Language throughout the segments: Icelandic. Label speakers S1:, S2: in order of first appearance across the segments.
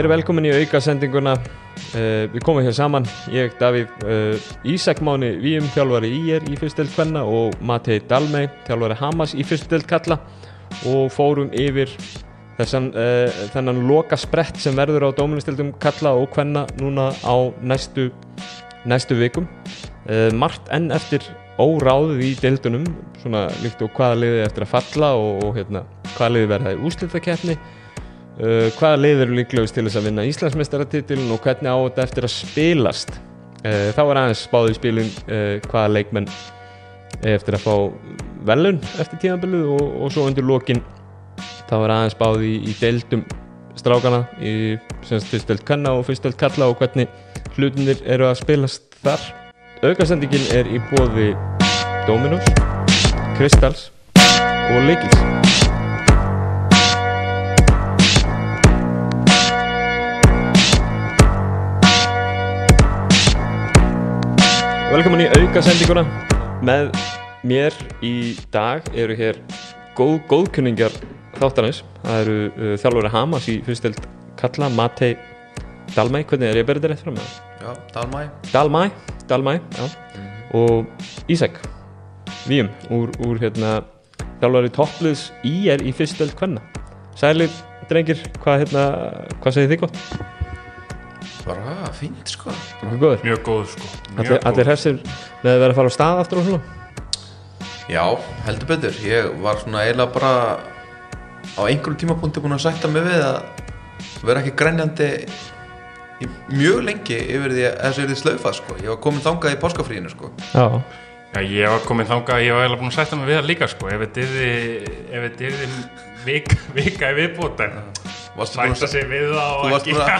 S1: Verið velkomin í auka sendinguna uh, Við komum hér saman. Ég, Davíð, uh, Ísak Máni Víum, þjálfari Ír í fyrstöld Kvenna og Matei Dalmei, þjálfari Hamas í fyrstöld Kalla og fórum yfir þessan, uh, þennan loka sprett sem verður á dóministildum Kalla og Kvenna núna á næstu, næstu vikum. Margt enn eftir óráðið í deildunum svona líkt og hvaða liði eftir að falla og, og hérna, hvaða liði verða í úslitakeppni Uh, hvaða lið eru líklegust til þess að vinna Íslandsmeistaratitilin og hvernig á þetta eftir að spilast? Uh, þá er aðeins spáð í spilin uh, hvaða leikmenn eftir að fá velun eftir tíðanbölu og, og svo undir lokin. Þá er aðeins spáð í, í deildum strákana í fyrstdelt kanna og fyrstdelt kalla og hvernig hlutinir eru að spilast þar. Aukasendingin er í bóði Dominos, Kristals og Leikils Velkomin í auka sendinguna með mér í dag eru hér góð, góðkunningar þáttanins það eru uh, þjálfur Hamas í fyrstild Kalla, Matei Dalmæ, hvernig er ég að berða þetta rétt fram
S2: Já, Dalmæ
S1: Dalmæ, Dalmæ, já. Og Ísak Víum úr, úr hérna þjálfari toppliðs IR í fyrstild Kvenna. Sælir, drengir, hvað hérna hvað segir þið gott?
S2: Bara fínt sko.
S1: Hvað góður?
S3: Mjög góð sko. Mjög
S1: Allir, allir hressir með að vera að fara á stað aftur og svona?
S2: Já, heldur betur. Ég var svona eiginlega bara á einhverjum tímapunkti búin að sætta mig við að vera ekki grænjandi í mjög lengi yfir því að þessu er því slaufa sko. Ég var komin þangað í páskafríinu sko.
S1: Já,
S3: Já, ég var komin þangað, ég var eiginlega búin að sætta mig við það líka sko. Ef þetta þetta yrði vika, vika í viðbútt
S2: að
S3: sætta sig við það
S2: Þú
S3: og
S2: varst
S3: ekki?
S2: búin að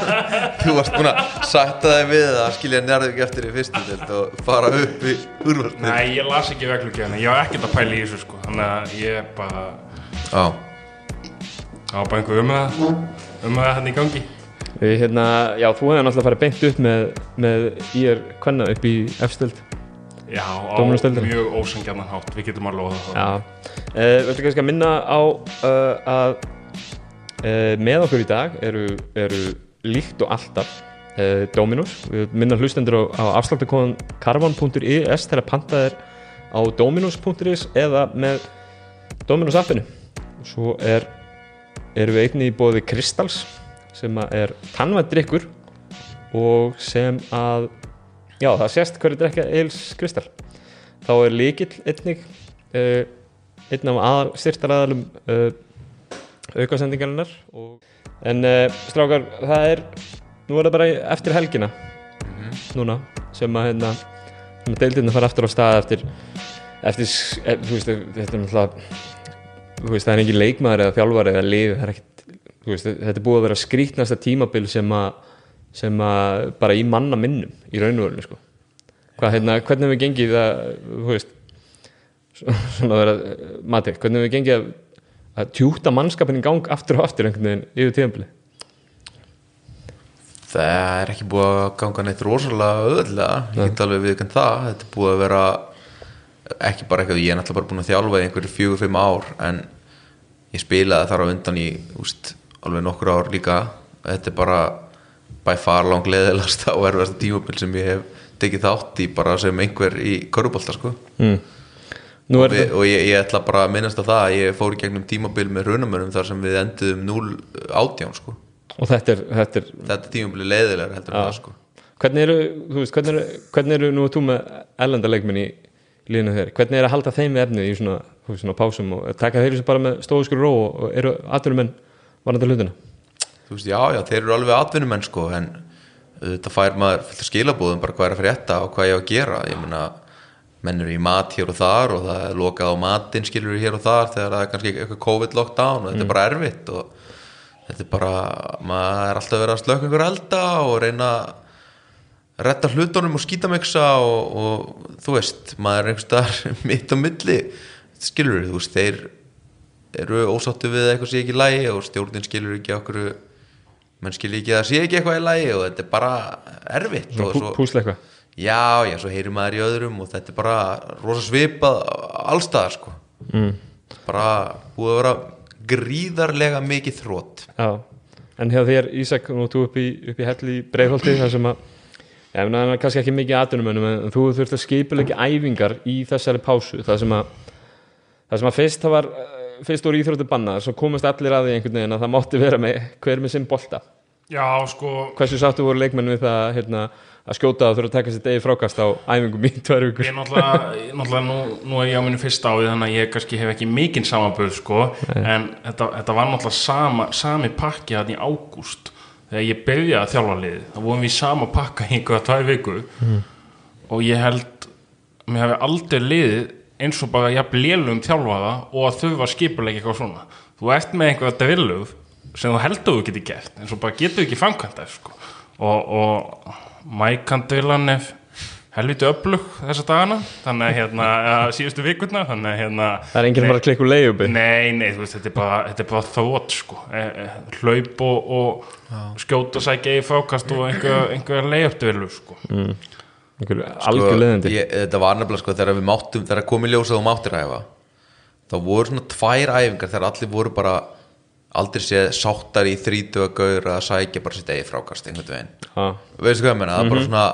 S2: Þú varst búin að sætta þig við að skilja nærðvík eftir í fyrstu deild og fara upp í úrvarsmið
S3: Nei, ég las ekki veglugjörna, ég var ekkert að pæla í þessu sko. Þannig að ég bara,
S2: Já,
S3: á bara einhver um það, um það hérna í gangi.
S1: Við, hérna, já, þú hefði náttúrulega farið beint upp með, með IR Kvenna upp í F-stöld
S3: Já, á mjög ósangjarnan hátt, við getum að loða það
S1: Já, uh, viltu kannski að minna á uh, að uh, með okkur í dag eru, eru líkt og alltaf uh, Dominos, við minna hlustendur á, á afsláttakóðan karvan.is þegar pantað er á dominos.is eða með Dominos appinu. Svo er, erum við einnig í bóði Kristals sem er tannvænt drikkur og sem að já það sést hverju drekka eils Kristal. Þá er líkill einnig uh, einn af aðal, styrtar aðalum uh, aukasendingarinnar og, en uh, strákar það er, nú er það bara eftir helgina núna sem að hérna deildinu fara aftur á stað eftir eftir, e, þú veist, þetta er náttúrulega það er engin leikmaður eða þjálfari eða lið, er þetta er búið að vera skrítnasta tímabil sem að sem að bara í manna minnum í raun og verinu sko. Hvað, hérna, hvernig hefur gengið að veist svona að vera mati, hvernig hefur gengið að, að tjúta mannskapin í gang aftur og aftur einhvern veginn yfir tíðanbili
S2: það er ekki búið að ganga neitt rosalega öðlega, ég get alveg viðkvæmt það. Þetta er búið að vera ekki bara eitthvað, ég er náttúrulega bara búin að þjálfa í einhverju fjögur, fimm ár en ég spilaði þar á undan í úst, alveg nokkur ár líka. Þetta er bara by far lang leðilegasta og erfasta tímabil sem ég hef tekið þátt í bara sem einhver í körubólta sko.
S1: Mm. Er
S2: við, og ég, ég ætla bara að minnast á það að ég fór í gegnum tímabil með raunamönum þar sem við enduðum 0 átján sko.
S1: Og þetta er, þetta er
S2: þetta tímabil er leiðilegar heldur en það sko.
S1: Hvernig eru, þú veist, hvernig eru, hvernig eru nú þú með ellendaleikminn í líðinu þeir, hvernig er að halda þeim efnið í svona, svona pásum og taka þeir bara með stóðskur ró og, og eru atvinnumenn varandi hlutina?
S2: Þú veist, já, já, þeir eru alveg atvinnumenn sko, en þetta fær maður fullt af skilabúðum bara hvað er að frétta og hvað ég á að gera. Ég meina, menn eru í mat hér og þar og það er lokað á matinn skilur hér og þar þegar það er kannski eitthvað COVID lockdown og þetta er bara erfitt og þetta er bara, maður er alltaf verið að slöka einhver elda og reyna að retta hlutunum og skítamiksa og, og þú veist, maður er einhvers staðar mitt á milli skilur þú veist, þeir eru ósáttu við að eitthvað sé ekki í lægi og stjórnin skilur ekki okkur menn skilur ekki að það sé ekki eitthvað í lægi og þetta er bara erfitt og
S1: svona
S2: svo,
S1: pú,
S2: já, já, svo heyrir maður í öðrum og þetta er bara rosa svipað allstaðar sko.
S1: Mm.
S2: bara búið að vera gríðarlega mikið þrótt
S1: já, en hjá þér Ísak, ert þú upp í, upp í helli í breiðholti þar sem að Já, en það er kannski ekki mikið aðdunumönnum en þú þurft að skipulegja æfingar í þessari pásu það sem að það sem að fyrst það var eh, fyrst voru íþróttu bannað svo komast allir að því einhvern veginn að það mátti vera með hver með sinn bolta
S3: Já, sko,
S1: hversu sáttu voru leikmenn við það hérna, að skjóta og þurfa að taka sér degi frákast á æfingum í tvær vikur
S3: ég náttúrulega, ég náttúrulega nú, nú er ég á mínu fyrsta áði þannig að ég kannski hef ekki mikinn samanböð sko, en þetta, þetta var náttúrulega sama, sami pakki hann í ágúst þegar ég byrjaði að þjálfa liðið. Þá vorum við sama pakka í einhverja tvær viku og ég held að mér hefði aldrei liðið eins og bara jafn lélum þjálfaða og að þau var skipuleik eitthvað svona. Þú ert með einhverja drillug sem þú heldur þú getur gert en svo bara getur þú ekki framkvæmda sko. og, og Mækan drillan er helviti öflug þessa dagana þannig að hérna, síðustu vikurna þannig að hérna
S1: það er enginn bara að klikka úr leiðubi
S3: Nei, nei, þú veist, þetta er bara, þetta er bara þótt sko, e, e, hlaup og, og skjóta sækja í frákast og einhver, einhver leiðöptuvilu sko.
S1: einhverju algjör leðandi
S2: ég, þetta var nefnilega sko þegar við máttum þegar komið ljósað og máttir æfa þá voru svona tvær æfingar þegar allir voru bara aldrei séð sáttar í þrítuga gaur að sækja bara sitt eigi frákast einhvern veginn
S1: Já.
S2: veistu hvað ég menna, það er bara svona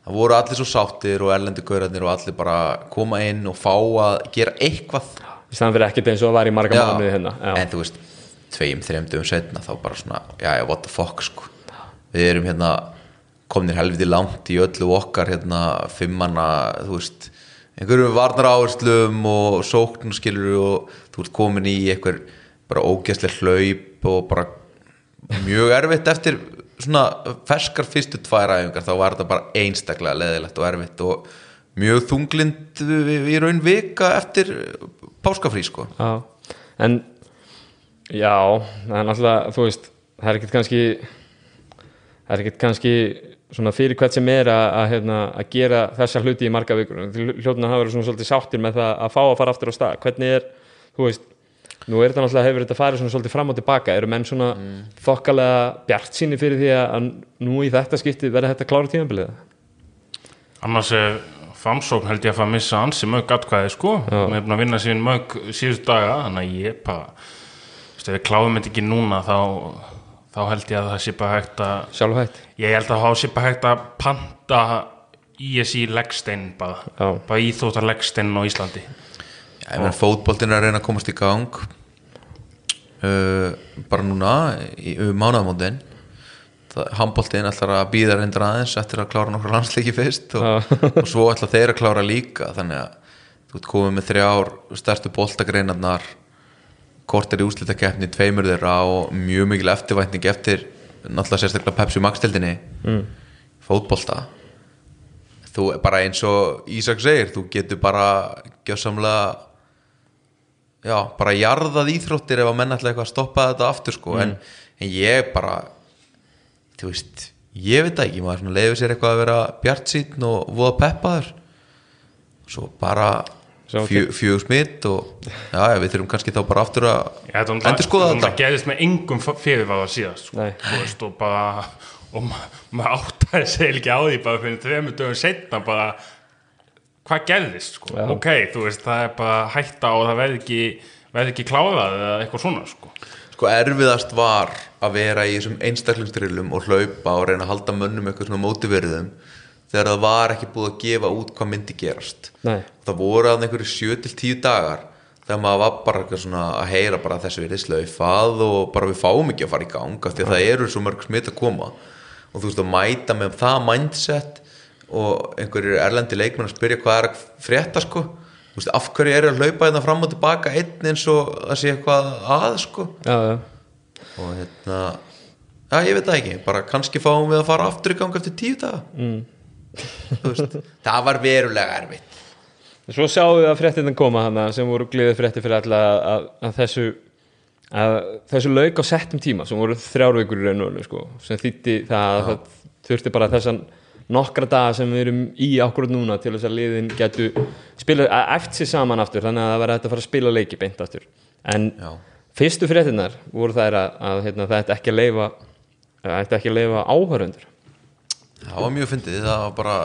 S2: það voru allir svo sáttir og erlendi gaurarnir og allir bara koma inn og fá að gera eitthvað
S1: í staðan fyrir ekkert eins og það var í marga mánuði hérna já.
S2: en þú veist, tveim, þreim dögum setna þá bara svona, já, já, what the fuck sko. við erum hérna komnir helviti langt í öllu okkar hérna, fimmanna, þú veist einhverjum varnar áherslum og sókn skilur og þú ert komin í einhver bara ógæslega hlaup og bara mjög erfitt eftir svona ferskar fyrstu tvær æfingar þá var þetta bara einstaklega leðilegt og erfitt og mjög þunglind í raun vika eftir páskafrí sko.
S1: Já. en já, er náttúrulega þú veist, það er ekkert kannski það er ekkert kannski svona fyrir hvert sem er að, að, hérna, að gera þessa hluti í marga vikur. Hljóðin að hafa verið svona svolítið sáttir með það að fá að fara aftur á stað, hvernig er þú veist, nú er þetta náttúrulega hefur þetta farið svona svolítið fram og tilbaka, eru menn svona mm. þokkalega bjart síni fyrir því að nú í þetta skipti verða þetta klára tímabilið?
S3: Annars er famsókn held ég að fara að missa ansi mög atkvæði sko, við erum búin að vinna síðan mög síðust daga, þannig að ég bara þú veist, ef við kláðum þetta ekki núna þá, þá held ég að það sé bara hægt að
S1: sjálf hægt
S3: ég held að það sé bara hægt að panta ISI leggstein bara,
S1: Já.
S3: bara íþóttar leggstein á Íslandi
S2: Fótboltin er að reyna að komast í gang uh, bara núna í um mánaðamóndin handboltin ætlar að býða reyndar aðeins eftir að klára nokkra landsleiki fyrst og, og svo ætlar þeir að klára líka. Þannig að þú komið með þrjár stærstu boltagreinarnar kortir í úslitakeppni tveimur þeirra og mjög mikil eftirvænting eftir náttúrulega sérstaklega Pepsi Max-tildinni mm. fótbolta. Þú bara eins og Ísak segir, þú getur bara gjössamlega já, bara jarðað íþróttir ef að menn ætla eitthvað að stoppa þetta aftur sko, en, en ég bara þú veist, ég veit það ekki maður leiður sér eitthvað að vera bjart sín og voða peppaður. Svo bara
S1: Sjá
S2: fjö, smitt og já, já, við þurfum kannski þá bara aftur að endur skoða
S3: það
S2: þetta
S3: gerðist með engum fyrirváða síðast sko. Veist, og bara og ma maður áttaði sig ekki á því bara fyrir þremur dögum setna bara hvað gerðist sko. Ok, þú veist, það er bara hætta og það verði ekki, verði ekki klárað eða eitthvað svona sko.
S2: sko erfiðast var að vera í þessum einstaklingsdrillum og hlaupa og reyna að halda mönnum eitthvað svona mótiverðum þegar það var ekki búið að gefa út hvað myndi gerast
S1: Nei.
S2: það voru að einhverju 7-10 dagar þegar maður var bara eitthvað svona að heyra bara að þessu verið slaufað og bara við fáum ekki að fara í gang af því að það eru svo mörg smitt að koma og þú veist að mæta með það mindset og einhverjir erlendi leikmenn að spyrja hvað er að frétta sko. Þú veist af hverju eru að hlaupa þetta fram og tilbaka einn eins og það sé eitthvað að sko?
S1: Já, já.
S2: og hérna já ég veit það ekki, bara kannski fáum við að fara aftur í gang eftir tíu daga. Mm. það var verulega erfitt.
S1: Svo sjáum við að fréttindan koma hana sem voru glíðið frétti fyrir alla að, að, að þessu að þessu lauk á settum tíma sem voru þrjárvíkur í raun og raun sko, sem þýtti það að það þurfti bara þessan nokkra daga sem við erum í ákvörð núna til þess að liðin getu spila, að eftir sig saman aftur þannig að það verði hægt að fara að spila leiki beint aftur. En
S2: Já.
S1: fyrstu fréttinnar voru þær að, að hérna, það ætti ekki að leifa það ætti ekki að leifa áhörundur
S2: það var mjög fyndið, það var bara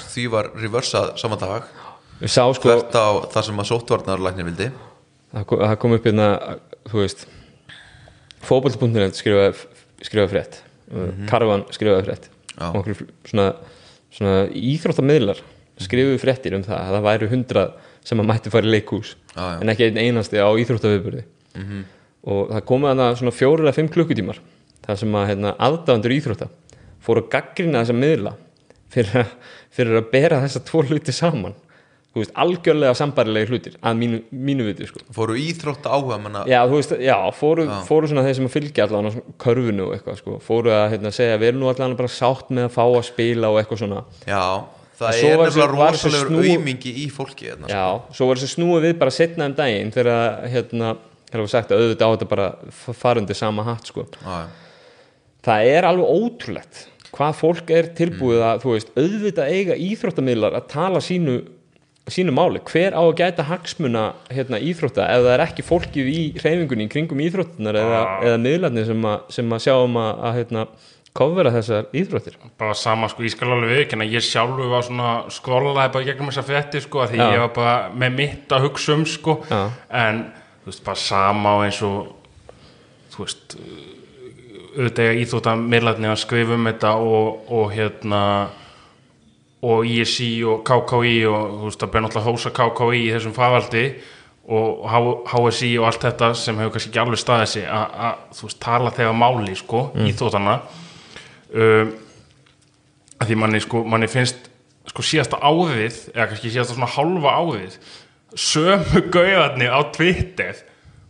S2: því var reversað saman dag.
S1: Sá sko
S2: hvert á það sem að sóttvarnarlæknir vildi.
S1: Það kom, það kom upp hérna þú veist fótboll.net skrifaði skrifa frétt. Mm Karvan skrifaði frétt
S2: Já.
S1: og okkur svona, svona íþróttamiðlar skrifuðu fréttir um það að það væru hundrað sem að mætti fara í leikhús
S2: Já,
S1: en ekki einn einasti á íþróttaviðburði. Og það komið hana svona fjórir eða fimm klukkutímar þar sem að hérna, aðdáðandur íþrótta fóru að gaggrina þessa miðla fyrir að, fyrir að bera þessa tvo hluti saman veist, algjörlega sambarilegi hlutir að mínu, mínu viti sko.
S2: fóru íþrótt áhuga manna
S1: já, þú veist, já, fóru, fóru svona þeir sem að fylgja allan á svona körfunu og eitthvað sko. fóru að hérna, segja, við erum nú allan bara sátt með að fá að spila og eitthvað svona
S2: já, það er nefnilega rosalegur
S1: snúi-
S2: aumingi í fólki hérna, sko.
S1: Já, svo var þessi snúið við bara setna um daginn þegar hérna, þegar var sagt að auðvitað á þetta bara f- fara undir sama hatt sko.
S2: já, já.
S1: það er alveg ótrúlegt hvað fólk er tilbúið að þú veist, auðvitað eiga íþróttamiðlar að tala sínu, sínu máli hver á að gæta hagsmuna hérna, íþrótta ef það er ekki fólkið í hreyfingunni kringum íþróttunar eða, eða miðlarnir sem að, sem að sjáum að, að hérna, kofvera þessar íþróttir
S3: bara sama sko, ég skal alveg viðkynna ég sjálfur var svona skrollaði bara gegnum þessa frétti sko, því
S1: Já.
S3: ég var bara með mitt að hugsa um sko,
S1: Já.
S3: en þú veist, bara sama og eins og þú veist auðvitað eiga íþróttamirlarnir að skrifa um þetta og, og hérna og ISI og KKI og þú veist, það ber náttúrulega hósa KKI í þessum faðaldi og HSI og allt þetta sem hefur kannski ekki alveg staðið sig að, að þú veist, tala þegar máli sko, mm. íþróttana um, að því manni sko, manni finnst sko síðasta áðið, eða kannski síðasta svona hálfa áðið sömu gauðarnir á Twitter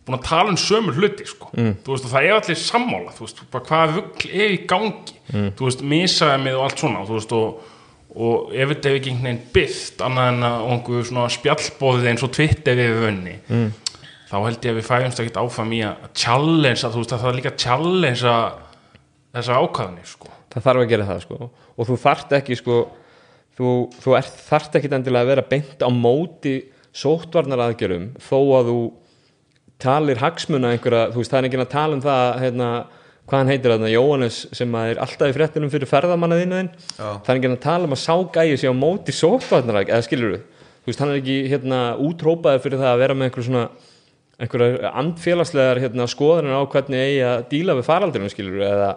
S3: búin að tala um sömu hluti sko mm. veist og það er allir sammála veist, vugl er í gangi mm. þú veist, misaðið og allt svona þú veist og, og ef þetta hefur ekki einhvern veginn byrst annað en að einhver svona spjallbóðið eins og Twitter við vönni mm. þá held ég að við fæjumst ekkert áfram í að challenge, þú veist að það er líka challenge þessa ákvæðanir sko
S1: það þarf að gera það sko og þú þarft ekki sko þú, þú ert, þarft ekki endilega að vera beint á móti sóttvarnar aðgjörum þó að þú talir hagsmuna einhverja, þú veist það er ekki að tala um það hérna, hvað hann heitir þarna Jóhannes sem er alltaf í fréttinum fyrir ferðamannaðinu
S2: Já.
S1: það er ekki að tala um að sá gæi sig á móti sóttvarnar eða skilur þú veist hann er ekki hérna útrópaður fyrir það að vera með einhver svona einhverjar andfélagslegar hérna, skoðanir á hvernig eigi að díla við faraldurinn skilur eða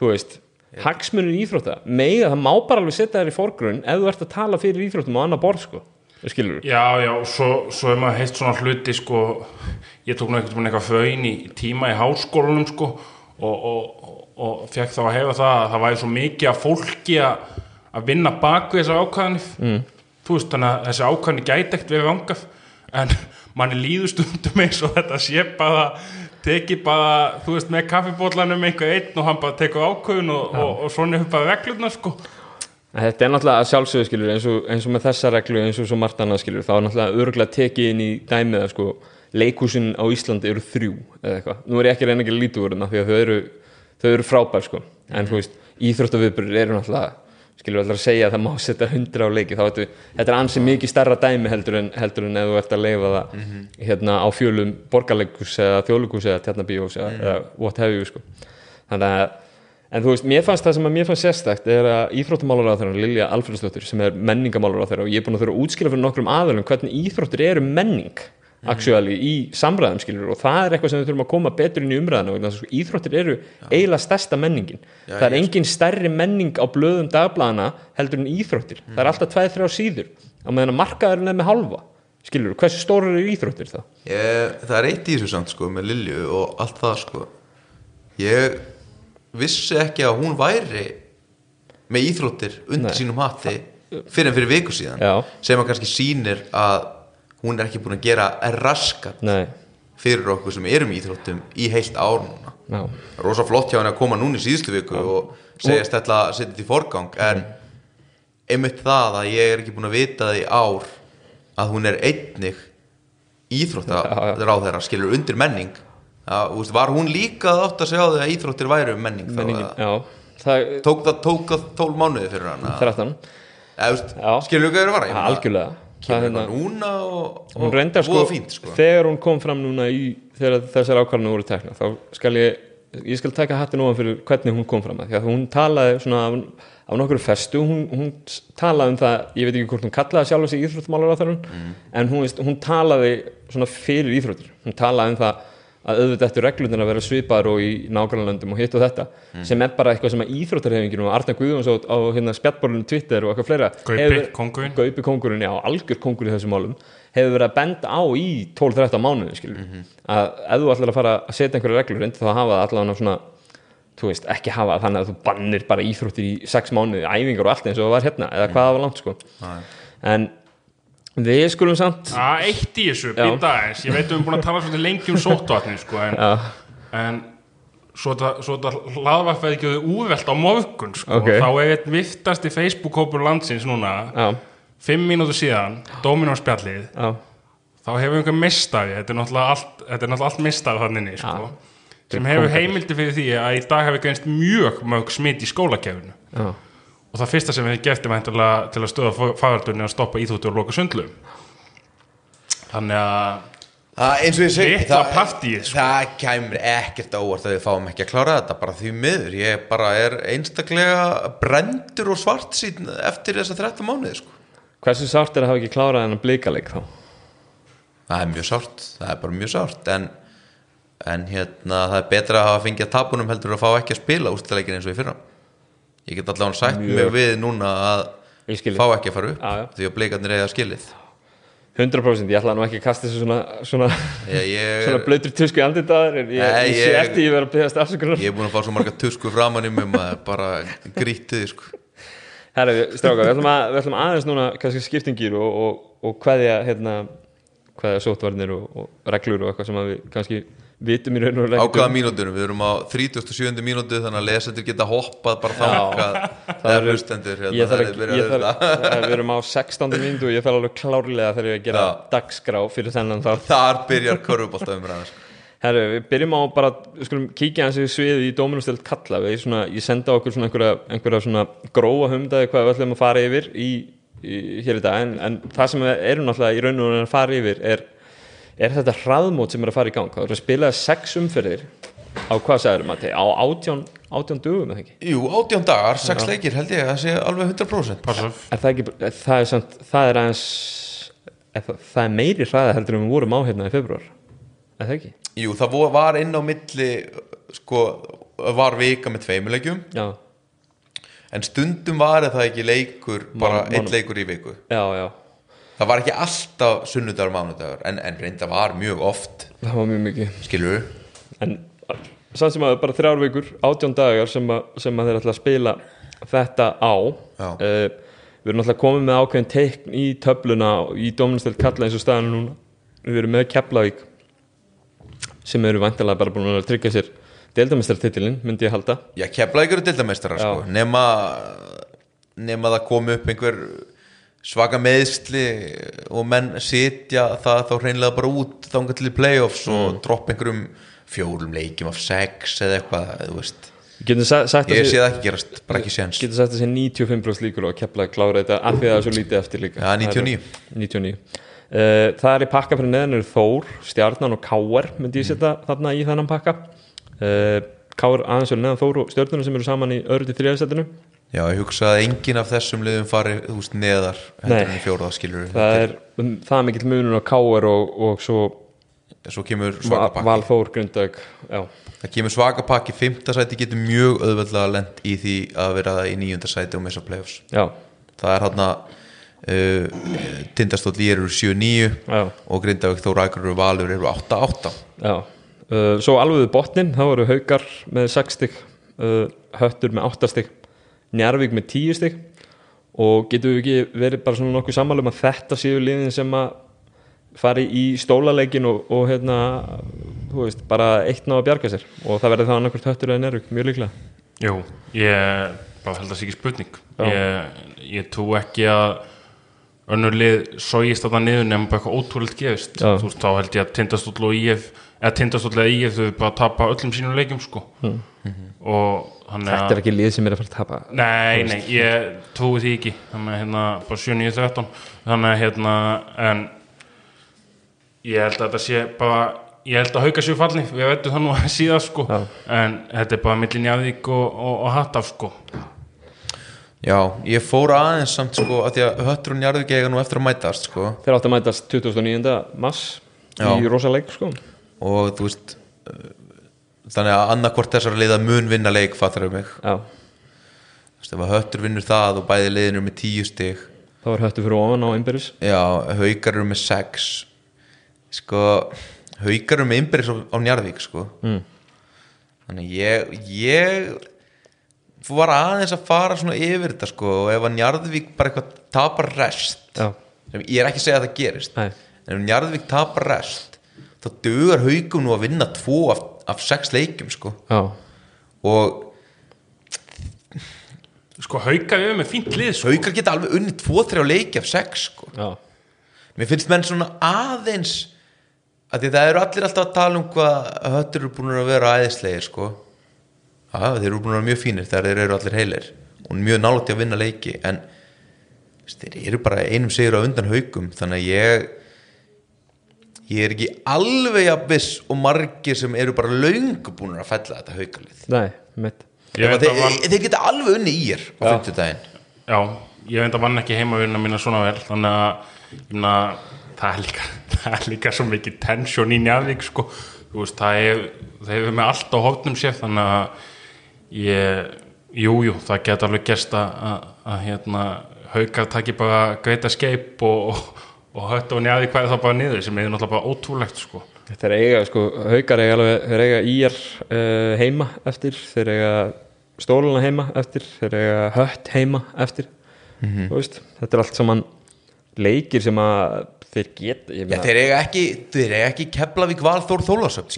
S1: þú veist hagsmunir íþrótta, mega það má bara alveg setja þær í forgrunn ef þú ert að tala fyrir íþróttum á annar borð sko, skilur
S3: Já, já, svo, svo er maður heilt svona hluti sko, ég tók veginn eitthvað fögin í tíma í háskólanum sko og, og, og, fekk þá að hefa það að það væri svo mikið að fólki að, að vinna bak við þessar ákvæðanir mm. þú veist, þannig að þessi ákvæðanir gæti ekkert verið vangað en manni líður stundum eins og þetta sé bara teki bara, þú veist, með kaffibólanum einhver einn og hann bara tekur ákvöðun og, og, og svona er bara reglurnar sko.
S1: Þetta er náttúrulega að sjálfsögðu skilur eins og, eins og með þessa reglu eins og svo margt annað skilur þá er náttúrulega örgulega tekið inn í dæmið að sko leikúsin á Íslandi eru þrjú eða eitthvað, nú er ég ekki reyna ekki að líta úr hérna því að þau eru, þau eru frábær sko. En þú veist, íþróttaviðburður eru náttúrulega skilur allar að segja að það má setja hundra á leiki. Þá veitu, þetta er ansi mikið starra dæmi heldur en, heldur en ef þú ert að leifa það hérna á fjölum borgarleikus eða þjóðleikus eða tjarnabíós eða, eða what have you sko. Þannig að En þú veist, mér fannst það sem að mér fannst sérstakt er að íþróttamálar á þeirra, Actually í samræðum skilur og það er eitthvað sem við þurfum að koma betur inn í að sko, íþróttir eru eiginlega stærsta menningin.
S2: Já,
S1: það er engin stærri menning á blöðum dagbladana heldur en íþróttir. Það er alltaf tveið þrjá síður. Á meðan að markaðurinn er með halva skilur, hversu stórar eru íþróttir þá?
S2: ég, það er eitt í þessu samt sko með Lilju og allt það sko. Ég vissi ekki að hún væri með íþróttir undir
S1: Nei.
S2: sínum hatti fyrir en fyrir viku síðan
S1: Já.
S2: sem að kannski sýnir að hún er ekki búin að gera raskat
S1: Nei,
S2: fyrir okkur sem erum í íþróttum í heilt ár núna.
S1: Já,
S2: rosa flott hjá henni að koma núna í síðustu viku og segjast þetta að setja þetta í forgang en einmitt það að ég er ekki búin að vita því ár að hún er einnig íþróttaráð þeirra skilur undir menning. Að, úst, var hún líka átt að segja á því að íþróttir væru menning,
S1: menningin, já. Það,
S2: að, tók það tók það tól mánuði fyrir hann að,
S1: 13,
S2: eða, úst,
S1: Já.
S2: skilur þú hvað er að vara
S1: algjörlega. Það
S2: kemur
S1: hérna-
S2: núna og, og
S1: reyndar sko,
S2: fínt sko.
S1: þegar hún kom fram núna í, þegar þessar ákvarðinu voru tekna þá skal ég, ég skal taka hattin ofan fyrir hvernig hún kom fram að því að hún talaði svona af, af nokkur festu hún, hún talaði um það, ég veit ekki hvort hún kallaði sjálf þessi íþróttmálar á þarun
S2: Mm.
S1: en hún, veist, hún talaði svona fyrir íþróttir hún talaði um það að auðvitað eftir reglurnar að vera svipaðar og í nágrannlöndum og hitt og þetta sem er bara eitthvað sem að íþróttarhefingin og Arna Guðjóns á, á hérna spjallborunum Twitter og eitthvað fleira
S3: Gaupi,
S1: hefur-
S3: kóngurinn.
S1: Gaupi kóngurinn, já, algjör kóngur í þessum málum hefur verið að benda á í 12-13 mánuði skilur. Að ef þú ætlar að fara að setja einhverja reglur inn þá hafa það allavega svona þú veist, ekki hafa það þannig að þú bannir bara íþróttir í 6 mánuði, æfingar og allt eins og það var hérna eða hvað það var langt sko en við skulum samt.
S3: Að eitt í þessu, býta aðeins. Ég veit við erum búin að tala svolítið lengi um sóttvatni sko, en, en svo þetta, hlaðvarpið ekki úvelt á móðgun sko,
S1: Ok.
S3: þá er einn viftasti Facebook-hópur landsins núna
S1: já,
S3: fimm mínútur síðan, Dominó-spjallið þá hefur einhver mistafi þetta er náttúrulega allt, er náttúrulega allt mistafi þannig sko, sem hefur heimildi fyrir því að í dag hefur greinst mjög mörg smitt í skólakefinu
S1: já,
S3: og það fyrsta sem við hefum gert er væntanlega til að stöða fagaldunni að stoppa íþróttu og loka sundlu þannig að
S2: Það, eins og ég segi það,
S3: partíið, sko.
S2: það kæmur ekkert á óvart að við fáum ekki að klára þetta bara því miður, ég bara er einstaklega brendur og svart sín eftir þessa 13 mánuði sko.
S1: hversu sárt er að hafa ekki klárað en að blika þá
S2: það er mjög sárt, það er bara mjög sárt en, en hérna það er betra að hafa fengið tapunum heldur að fá ekki að spila úrstæðleikin eins og í fyrra ég get allavega sætt
S1: Mjög.
S2: mig við núna að
S1: Ég
S2: fá ekki að fara upp
S1: Já, já.
S2: því að bleikarnir eiga skilið
S1: 100% ég ætla nú ekki að kasta þessu svona svona,
S2: ég, ég,
S1: svona blöytur tusku í andlitaður en ég,
S2: Nei,
S1: ég sé
S2: ég-
S1: eftir ég verið að byggast afsökunar
S2: ég er búin að fá svo marga tusku framan í mig maður bara grítið sko.
S1: Herra, stráka, við ætlum, að, við ætlum aðeins núna kannski skiptingir og, og, og hvaðja hérna, hvaðja sótvarnir og, og reglur og eitthvað sem við kannski vitum í raun og
S2: á
S1: reglum
S2: hvaða mínútur, við erum á 37. mínútu þannig að lesendur geta hoppað bara þangað
S1: það
S2: er hlustendur
S1: ég
S2: hérna,
S1: þarf ég þarf,
S2: að
S1: við erum á 16. mínútu og ég þarf alveg klárlega þegar ég að gera dagskrá fyrir þennan þá
S2: þar byrjar korfubólta umræðan sko.
S1: Herru, við byrjum á bara, við skulum kíkja hans í sviðið í Dóminustelt kalla við svona, ég senda okkur svona einhverja, einhverja svona gróa humdaði hvað við ætlum að fara yfir í, í, hér í dag en, en það sem við erum náttúrulega í raun og raun að fara yfir er, er þetta hraðmót sem er að fara í gang? Það er að spila sex umferðir á hvað sagður maður, á átján átján dugum eða ekki?
S2: Jú, 18 dagar, 6 leikir held ég að sé alveg 100%
S3: Passaf.
S1: er það ekki, er það er samt, það er aðeins er það, það er meiri hraða heldur en við vorum á hérna í februar er það ekki?
S2: jú, það var inn á milli sko, var vika með tveimuleikjum
S1: Já,
S2: en stundum var það ekki leikur bara
S1: Mán-
S2: einn leikur í viku.
S1: Já, já,
S2: það var ekki alltaf sunnudagur og mánudagur en, en reynda var mjög oft.
S1: Það var mjög mikið.
S2: Skilur
S1: en samt sem að bara þrjár vikur, átján dagar sem að, sem að þeir ætla að spila þetta á. Uh, við erum alltaf komið með ákveðin teikn í töfluna í Dóminustelt kalla eins og staðan núna. Við erum með Keflavík sem eru vantilega bara búin að tryggja sér deildamistartitilinn, myndi ég halda.
S2: Já, kefla ykkur dildameistarar
S1: Já.
S2: sko. nema, nema það komi upp einhver svaka meðsli og menn sitja það þá hreinlega bara út þangað til í playoffs
S1: Mm.
S2: og droppa einhverjum fjórum leikjum af sex eða eitthvað, þú veist. Ég
S1: að
S2: sé það ekki gerast, bara ekki séns.
S1: getur sagt að sé 95% líkur og að Keflavík klára þetta af því að það er svo lítið eftir líka.
S2: Já, 99.
S1: Það er- 99 Uh, það er í pakka fyrir neðan eru Þór, Stjarnan og Káar myndi ég setja þarna í þennan pakka. Uh, Káar aðeins fyrir neðan Þór og Stjarnan sem eru saman í öðru til þriðasettinu
S2: Já, ég hugsa að enginn af þessum liðum fari, veist, neðar heldur
S1: Nei.
S2: en í fjóraða skilur
S1: það er um, það er mikill munur á Káar og, og svo
S2: svo kemur svaka
S1: Val,
S2: pakki.
S1: Val Þór Grundaug já,
S2: það kemur svaka pakki, fymta sæti getur mjög auðveldlega lent í því að vera í níunda sæti og missa playoffs.
S1: Já,
S2: það er hann að uh, tindastóll í eru 7-9
S1: já,
S2: og Grindavík þó rækur eru valur eru 8-8
S1: já. Uh, svo alveg botnin, þá eru Haukar með 6 stygg uh, Höttur með 8 stygg Njarvík með 10 stygg og getum við ekki verið bara svona nokkuð sammálum að þetta séu liðin sem að fari í stólaleikin og, og hérna, þú veist, bara eitt ná að bjarga sér? Og það verður það annarkvort höttur eða Njarvík, mjög líklega.
S3: Jú, ég bara held að það sé ekki spurning. Ég, ég trú ekki að önnur lið sógist þarna niður nefnum bara eitthvað ótrúlega gefist.
S1: Já.
S3: þú veist, þá held ég að tindastóll og IF eða tindastóll eða IF þau bara tapa öllum sínum leikjum sko. Og hann
S1: Mm. Þetta er ekki lið sem er að fara að tapa.
S3: Nei, nei, ég trúi því ekki. Þannig að hérna, bara 7-9-13 þannig að hérna, en ég held að þetta sé bara ég held að hauka sér falli, við veitum það nú að síðan sko,
S1: Já.
S3: en þetta er bara millin Njarðvík og, og, og Hattaf sko.
S2: Já, ég fór aðeins samt sko að því að höttur og njarðvík eiga nú eftir að mætast sko.
S1: Þeir áttu að mætast 29. mass
S2: Já.
S1: í rosa leik sko.
S2: Og þú veist þannig að annarkvort þessar liða mun vinna leik fattar þau mig? Ef að höttur vinnur það og bæði liðin eru með tíu stig.
S1: Þá er höttu fyrir ofan á innbyrðis
S2: já, haukar eru með sex. Sko haukar eru með innbyrðis á, á Njarðvík sko.
S1: Mm.
S2: þannig ég ég var aðeins að fara svona yfir þetta sko og ef að Njarðvík bara eitthvað tapar rest
S1: já,
S2: ég er ekki að segja að það gerist
S1: nei,
S2: en ef Njarðvík tapar rest þá dugar haukum nú að vinna tvo af, af sex leikjum sko.
S1: Já,
S2: og
S3: sko hauka við með fínt lið sko.
S2: haukar geta alveg unni tvo, þrjá leiki af sex sko.
S1: Já.
S2: Mér finnst menn svona aðeins að því það eru allir alltaf að tala um hvað höttur eru búin að vera æðislegir sko. Að þeir eru búin að vera mjög fínir þegar þeir eru allir heilir. Og mjög nálægt í að vinna leiki en þeir eru bara einum sigur á undan haukum þannig að ég ég er ekki alveg að viss og margir sem eru bara löngu búin að fella þetta haukalið
S1: nei, mitt
S3: Ég
S2: þeir,
S3: vann-
S2: þeir geta alveg unni í er á
S1: Já.
S2: 50 daginn
S3: Já, ég veit að vann ekki heimavinna mína svona vel þannig að ég meina, það, er líka, það er líka svo mikið tensjón í Njarðvík sko. Það er það hefur með allt á hófnum sér þannig að ég, jú, jú það geta alveg gerst að, að, að hérna, haukar taki bara greita skeip og, og, og hött og Njarðvík væri það bara niður sem er náttúrulega bara ótrúlegt sko.
S1: Þeir eiga, sko, haukar eiga alveg, þeir eiga íjar uh, heima eftir, þeir eiga stóluna heima eftir, þeir eiga hött heima eftir,
S2: Mhm.
S1: þú veist, þetta er allt saman leikir sem að þeir geta, meina,
S2: þeir eiga ekki, þeir eiga ekki Keflavík Valþór Þólasöpt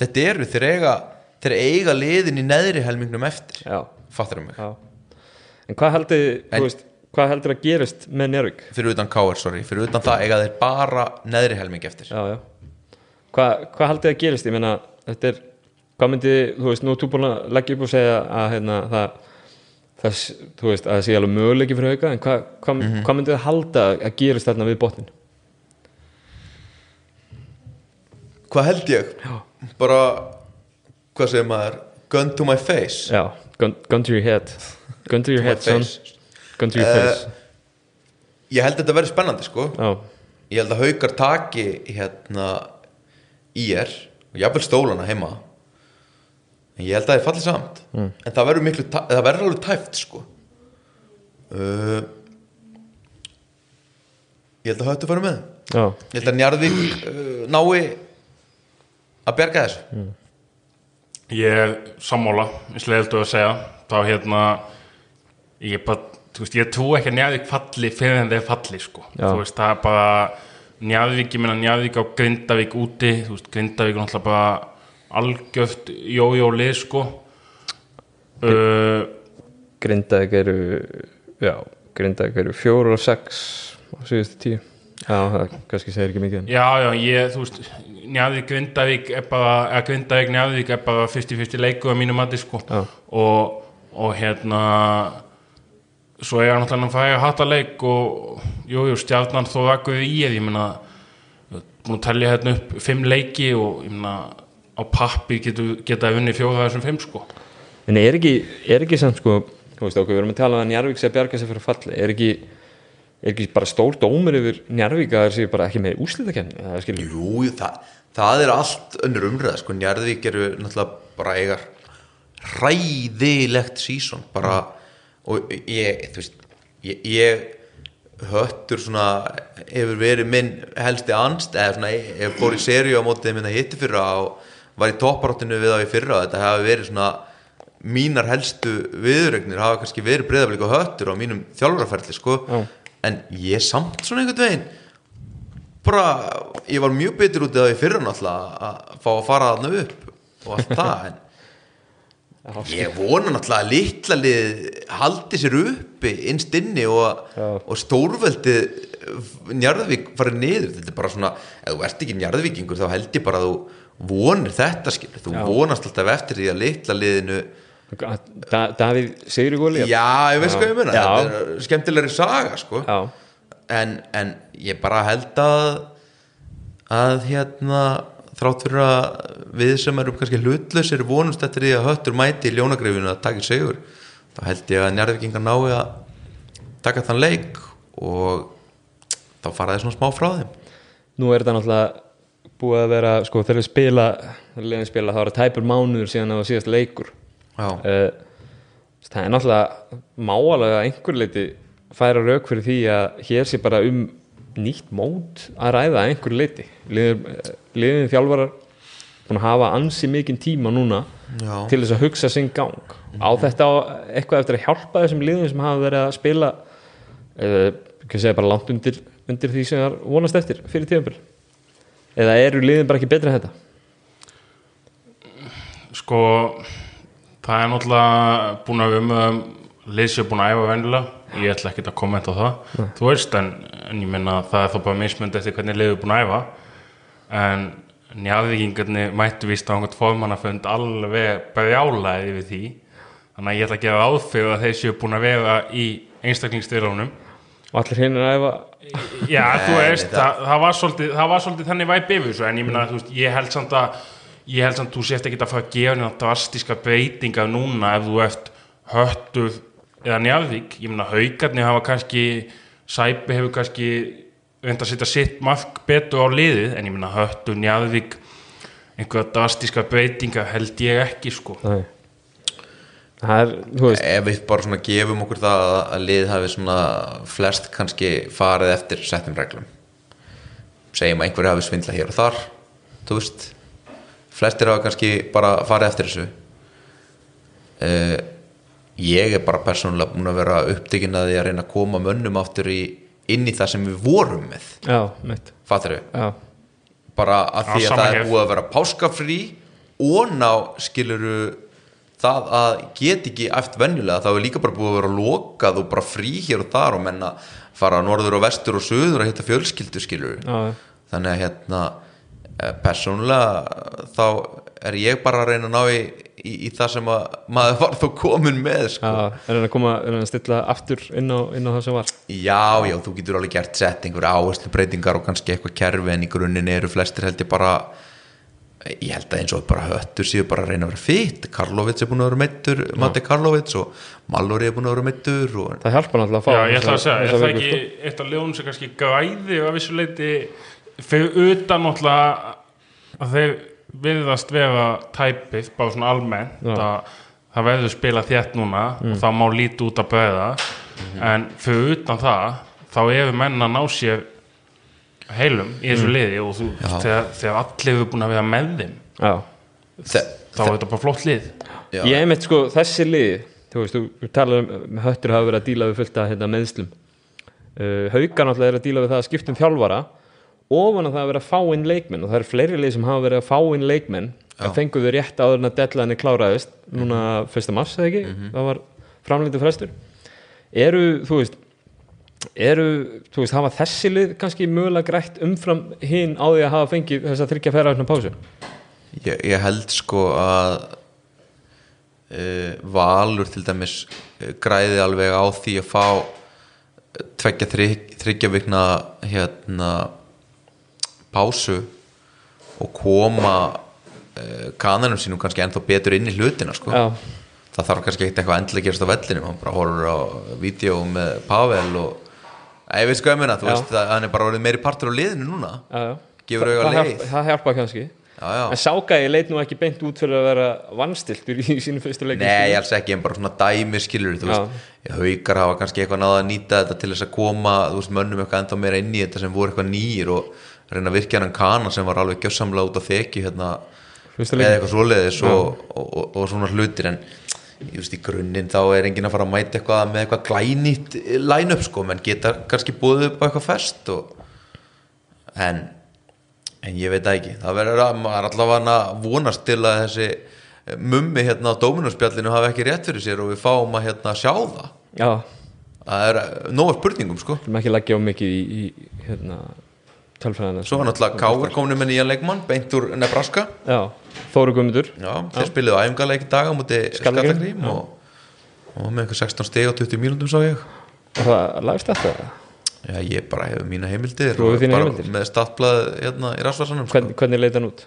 S2: þetta eru, þeir eiga þeir eiga liðin í neðri helmingnum eftir
S1: já,
S2: fattar mig,
S1: já. En hvað heldur, þú veist, hvað heldur að gerist með Njörg?
S2: fyrir utan KR, sorry fyrir utan það eiga þeir bara neðri helming eftir
S1: Já, já. Hvað, hvað haldið að gerist? Ég meina, þetta er, hvað myndi, þú veist, nú er þú búin að leggja upp og segja að hérna, það, það, þú veist, að það sé alveg möguleiki fyrir auka, en hvað, hvað, hvað myndi það halda að gerist þarna við botnin?
S2: hvað held ég?
S1: Já.
S2: bara, hvað segir maður gun to my face
S1: Já, gun, gun to your head. Gun to your head, son.
S2: Face. Eh,
S1: face.
S2: ég held að þetta verði spennandi sko.
S1: Já,
S2: ég held að haukar taki hérna í er og jafnvel stólana heima. En ég held að það er fallið samt.
S1: Mm.
S2: en það verður miklu það verður alveg tæft sko. Uh, ég held að höttu fara með.
S1: Já,
S2: ég held að Njarðvík uh, nái að berga þessu.
S3: Ég er sammála, eins og leiðildu að segja. Þá hérna ég er bara, þú veist, ég trú ekki að Njarðvík falli fyrir en þeir falli, sko
S1: Já.
S3: þú veist, það er bara Njarðvík, ég meina Njarðvík á Grindavík úti þú veist, Grindavík er náttúrulega bara algjöft jójó lið, sko uh,
S1: Grindavík eru, já, Grindavík eru fjóru og sex á síðustu tíu. Já, það kannski segir ekki mikið.
S3: Já, já, ég, þú veist Njarðvík, Grindavík er bara eða Grindavík, Njarðvík er bara 50-50 leiku á mínu mati, sko
S1: Já.
S3: og, og hérna svo er hann náttúrulega að færa hattaleik og jú, jú, stjarnan þó rakkuði í eða ég meina búin að tellja hérna upp fimm leiki og ég meina á pappi getur, geta að vunni fjóða þessum fimm sko.
S1: En er ekki, er ekki samt sko, þú veist okkur, við erum að tala um að Njarvík sé að bjarga sér fyrir falli, er ekki, er ekki bara stór dómur yfir Njarvík að það sé bara ekki með skilur
S2: Jú, það, það er allt önnur umræða sko, Njarðvík eru náttúrulega bara eiga hræðilegt sísón bara og ég, þú veist ég, ég höttur svona hefur verið minn helsti anst eða svona, ég fór í seríu á mótið minna hitti fyrra og var í topparáttinu við á í fyrra þetta hafi verið svona mínar helstu viðregnir hafa kannski verið breyðablík og höttur á mínum þjálfarferli sko
S1: Já.
S2: en ég samt svona einhvern veginn bara, ég var mjög betur út af því fyrra náttúrulega að fá að fara þarna upp og allt það en ég vona náttúrulega að litla lið haldi sér uppi innst inni og, og stórveldi Njarðvík farið niður. Þetta er bara svona, ef þú ert ekki Njarðvíkingur þá held ég bara að þú vonir þetta skil, þú
S1: Já.
S2: vonast alltaf eftir því að litla liðinu
S1: da, Davíð Sigurgóli
S2: já, ég veist hvað ég meina.
S1: Já.
S2: þetta er skemmtilegri saga sko. En, en ég bara held að að hérna þrátt fyrir að við sem erum kannski hlutlausir vonumst eftir því að höttur mæti í ljónagrifinu að taka sigur þá held ég að njárvikingar nái að taka þann leik og þá fara þeir svona smá frá þeim.
S1: Nú er þetta náttúrulega búið að vera sko þegar við spila spila þá er það tæpur mánuður síðan var síðast leikur. Uh, það er náttúrulega máalega einhver leiti færa rauk fyrir því að hér sé bara um nýtt mót að ræða að einhver leiti liðin, liðin þjálfarar búin að hafa ansi mikinn tíma núna
S2: já.
S1: til þess að hugsa sinn gang. Á þetta á eitthvað eftir að hjálpa þessum liðum sem hafa verið að spila uh, ekki segja bara langt undir, undir því sem það vonast eftir fyrir tíðanbíl eða eru liðin bara ekki betri en þetta?
S3: Sko, það er náttúrulega búin að um um liðsjö búin að æfa venjulega ég ætla ekki að kommenta á það. Þú veist, en, en ég minna það er þá bara mismund eftir hvernig er búin að æfa. En njafðvíkingarnir mættu víst á einhvern formannafönd alveg brjálaði yfir því. Þannig að ég ætla að gefa áþjóð að þeir séu búin að vera í einstaklingsstyrlunum
S1: og allir hinn er að æfa?
S3: Já, þú
S2: Nei,
S3: veist, það, það, var svolítið, það var svolítið þannig væp yfir þessu en ég minna, þú veist, ég held samt að ég held samt að þú sést ekki að fara að gefa neina drastíska breytinga núna ef þú ert höttur eða njárvík, ég minna, haugarnir hafa kannski, sæpi hefur kannski reynd að setja sitt mark betur á liðið, en ég minna, höttur, njárvík einhverja drastíska breytinga held ég ekki, sko.
S1: Nei. það er, þú veist
S2: ef við bara svona gefum okkur það að- lið hafi svona flest kannski farið eftir settum reglum. Segjum að einhverju hafi svindla hér og þar þú veist. Flestir hafa kannski bara farið eftir þessu. Uh, ég er bara persónulega búin að vera upptekinn að því að reyna að koma mönnum aftur í, inn í það sem við vorum með.
S1: Já, mitt.
S2: Fattur
S1: já,
S2: bara að því að það er búið að vera páskafrí og ná skiluru það að get ekki eftir venjulega það er líka bara búið að vera lokað og bara frí hér og þar og menna fara norður og vestur og söður að hitta fjölskyldu skiluru
S1: já,
S2: þannig að hérna eh, persónulega þá er ég bara að reyna að ná í, í, í það sem að maður var þó komin með sko.
S1: já, er hann að koma er hann að stilla aftur inn á, inn á það sem var
S2: Já, já, þú getur alveg gert sett einhverja áherslu breytingar og kannski eitthvað kerfi en í grunninn eru flestir held ég bara ég held að eins og bara höttur séu bara að reyna að vera fitt Karlovits er búin að vera meittur Matti Karlovits og Mallory er búin að vera meittur og
S1: það hjálpar náttúrulega að fá
S3: Já, ég ætla að segja, er það ekki
S1: sko.
S3: eitt af liðunum sem kannski græði og að vissu leiti fyrir utan náttúrulega að þeir virðast vera tæpið, bara svona almennt að það verður spila þétt núna og það má líti út að bregða. En fyrir utan það þá eru menn að ná sér heilum í þessu liði og þú, þegar, þegar allir eru búin að vera með þeim
S1: já,
S3: þá er þetta bara flott lið.
S2: Já.
S1: ég einmitt sko þessi liði þú veist, þú, talar um með höttur hafa verið að díla við fullt að hérna, meðslum uh, haugar náttúrulega er að díla við það að skiptum þjálfara ofan að það að vera að fá inn leikmenn og það eru fleiri lið sem hafa verið að fá inn leikmenn að fengu þau rétt áður en að deadline kláraðist núna fyrsta mars eða ekki? Það var framlýndu frestur. Eru, þú veist eru, þú veist, hafa þessi lið kannski mögulega grætt umfram hinn á því að hafa fengið þess að þryggja færa pásu?
S2: Ég, ég held sko að uh, Valur til dæmis uh, græði alveg á því að fá tveggja þrygg, þryggja vikna hérna pásu og koma uh, kananum sínum kannski ennþá betur inn í hlutina sko það þarf kannski ekkert eitthvað endilega gerast á vellinu hann bara horfur á vídeo með Pavel og ég veist hvað ég meina, þú
S1: Já.
S2: veist að hann er bara orðið meiri partur á liðinu núna
S1: já, já.
S2: Gefur
S1: það
S2: leið.
S1: hjálpa- það hjálpa kannski
S2: já, já.
S1: En Sákaði leit nú ekki beint út fyrir að vera vannstiltur í sínu fyrstu leikum
S2: Nei, alls ekki, en bara svona dæmi skilur haukar hafa kannski eitthvað náða að nýta þetta til þess að koma, þú veist, mönnum eitthvað ennþá meira inn í þetta sem voru eitthvað nýr og reyna að virkja hann kana sem var alveg gjössamlega út á þekju hérna, eða eitthvað svoleiðis og, og, og, og svona hlutir en ég veist, í grunninn þá er enginn að fara að mæta eitthvað með eitthvað glænýtt line-up sko, menn geta kannski búið upp á eitthvað fest og en en ég veit ekki, það verður að maður allavega að vonast til að þessi mummi hérna á Dóminóspjallinu hafi ekki rétt fyrir sér og við fáum að hérna sjá það.
S1: Já,
S2: það er nóga spurningum sko.
S1: Við erum ekki að leggja á mikið í, í hérna, tölfræðina
S2: svo var náttúrulega Káur komin með nýjan leikmann beint úr Nebraska.
S1: Þóru Guðmundur.
S2: Þeir spiluðu æfingarleik í dag á múti
S1: Skallagrím,
S2: og, og með eitthvað 16 steg á 20 mínútum sá ég.
S1: Og það lagst þetta
S2: já, ég bara hefur mína heimildir bara
S1: heimildir?
S2: með statblað hérna í rasvarsanum sko.
S1: Hvern, Hvernig leit hann út?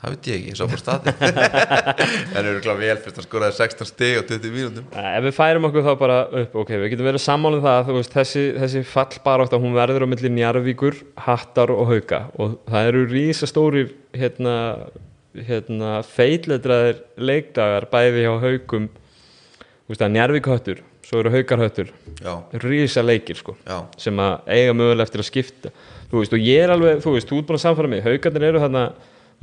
S2: Það veit ég ekki, ég sá bara stati en eru kláð vel fyrst að skoraði 16 stig á 20 mínútum.
S1: Eh, Ef við færum okkur þá bara upp, ok, við getum verið sammálið það, þú veist, þessi, þessi fallbarátt að hún verður á milli Njarvíkur, Hattar og Hauka. Og það eru rísastórir, hérna, hérna, feitletraðir leikdagar bæði hjá Haukum, þú veist, að Njarvík höttur, svo eru Haukar höttur,
S2: já,
S1: rísa leikir, sko,
S2: já,
S1: sem að eiga mögulega eftir að skipta, þú veist, og ég er alveg, þú veist, þú ert búin að samfara mig, Haukarnir eru þarna,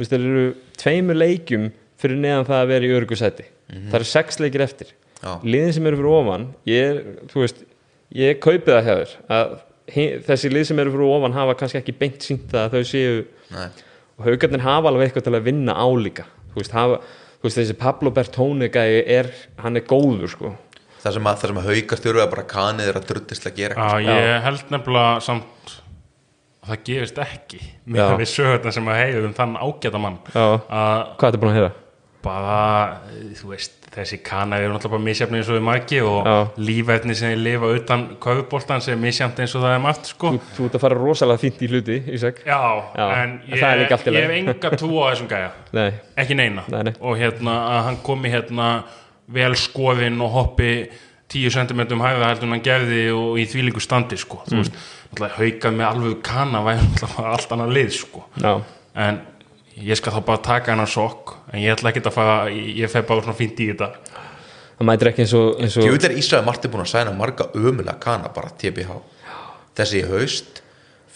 S1: veist, þeir eru tveimur leikjum fyrir neðan það að vera í örgusæti, það eru sex leikir eftir.
S2: Já,
S1: liðin sem eru fyrir ofan ég, þú veist, ég kaupi það þér að þessi lið sem eru fyrir ofan hafa kannski ekki beint sínt það að þau séu
S2: nei.
S1: Og haugarnir hafa alveg eitthvað til að vinna álíka. Þú veist, hafa, þú veist þessi Pablo Bertone gæi er, hann er góður sko.
S2: Það sem að, að haukast þurfa að bara kanið er að drullist að gera
S3: Já, ég held nefnilega samt að það gerist ekki með það við sögurnar sem að heiðu um þann ágæta mann
S1: hvað ertu búin að heyra?
S3: bara, þú veist, þessi kana eru náttúrulega bara misjafni eins og við margi og
S1: Já.
S3: lífætni sem ég lifa utan köfuboltan sem er misjafni eins og það er margt sko.
S1: Þú, þú ert að fara rosalega fínt í hluti Ísak
S3: Já,
S1: Já,
S3: en ég,
S1: er
S3: ég hef enga trú á þessum gæja
S1: Nei,
S3: ekki neina
S1: Nei, nei.
S3: og hérna að hann komi hérna vel skoðinn og hoppi 10 cm hæða heldur en hann gerði og í þvílíku standi sko.
S1: Mm.
S3: þú veist, haukað með alveg náttúrulega allt annað lið sko.
S1: já,
S3: en ég skal þá bara taka hennar sokk en ég ætla ekki að fara ég, ég fer bara svona fínt í þetta.
S1: Það mætir ekki eins og, eins og
S2: Ég veit er Ísraði Marti búin að sæna marga ömulega kana bara TBH þessi haust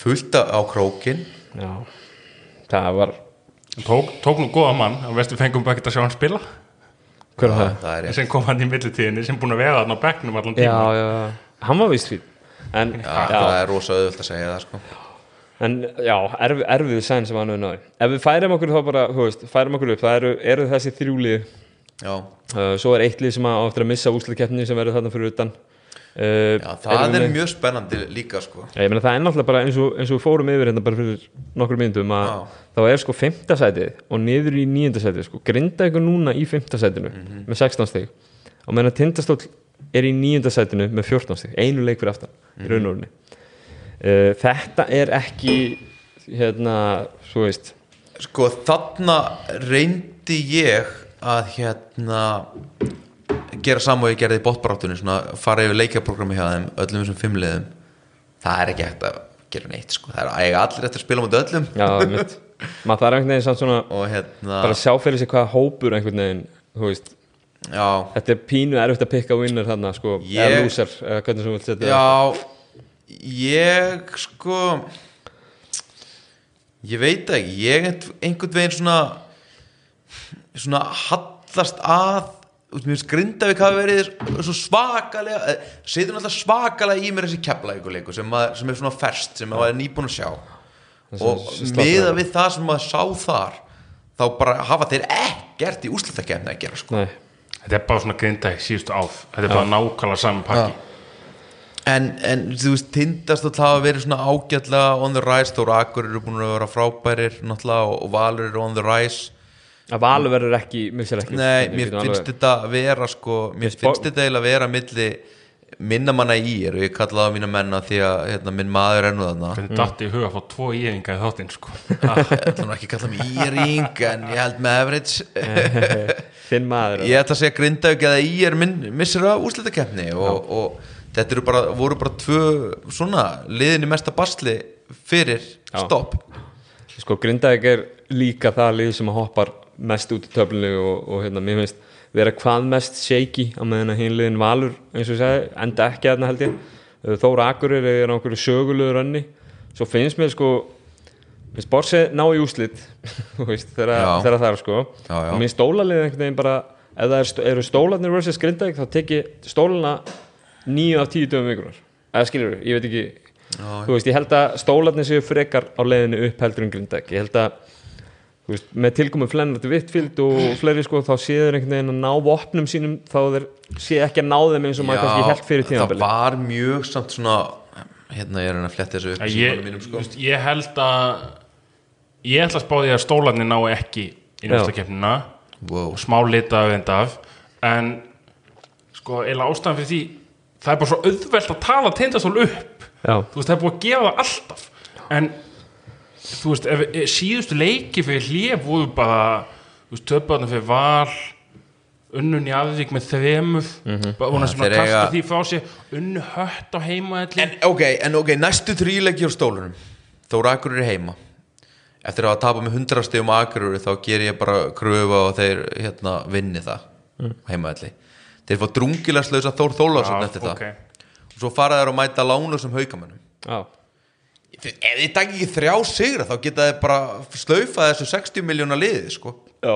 S2: fullta á krókin
S1: já, það var
S3: tók, tók nú góða mann og veist við fengum bara ekki að sjá hann spila.
S1: Hver var það?
S2: það er rétt.
S3: sem kom hann í millitíðinni sem búin að vera þarna á bekknum allan tíma
S1: Já, já, hann var vist fín en,
S2: Já,
S1: já,
S2: það er rosa auðvöld að segja það sko.
S1: En já, erf, erfið sæn sem hann hefur náði Ef við færum okkur þá bara, þú veist, færum okkur upp það eru, eru þessi þrjúlið uh, Svo er eitt lið sem á eftir að missa úsleikeppni sem verður þarna fyrir utan. Uh,
S2: Já það er mjög spennandi líka sko.
S1: Ég meina það er náttúrulega bara eins og, eins og fórum yfir hérna bara fyrir nokkur myndum þá er sko fimmta sætið og niður í níunda sætið sko, grinda ykkur núna í fimmta sætinu
S2: Mhm.
S1: með 16 stig. Og meðan tindastóll er í níunda sætinu með 14 stig, einu leik fyrir aftan
S2: Mhm.
S1: í raunórunni uh, Þetta er ekki hérna, svo veist.
S2: Sko þarna reyndi ég að hérna gera saman og ég gerði í botbaráttunni svona fara yfir leikjaprogrammi hjá þeim öllum þessum fimmliðum það er ekki hægt að gera neitt sko. Það er að eiga allir eftir að spila mútið öllum.
S1: Já, mitt maður þarf einhvern veginn samt svona
S2: og hérna
S1: bara að sjá fyrir sig hvaða hópur einhvern veginn, þú veist
S2: já,
S1: þetta er pínu erfitt að pikka winner þarna sko,
S2: Ég-
S1: eða loser, eða hvernig sem þú vilt setja það.
S2: já ég sko ég veit það ekki. Ég einhvern- einhvern veginn svona svona hallast að mér finnst Grindavík hafa verið svo svakalega setur náttúrulega svakalega í mér þessi keflavíkuleiku sem, sem er svona ferst sem maður er nýbúin að sjá. Og
S1: sem
S2: miða við það sem maður sá þar þá bara hafa þeir ekkert í úrslutakefni að gera sko.
S1: Nei,
S3: þetta er bara svona grinda í síðustu áf þetta er bara nákvæmlega saman pakki.
S2: En, en þú veist, tindast að hafa verið svona ágætlega on the rise Þóra Akkur eru búin að vera frábærir náttúrulega og, og Valur eru on the rise.
S1: Að Valur verður ekki, ekki
S2: Nei, mér finnst
S1: alveg-
S2: þetta að vera sko, mér
S1: Ég
S2: finnst þetta eiginlega að vera milli minna manna í er og ég kallaði á mína menna því að hérna, minn maður er nú þarna.
S3: Hvernig datti í huga að fá tvo íringa í þáttinn sko.
S2: ég ætla nú ekki að kalla mig íring en ég held með average
S1: Þinn maður
S2: ég ætla að segja Grindavík eða í er missir af úrslitakeppni og, og þetta bara, voru bara tvö svona liðin í mesta basli fyrir
S1: Já.
S2: stopp.
S1: Sko, Grindavík er líka það lið sem hoppar mest út í töflinu og, og hérna, mér finnst vera hvað mest shaky á meðan að hinn liðin Valur, eins og ég segi, enda ekki aðna held ég. Þóra Akureyri er á einhverju sögulegu rönni. Svo finnst mér sko finnst Borsi ná í úslit þú veist, þegar það er sko.
S2: Já, já.
S1: og mér stólalið einhvern veginn bara ef það er, st- eru stólarnir versus Grindavík þá tek ég stólana nýju af tíu döfum vikunar eða skilur ég veit ekki
S2: Já,
S1: þú veist, ég held að stólarnir séu frekar á leiðinu upp heldur en Grindavík. Ég held að þú veist, með tilkomu Flennart Vittfield og fleiri sko þá séður einhvern veginn að ná vopnum sínum þá þeir sé ekki að ná þeim eins og maður kannski held fyrir
S2: það
S1: tímabili
S2: var mjög samt svona hérna ég er að fletta þessu upp í
S3: ég, þú
S2: sko.
S3: veist, ég held að ég ætla að spá því að stólarnir ná ekki í næsta keppnina
S2: wow.
S3: smá lita af enda af. En sko, eila ástæðan fyrir því það er bara svo auðvelt að tala tindastól upp.
S1: Já,
S3: þú veist, það er búið að gefa það alltaf. En þú veist, ef, ef, síðustu leiki fyrir hljöf voru bara þú veist, töfbarnar fyrir val unnun í aðvík með þremur mm -hmm. bara voru
S2: Ja,
S3: sem að kasta
S2: eiga-
S3: því frá sér unnu hött á heimaðalli
S2: en ok, en ok, næstu þrýleiki á stólunum. Þóra Akurur er heima eftir að hafa tapað með 100 stegum Akurur þá ger ég bara kröfu og þeir hérna vinni það mm. heimaðalli þeir fá drungilarslausa Þór Þólarsson eftir það.
S3: ok.
S2: og svo fara þeir að mæta lánlösum haukamönnum.
S1: Já,
S2: ef þið takk ekki þrjá sigra þá geta þeir bara slaufa þessu 60 miljóna liði sko.
S1: Já.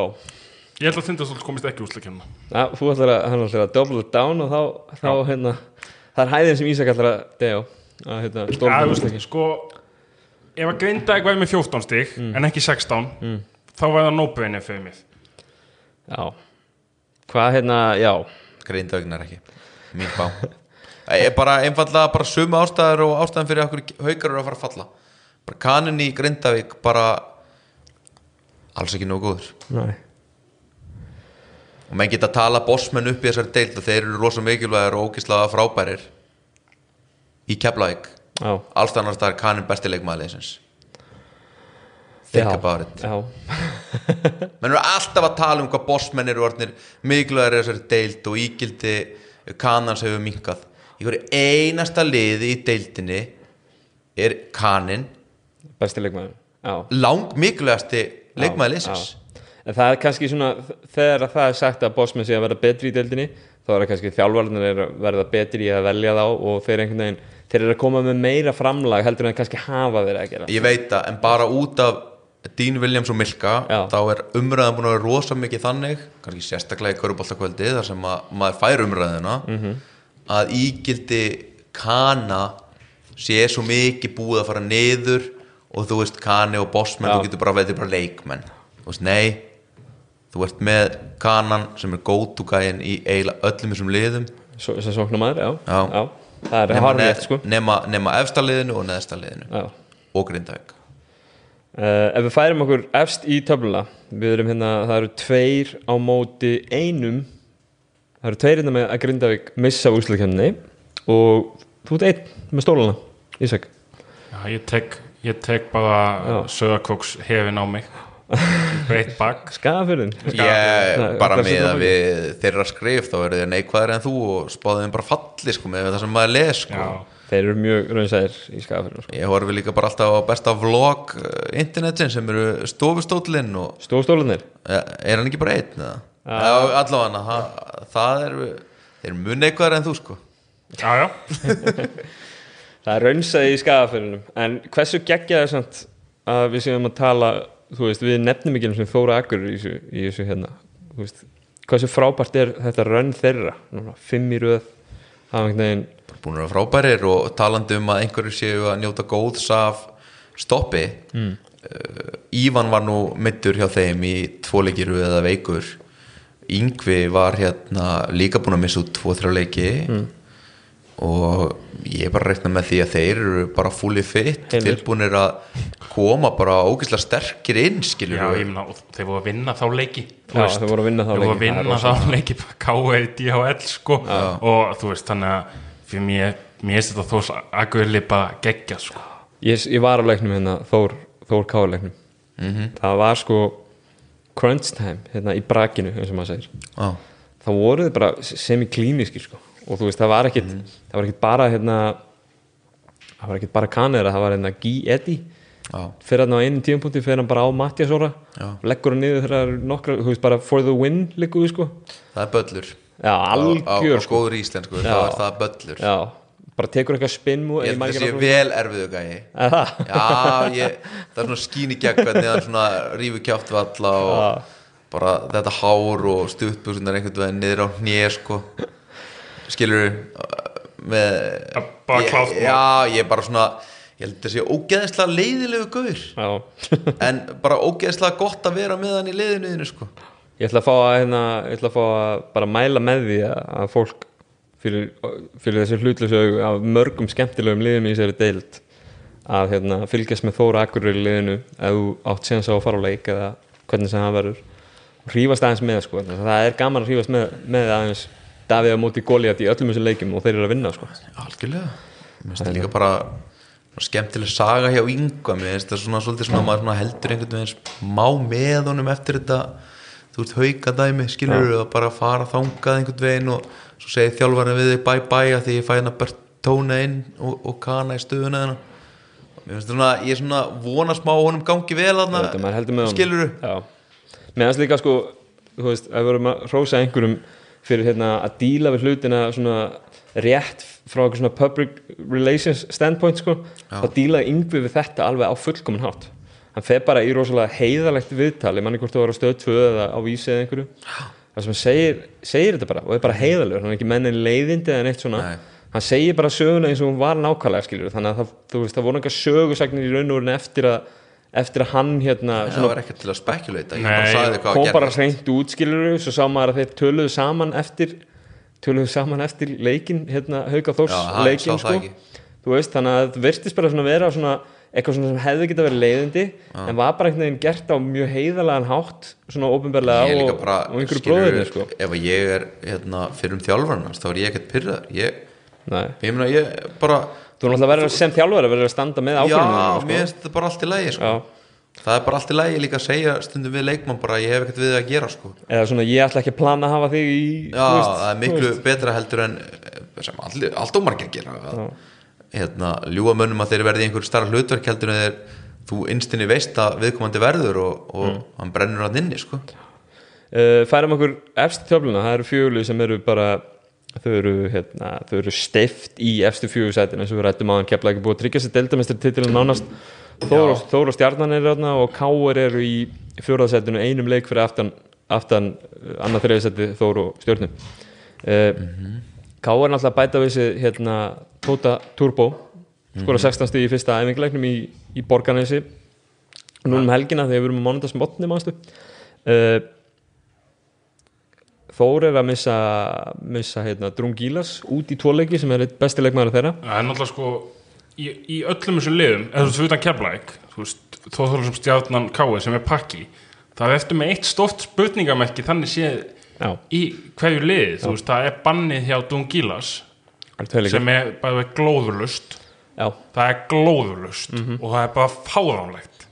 S3: Ég held að Tindastól komist ekki úrslækjumna
S1: Já, þú ætlar að, hann ætlar að double down og þá, þá hérna, það er hæðin sem Ísak ætlar að dega á að hérna,
S3: Ja,
S1: stóla
S3: þú veist, sko ef að Grindavík væri með 14 stig
S1: Mm.
S3: en ekki 16 þá væri það nóbeinni fyrir mig.
S1: Já, hvað hérna, já.
S2: Grindavíknar ekki, mín bá Það er bara einfallega bara sömu ástæður og ástæðan fyrir okkur haukar eru að fara að falla. Bara kanin í Grindavík bara alls ekki nógu góður.
S1: Nei,
S2: og menn geta að tala bossmenn upp í þessari deild og þeir eru rosa mikilvægir og ógislega frábærir í Keflavík
S1: já,
S2: alls annars það er kanin besti leikmaðliðsins think
S1: já,
S2: about it. menn eru alltaf að tala um hvað bossmenn eru orðnir mikilvægir í þessari deild og ígildi kanans hefur minkað í hverju einasta liði í deildinni er kanin
S1: besti leikmaður Já,
S2: lang mikilvægasti leikmaðliðsins
S1: já. En það er kannski svona þegar að það er sagt að bossmenn sé að verða betri í deildinni þá er það kannski þjálfarnir er að verða betri í að velja þá og þeir einhvern veginn þeir eru að koma með meira framlag heldur en þeir kannski hafa verið að gera
S2: ég veit það, en bara út af Dean Williams og Milka
S1: Já.
S2: þá er umræðan búin að vera rosa mikið þannig kannski sérstaklega í Köruboltakvöldi þar sem að maður fær umræðina
S1: Mhm.
S2: að ígildi kana sé svo mikið búið að fara niður og þú veist kani og bossmenn
S1: Já.
S2: þú getur bara veið bara leikmenn þú veist nei þú ert með kanan sem er go-to gæin í eiginlega öllum þessum liðum
S1: sem sóknarmaður, já,
S2: Já.
S1: Það er
S2: nema,
S1: harfið, sko.
S2: nema, nema efsta liðinu og neðsta liðinu.
S1: Já.
S2: Og grindavík.
S1: Uh, ef við færum okkur efst í töfluna við erum hérna, það eru tveir á móti einum. Það eru tveir hérna með að Grindavík missa úrslukenni og þú ert einn með stólana Ísak.
S3: Já, ég tek, ég tek bara söðakóks hefin á mig breytt bak
S1: skafurinn
S2: Ég bara með að við þeirra skrif þá eru þeir neikvæðir en þú og spáðið þeim bara falli sko með það sem maður les sko.
S3: Já,
S1: þeir eru mjög raunsæðir í skafurinn sko.
S2: Ég horfi líka bara alltaf á besta vlog uh, internetin sem eru stofustólinn og
S1: stóðstólanir
S2: eh, er hann ekki bara einn eða? Allavega það, það er þeir eru mun neikvæðir en þú sko.
S3: Já, já.
S1: það er raunsæði í skafurinnum en hversu geggja það samt að við séum að tala þú veist, við nefnum ekki einu sinni Þóra Akkur í þessu, í þessu hérna. Þú veist, hversu frábært er þetta raun þeirra? Núna, fimm í röð það var einhvern veginn
S2: búin að vera frábærir og talandi um að einhverju séu að njóta góðs af stoppi. Mm. Ívan var nú mittur hjá þeim í tvoleikiru eða veikur. Yngvi var hérna líka búin að missa út tvo-þrjá leiki og ég er bara reikna með því að þeir eru bara fully fit
S1: Heilir.
S2: tilbúinir að koma bara ógeðslega sterkir inn skilur
S3: já ég meina, þeir voru að vinna þá leiki
S1: Já,
S3: veist.
S1: þeir voru að vinna þá
S3: þeir voru
S1: leiki,
S3: að
S1: það
S3: vinna þá leiki K.E. DHL sko og þú veist, þannig að fyrir mér, mér er þetta þós aðgöðli bara geggja sko
S1: ég, ég var á leiknum hérna Þór, Þór Káar leiknum
S2: Mhm.
S1: það var sko crunch time hérna í brakinu eins og maður segir
S2: Já,
S1: þá voru þið bara semi-klíniski sko. Og þú veist, það var ekkit það var ekkit bara hérna það var ekkit bara kanera, það var hérna Guy Eddy.
S2: Já,
S1: fyrir hann á einu tíumpunkti fyrir hann bara á Mattias Óra
S2: Já.
S1: leggur hann niður þegar það nokkra þú veist, bara for the win líku við sko.
S2: Það er böllur.
S1: Já,
S2: á, á, á
S1: algjör sko.
S2: góður íslensku,
S1: Já.
S2: þá er það böllur.
S1: Já, bara tekur eitthvað spinn
S2: ég held að það sé vel erfiðu
S1: vel
S2: Já, ég, það er svona gegn hvernig hann svona rífi kjátt valla og bara þetta hár og stuttbusunar einhvern veginn niður á hnið sko skilur með
S3: Það bara
S2: ég. Já, ég er bara svona ég held að það sé ógeðislega leiðilegu gaur
S1: já
S2: en bara ógeðislega gott að vera með hann í leiðinuðinu sko
S1: Ég ætla að fá að, hérna, ég ætla að, fá að bara mæla með því að að fólk fyrir, fyrir þessi hlutlösu augu af mörgum skemmtilegum liðum í þessari deild að hérna, fylgjast með Þóra Akureyri liðinu ef þú átt séns á að fara á leik eða hvernig sem það verður og hrífast aðeins með sko. það er gaman að hrífast með, með aðeins Davíð á móti Goliath í öllum þessum leikjum og þeir eru að vinna sko.
S2: algjörlega. Mér finnst það líka bara skemmtileg saga hjá yngva mér finnst það svona svolítið svona maður svona heldur einhvern veginn smá með honum eftir þetta. Þú ert haukadæmi skilur að bara fara þangað einhvern veginn og svo segir þjálfarinn við þig bye bye að því ég fæ hérna Bertóna inn og, og Kana í stöðuna þennan mér finnst svona, ég er svona vona smá að honum gangi vel
S1: með honum.
S2: skilur
S1: Já. meðan líka sko þú veist, að einhverjum fyrir hérna að díla við hlutina svona rétt frá eitthvað svona public relations standpoint sko. Þá dílaði yngvi við þetta alveg á fullkomun hátt. Hann fer bara í rosalega heiðalegt viðtal ég manni hvort það var á stöð 2 eða á vísi eða einhverju. Það sem hann segir, segir þetta bara og er bara heiðalegur, hann er ekki mennin leiðindi eða neitt svona.
S2: Nei.
S1: hann segir bara söguna eins og hún var nákvæmlega skilur þannig að það, þú veist, það voru einhver sögusagnir í raun og verin eftir að eftir að hann hérna
S2: það var ekkert til að spekulata ég
S3: Nei,
S2: bara
S1: kom
S2: að
S1: bara hreint út skilur svo sá maður að þeir töluðu saman eftir töluðu saman eftir leikin hérna Hauka Þórs
S2: Já,
S1: leikin sko. þú veist þannig að það virtist bara svona vera svona eitthvað svona sem hefði geta verið leiðindi en var bara einhvern veginn gert á mjög heiðalegan hátt svona
S2: ég
S1: ofinberlega
S2: er líka
S1: og, og einhverju bróðinni sko.
S2: ef ég er hérna, fyrir um þjálfarnars þá er ég ekkert pyrraður ég, ég meina ég bara
S1: þú náttúrulega verið sem þjálfari verið að standa með
S2: já,
S1: ákvörðunum
S2: mér finnst þetta bara allt í lagi sko. Það er bara allt í lagi líka að segja stundum við leikmann bara ég hef ekkert við að gera sko.
S1: eða svona ég ætla ekki að plana að hafa þig í
S2: já,
S1: veist,
S2: það er miklu
S1: veist.
S2: betra heldur en eh, sem allt ómargir gera að, hérna, ljúa mönnum að þeir verði einhver starra hlutverk heldur en þeir þú innstinni veist að viðkomandi verður og, og
S1: Mm.
S2: hann brennur hann inni sko.
S1: uh, færum okkur efstu þjálfuna, það eru fjölu sem eru bara þau eru, hérna, eru steift í efstu fjölu sætin eins og við rættum á hann kepla ekki búið að tryggja sér deildamestri titilin nánast Þór og, Þór og Stjarnan eru þarna og Káur eru í fjóraðsætinu einum leik fyrir aftan, aftan uh, annað þriðasæti Þór og Stjörnum. Uh, Káur er náttúrulega bæta við sig hérna, Tóta Turbo. Skora 16 stíð í fyrsta æfinguleiknum í, í Borganesi núna um helgina þegar við erum á mánudagsmotni mannstu uh, Þór er að missa, missa hérna, Drungilas út í tvoleiki sem er eitt besti leikmaður þeirra.
S3: Það er náttúrulega sko í, í öllum þessum liðum, eða þú veist, utan keflæk þú veist, þó þú sem stjarnan káið sem er pakki, það er eftir með eitt stórt spurningamerki þannig séð
S1: Já,
S3: í hverju liði, þú veist, það er bannið hjá
S1: er leikir?
S3: sem er bara glóðurlust
S1: Já,
S3: það er glóðurlust
S1: Mhm.
S3: og það er bara fáránlegt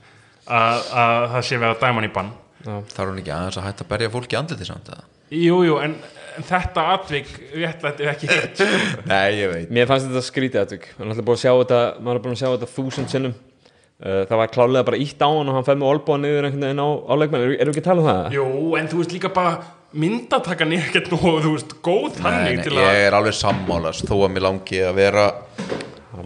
S3: að, að það sé verið að dæma hann í bann.
S2: Þarf hann ekki aðeins að hætta að berja fólki andliti samt eða?
S3: Jú, jú, en, en þetta atvik réttlætti ekki rétt sko.
S2: Nei, ég veit.
S1: Mér fannst þetta skrítið aðtök maður er búin að sjá þetta maður er búin að sjá þetta þúsund sinnum. Uh, það var klálega bara ítt á hann og hann fæði með olbúa niður einhvern veginn á, á leikmenn. Erum við ekki að tala um það?
S3: Jú, en þú veist líka bara myndatakan er ekkert nú, þú veist, góð
S2: Nei,
S3: þannig
S2: nei,
S3: til að
S2: ég er alveg sammálast þó að mér langi að vera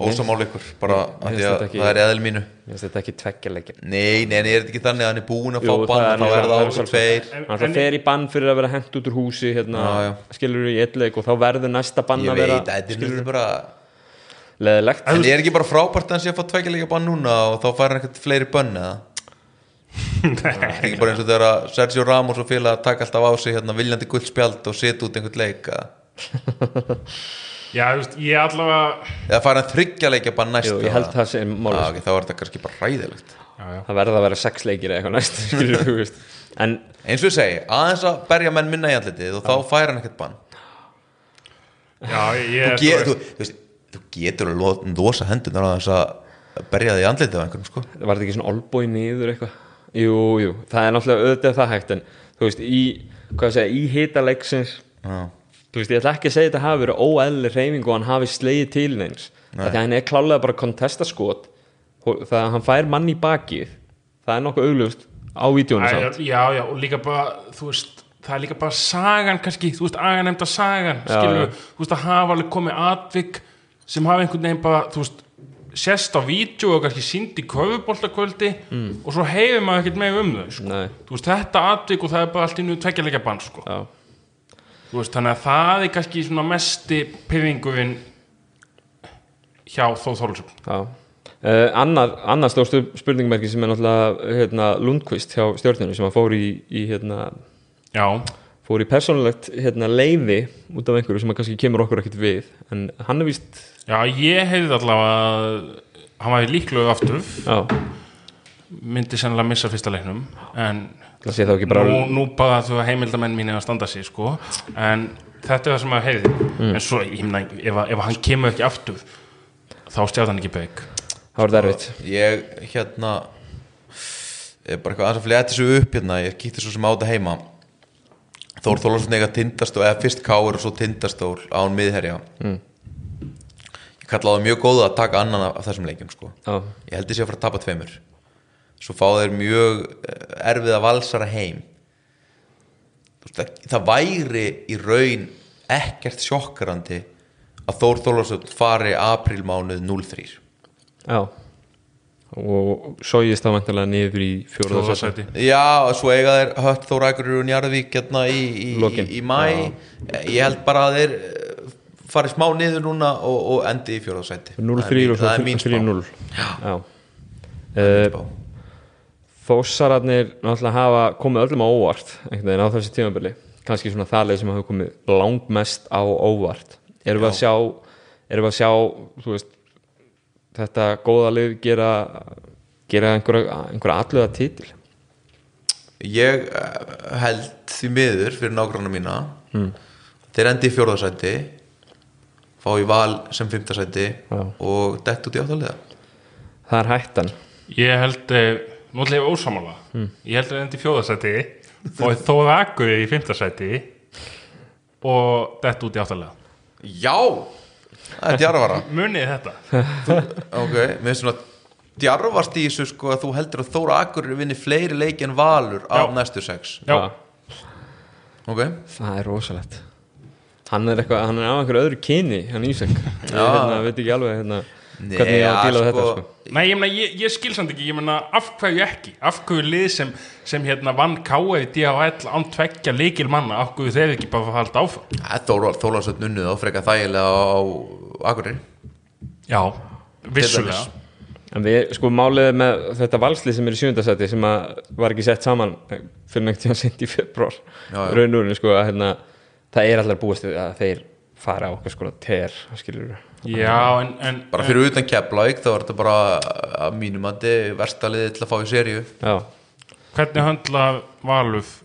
S2: ósamála ykkur bara af því
S1: finnst
S2: að
S1: þetta ekki-
S2: það er eðl mínu
S1: Mér finnst þetta ekki tveggja leikir
S2: Nei, nei, nei, er þetta ekki þannig að hann er búin að fá bann þá er
S1: það sjálfsagt.
S2: tveir
S1: hann fer í bann fyrir að vera hent út úr húsi hérna,
S2: Já, já.
S1: skilur í leik og þá verður næsta bann
S2: Ég
S1: að vera
S2: veit, þetta er bara
S1: leðilegt
S2: En er ekki bara frábært að hann sé að fá tveikja leika bann núna og þá fær hann ekkert fleiri bönn eða? Það er ekki bara eins og þegar að Sergio Ramos og félag taka alltaf á sig hérna viljandi guldspjald og setja út einhvern leik eða?
S3: Já, þú veist, ég allavega
S2: eða fær hann þryggja leikja bann næst
S1: Jú, ég held það sem
S2: Já,
S1: máli
S2: ok, þá er þetta kannski bara
S3: já,
S1: það verður að vera sex leikir eða eitthvað næst skilur en
S2: Eins og ég segi, aðeins að berja menn minna í andlitið og þá fær hann ekkert bann.
S3: Já ég
S2: þú, get, þú, þú, veist, þú getur að lo- losa hendunar á þess að berja þig í andlitið á einhverjum sko.
S1: Var þetta ekki svona olbói niður eitthvað? Jú, jú, það er náttúrulega auðvitað það hægt en þú veist, í, hvað að segja, í hita leiksins
S2: Já,
S1: þú veist, ég ætla ekki að segja þetta hafi verið óeðli reyfing og hann hafi slegið til neins. Það er hann er klálega bara kontestaskot. Það að hann fær mann í bakið það er nokkuð auglust á vídjónu samt.
S3: Já, já, og líka bara, þú veist það er líka bara sagan kannski þú veist, aganemda sagan,
S1: Já,
S3: skilur
S1: já.
S3: þú veist, að hafa alveg komið atvik sem hafa einhvern veginn bara, þú veist sérst á vídeo og kannski sínd í köfuboltakvöldi mm. og svo hefur maður ekkert með um þau, sko. Þú veist, þetta atvik og það er bara allt innu tveggjarleika bann, sko veist, þannig að það er kannski svona mesti pyrringurinn hjá Þóð Þólusum
S1: Uh, annar, annar stór spurningmerki sem er náttúrulega hérna, Lundqvist hjá stjórninu sem fór í, í hérna, fór í persónulegt hérna, leiði út af einhverju sem kannski kemur okkur ekkert við. En hann er víst
S3: já, ég heyrði allavega hann var líklega aftur.
S1: Já,
S3: myndi sennilega missa fyrsta leiknum en
S1: bara
S3: nú, nú bara þú heimildamenn mín er að standa sig sko. en þetta er það sem að heyrði
S1: Mm.
S3: en svo, ég meina, ef, að- ef hann kemur ekki aftur þá stjáð hann ekki beg
S1: það var derfitt
S2: ég hérna er bara eitthvað aðeins að flétta þessu upp hérna ég kíkti svo sem á þetta heima Þór Þólarsson eiga tindastól eða fyrst káur og svo tindastól án miðherja mm. ég kalla það mjög góða að taka annan af, þessum leikjum sko.
S1: já,
S2: ég held ég sé að fara að tapa tveimur svo fá þeir mjög eh, erfiða valsara heim. Það, það væri í raun ekkert sjokkarandi að Þór Þólarsson fari aprílmánuð 0-3
S1: já. Og sógist það vantilega niður í fjóruða
S3: Fjóðarsæti
S2: Já, svo eiga þeir hött Þór Akurur og Njarðvík hérna í, í, í, í mæ ég held bara að þeir eh, fari smá niður núna og, og endi í fjórðarsæti
S1: 0-3 og
S2: það er mín spá
S1: 3-0 já uh,
S2: spá.
S1: Þósararnir náttúrulega hafa komið öllum á óvart einhvern veginn á þessi tímabili. Kannski svona leið sem hafa komið langmest á óvart. Erum við að sjá erum við að sjá veist, þetta góða lið gera gera einhverja, einhverja alluða titil?
S2: Ég eh, held því miður fyrir nágranna mína. Mm. þeir endi í fjórðarsæti fá í val sem fimmtarsæti
S1: Já.
S2: og dett út í áttalega
S1: það er hættan.
S3: Ég held, eh, nú ætla ég að ósamála Ég held að endi fjóðarsæti og þóða akkur í fimmtarsæti og dett út í áttalega.
S2: Já, það er djarfara.
S3: Munið þetta?
S2: Ok, mér finnst svona djarfast í þessu sko að þú heldur að Þóra Akurur vinni fleiri leiki en Valur á
S3: Já.
S2: næstu sex.
S3: Já,
S2: Ok,
S1: það er rosalegt. Hann er eitthvað, hann er á einhverju öðru kyni hann Ísak, ég hérna, veit ekki alveg hérna, hvernig ég á að díla við þetta sko.
S3: Nei, ég, ég, ég skil samt ekki, ég meina af hverju ekki, af hverju lið sem, sem hérna vann í DHL án tveggja leikil manna, af hverju þeir ekki bara fara alltaf áfram?
S2: Þóra Þólarsson nunnið á freka þægilega á Akureyri.
S3: Já, vissulega.
S1: En við, sko, málið er með þetta valslið sem er í sjöndasæti sem að var ekki sett saman fyrir neitt tíma sent í februar raunurinn, sko, að hérna það er allar búist við að þeir fara á okkar sko ter, skilur
S3: Já, en, en
S2: Bara fyrir utan Keflavík þá er þetta bara að mínum að verstaliðið til að fá í seríu.
S1: Já,
S3: hvernig höndla Valuf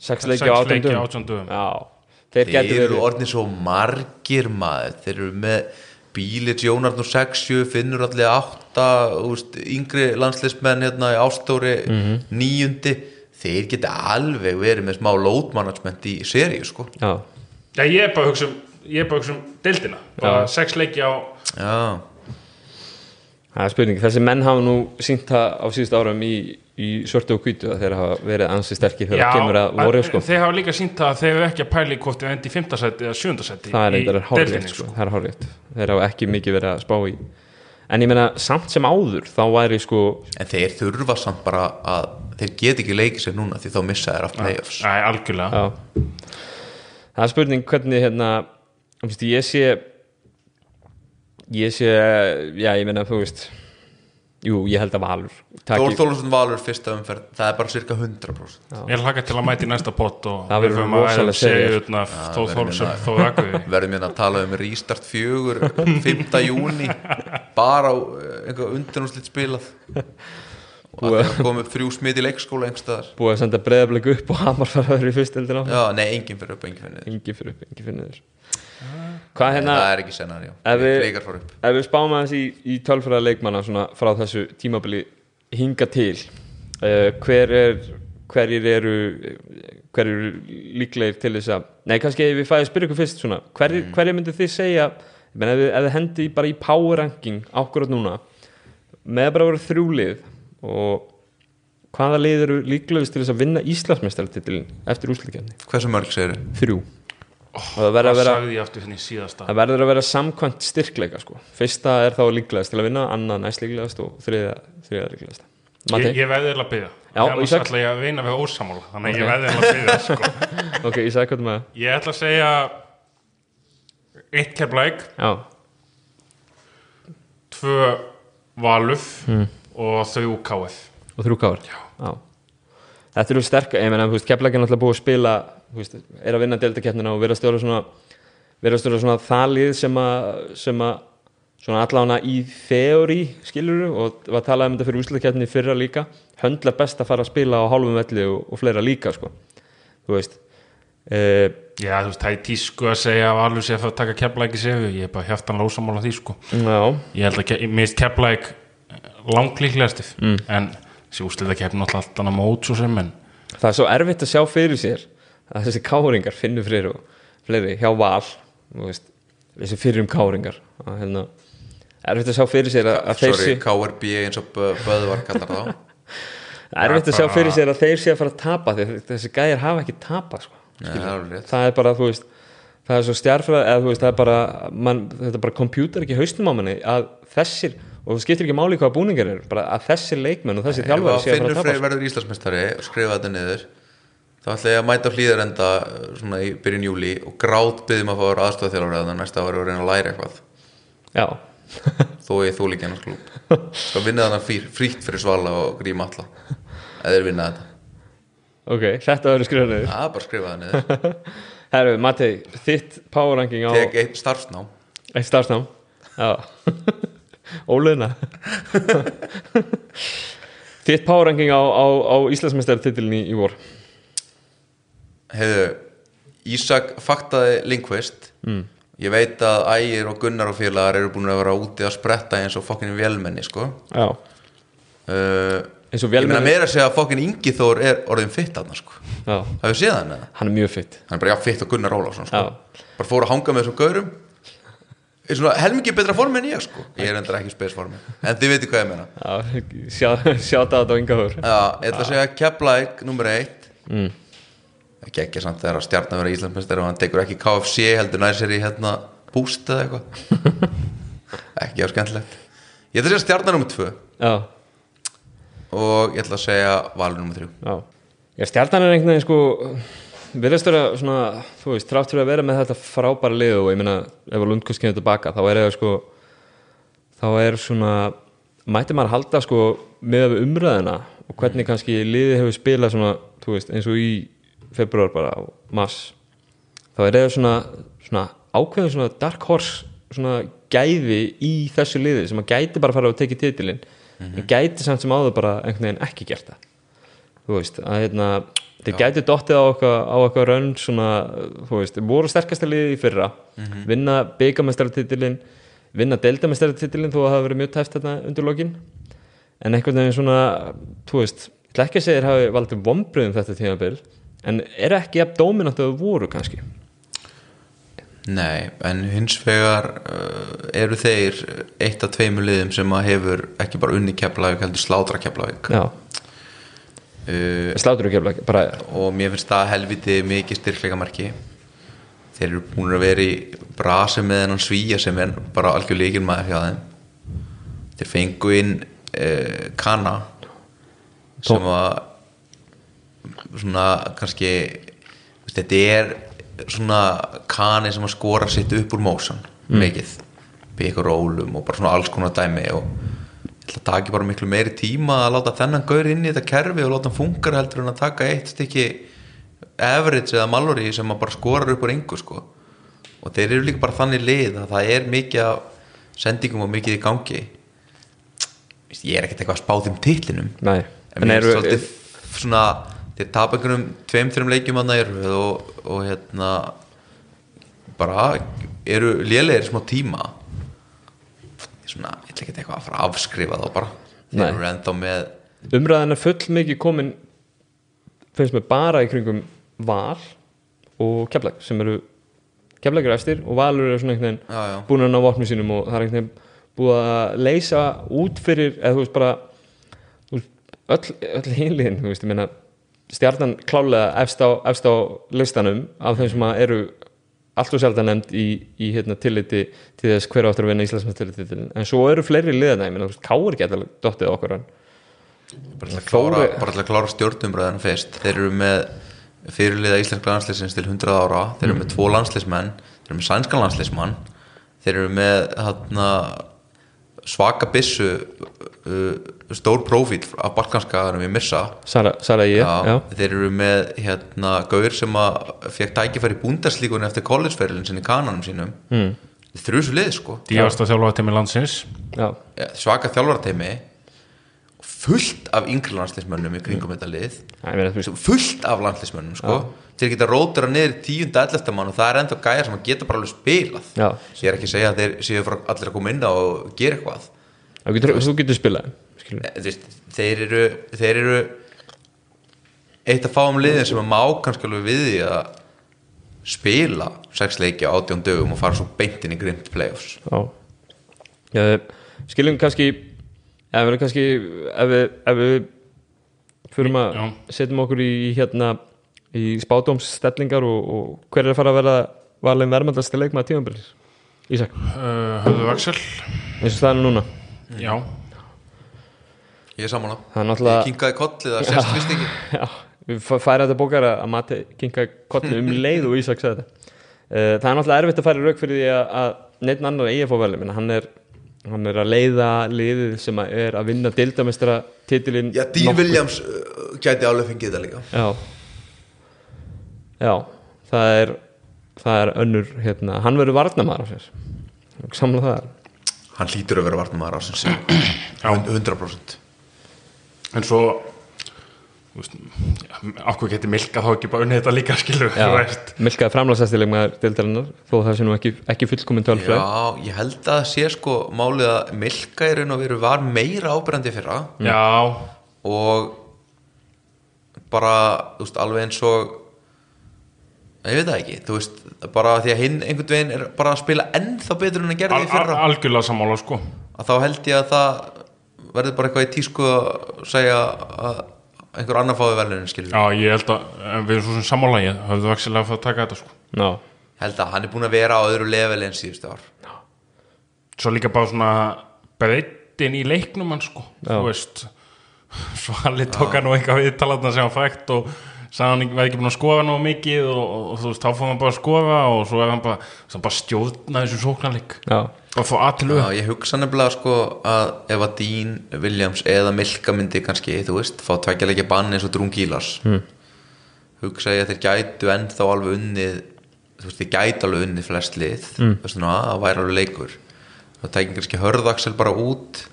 S1: sex leiki á átján dögum.
S3: átjöndum?
S1: Já, þeir
S2: eru
S1: verið
S2: orðnir svo margir maður. Þeir eru með Bíli Jónarn og 6-7 finnur allir 8 úst, yngri landslismenn hérna í ástóri
S1: Mhm.
S2: níundi. Þeir geta alveg verið með smá load management í seríu sko.
S1: Já,
S3: Já, ég er bara að hugsa um, ég er bara að hugsa um deildina, bara sex leiki á
S2: Já,
S1: það er spurning. Þessi menn hafa nú sínt það á síðust árum í, í svörtu og hvítu að þeir hafa verið ansi sterkir þegar það kemur að voru sko.
S3: þeir hafa líka sínt það að þeir eru ekki að pæli hvort þið endi í fimmtasæti eða sjöndasæti
S1: það er eitthvað
S3: deildinni,
S1: sko. það er hárrétt, þeir hafa ekki mikið verið að spá í. En ég meina samt sem áður þá væri sko
S2: en þeir þurfa samt bara að þeir get ekki leikið sér núna því þá missa þeir af playoffs.
S1: Það er spurning hvernig hérna, veist, ég sé ég sé já ég meina þú veist jú ég held að Valur
S2: Þór
S1: taki,
S2: Þólarsson Valur fyrsta umferð það er bara cirka 100%
S3: Ég hlaka til að mæti í næsta pott og
S1: Það verður
S3: að um seriurnar þó
S2: verður
S3: þór
S2: minna-
S3: þó akkuði
S2: verðum hérna að tala um restart fjögur 5. júni bara á eh, einhver undanúslit spilað. Og að það kom upp þrjú smit í leikskóla einhverstaðar
S1: búið að senda breyðablik upp og Hamar fara að vera í fyrstildin á
S2: já, nei, enginn fyrir upp, enginn fyrir niður.
S1: Engi fyrir upp, engi fyrir niður hvað hérna
S2: það er ekki sennar, já,
S1: Ef við- ef við spáum aðeins í, í tölfræða leikmanna svona frá þessu tímabili hinga til uh, hver er hverjir eru hverjir eru líklegir til þess að nei kannski ef við fæðum að spyrja ykkur fyrst svona hverjir,
S2: Mm.
S1: hverjir myndir þið segja meina ef þið, ef þið hendi bara í power ranking ákvörð núna með bara að vera þrjúlið og hvaða lið eru líklegist til þess að vinna Íslandsmeistaratitilin eftir úslikjarni
S2: hversu mörg segir
S1: þrjú og það verður
S3: Það
S1: að vera
S3: sagði ég aftur hérna
S1: Það verður að vera samkvæmt styrkleika sko. Fyrsta er þá líklegast til að vinna Annað næst líklegast og þriða, þriða líklegast Mati?
S3: Ég, ég veði eða að byggja
S1: Ísak.
S3: ætla ég að veina við ósamála Þannig að
S1: Ok.
S3: ég veði eða að byggja sko.
S1: Ok, ég
S3: Ég ætla að segja Eitt keflæk Tvö valuf
S1: Hmm.
S3: Og þrjú KF
S1: og þrjú Já. Þetta eru sterk Ég veist, Keflæk er náttúrulega búið að spila veist, Er að vinna deltakeppnina og vera að stjóra svona vera að stjóra svona þalið sem að sem að svona allána í þeóri skilur og var talað um þetta fyrir úslukeppni fyrra líka höndla best að fara að spila á hálfum velli og, og fleira líka sko. þú veist uh,
S3: Já, þú veist, það er tísku að segja að valur sé að fara að taka keflæk í sefu Ég er bara heftan lósamála því sko
S1: Já,
S3: Ég held að ke- mér finnst keflæk langlíklegasti mm. en þessi úslita keppni alltaf allt annað mót svo sem en
S1: það er svo erfitt að sjá fyrir sér að þessi káringar finnur fyrir og fleiri hjá val þú veist, þessi fyrir um káringar að, hérna, erfitt að sjá fyrir sér að, að þeir sé
S2: KRB eins og Bö- Böðvar kallar þá
S1: erfitt að sjá fyrir sér að þeir sé að fara að tapa því þessi gæjar hafa ekki tapa sko.
S2: Nei, það er
S1: það er bara, þú veist það er svo stjárfræð, eða þú veist, það er bara man, þetta er bara kompjútar ekki haustum á manni að þessir, og það skiptir ekki máli hvaða búningar eru, bara að þessir leikmenn og þessir
S2: að
S1: sé að fara að tapa sko.
S2: Þá ætla ég að mæta hlýðarenda svona í byrjun júli og grát byggðum að fá að vera aðstofþjálfari að það næsta ári og reyna að læra eitthvað.
S1: Já,
S2: þó ég þú líka ennars klúb skal vinna þannig frí, frítt fyrir svala og grím alla eða þeir vinna þetta.
S1: Ok, þetta verður skrifað niður.
S2: Er bara að skrifa það niður.
S1: Herru, Matei, þitt power ranking á
S2: tek eitt starfsnám.
S1: Eitt starfsnám? Já. Óleina Þitt power ranking á, á, á Íslandsmeistartitilin í, í vor
S2: hefðu Ísak faktaði Linkvist mm. ég veit að Ægir og Gunnar og félagar eru búin að vera úti að spretta eins og fokkin velmenni sko.
S1: Já,
S2: uh,
S1: eins og
S2: ég meina
S1: velmenni
S2: meira að segja að fokkin Ingi Þór er orðin fitt aðna sko.
S1: Já,
S2: hafið séð hann eða?
S1: hann er mjög fitt.
S2: Hann er bara já fitt og Gunnar Ólafsson sko.
S1: Já.
S2: bara fór að hanga með þessum gaurum. Er svona helmingi betra formi en ég sko. Ég er endur ekki spesformi en þið veitir hvað ég meina.
S1: Já, sjá, sjáta þetta á Ingaður
S2: já, ég ætla að segja Keflæk nummer eitt.
S1: Mm.
S2: Ekki ekki samt þegar að stjarnan vera Íslandsmeistar og hann tekur ekki KFC heldur nær sér í hérna búst eða eitthvað. Ekki á skemmtilegt ég ætla að segja stjarnan nummer tvö.
S1: Já,
S2: og ég ætla að segja valur
S1: já. Já, stjarnan er einhvern veginn sko virðast vera svona, þú veist, trátt fyrir að vera með þetta frábæra lið og ég meina ef að Lundkvist kemur tilbaka, þá er það sko þá er svona mætti maður halda sko með við umræðina og hvernig kannski liðið hefur spilað svona, þú veist, eins og í februar bara og mars þá er það svona, svona ákveðin svona dark horse svona gæði í þessu liði sem að gæti bara fara og tekið titilinn en gæti samt sem áður bara einhvern veginn ekki gert það. Þú veist, að hérna þeir gæti dottið á okkar, á rönn svona, þú veist, voru sterkasta liði í fyrra, vinna byggamestaratitilin, vinna deildamestaratitilin þó að það hafi verið mjög tæft þetta undir lokin, en einhvern veginn svona þú veist, ekki að segja þeir hafi valdið vombriðum þetta tímabil en er ekki jafn dóminant að þau voru kannski?
S2: Nei, en hins vegar uh, eru þeir eitt af tveimur liðum sem að hefur ekki bara unni Keflavík heldur slátra Keflavík.
S1: Já,
S2: uh,
S1: slátur ekki bara,
S2: og mér finnst það helviti mikið styrkleikamarki. Þeir eru búin að vera í brasi með hennan svíja sem er bara algjör líkilmaður hjá þeim. Þeir fengu inn uh, Kana sem að svona kannski veist, þetta er svona Kani sem að skora sitt upp úr mósan mikið, byggur rólum og bara svona alls konar dæmi og ég ætla að taka bara miklu meiri tíma að láta þennan gaur inn í þetta kerfi og láta hann funkar heldur en að taka eitt stykki average eða mallory sem að bara skorar upp úr engu sko. Og þeir eru líka bara þannig lið að það er mikið af sendingum og mikið í gangi. Ég er ekkert eitthvað að spá þeim titlinum.
S1: Nei.
S2: En mér er svolítið svona þeir tapa einhverjum tveim, þreim leikjum að næru og, og hérna bara eru lélegir smá tíma. Svona, ég ætla ekki eitthvað að fara að afskrifa þá bara. Þeir
S1: Nei.
S2: eru ennþá með
S1: umræðan er full mikið komin finnst mér bara í kringum val og keflag sem eru keflagur efstir og valur er svona einhvern veginn búin að ná vopnum sínum og það er einhvern veginn búið að leysa út fyrir eða þú veist bara öll, öll hinliðin þú veist, ég meina stjarnan klálega efst á, efst á listanum af þeim sem eru allt og sjaldan nefnd í, í hérna, tilliti til þess hver áttur að vinna Íslandsmestari en svo eru fleiri veist, Káur geta dottið okkur
S2: bara til að klára, að klára stjórnumræðina fyrst. Þeir eru með fyrirliða íslenska landsleisins til 100 ára. Þeir eru með tvo landsleismenn þeir eru með sænskan landsleismann þeir eru með hana, svaka byssu uh, stór prófíl af balkanskaðanum í Mirsa
S1: Sara, Sara ég,
S2: Já,
S1: já,
S2: þeir eru með hérna Gaur sem að fekk tækifæri búndarslíkunni eftir collegeferðilin sinni í kananum sínum. Mm. svo lið sko.
S3: Díasta þjálfa til landsins.
S1: Já,
S2: Ja, svaka þjálfarteimi fullt af yngri landsleismönnum í kringum þetta lið. Fullt af landsleismönnum sko. Þeir geta rótur að niður tíunda 11. mann og það er enda gæjar sem að geta bara alveg spilað
S1: Já.
S2: ég er ekki að segja að þeir séu frá allir að koma inn á og gera eitthvað
S1: Þú getur, þú getur spilað skilur.
S2: Eh, þeir eru þeir eru eitt að fá um liðin sem að má kannski alveg við því að spila sex leiki á átjón dögum og fara svo beintin í grimt playoffs
S1: Já, Já Skiljum kannski ef við kannski ef við, ef við fyrir að
S3: Já.
S1: setjum okkur í hérna í spádómsstellingar og, og hver er að fara að vera valin verðmandlasti leikmaða tímanbyrðis Ísak,
S3: uh, Höfðu Axel.
S1: Eins og það er núna?
S3: Já,
S2: ég er saman á
S1: það náttúrulega
S2: ég kinkaði kollið að sérst vist ekki.
S1: Já, við fæ- færa þetta bókar að Mati kinka kollu um leið og Ísak sagði þetta. Uh, Það er náttúrulega erfitt að færa rauk fyrir því að, að neitt annar eigi að fá velum en hann er, hann er að leiða liðið sem að er að vinna dildamestara titilinn
S2: já, Dean Williams uh, gæti alveg fengið þetta líka.
S1: Já Já, það er það er önnur, hérna, hann verður varnamaður á sér. Samla það
S2: hann hlýtur að vera varnum aðra ásins 100%
S3: en svo þú veist, okkur geti milka þá ekki bara unnið þetta líka skilur þú
S1: Já,
S3: veist?
S1: Milkaði framlæðsæstileg með dildarinnar þó það sé nú ekki, ekki fullkomin tölfræð
S2: já, ég held að sé sko málið að Milka í raun og veru var meira ábyrjandi fyrra.
S3: Já,
S2: og bara, þú veist, alveg eins og ég veit það ekki, þú veist bara því að hinn einhvern veginn er bara að spila ennþá betur en að gera
S3: al,
S2: því
S3: al,
S2: fyrra.
S3: algjörlega sammála sko.
S2: Að þá held ég að það verður bara eitthvað í tísku að segja að einhver annar fái velunin skilur
S3: Já, ég held að en við erum svo sem sammála ég höfðu Axel að fá að taka þetta sko.
S1: Já,
S2: held að hann er búin að vera á öðru level en síðustu ár.
S3: Svo líka bara svona breytin í leiknum hann sko
S1: Já.
S3: þú veist. Svo hann tók hann nú eitthvað viðtalatna sem hann fækt og sagði hann ekki- væri ekki búin að skoða nú mikið og, og, og þú veist, þá fór hann bara að skoða og svo er hann bara, bara stjórna þessu sóknarleik.
S1: Já,
S3: og fá aðtilu
S2: Já, ég hugsa nefnilega sko að ef að Dean Williams eða Milka myndi kannski, þú veist, fá tveggjarleiki bann eins og Drún Gílas mm. hugsa ég að þeir gætu ennþá alveg unnið þú veist, þeir gætu alveg unnið flest lið. Mm. þú veist, ná, það væri alveg leikur. Þá tækir kannski hörðaksel bara út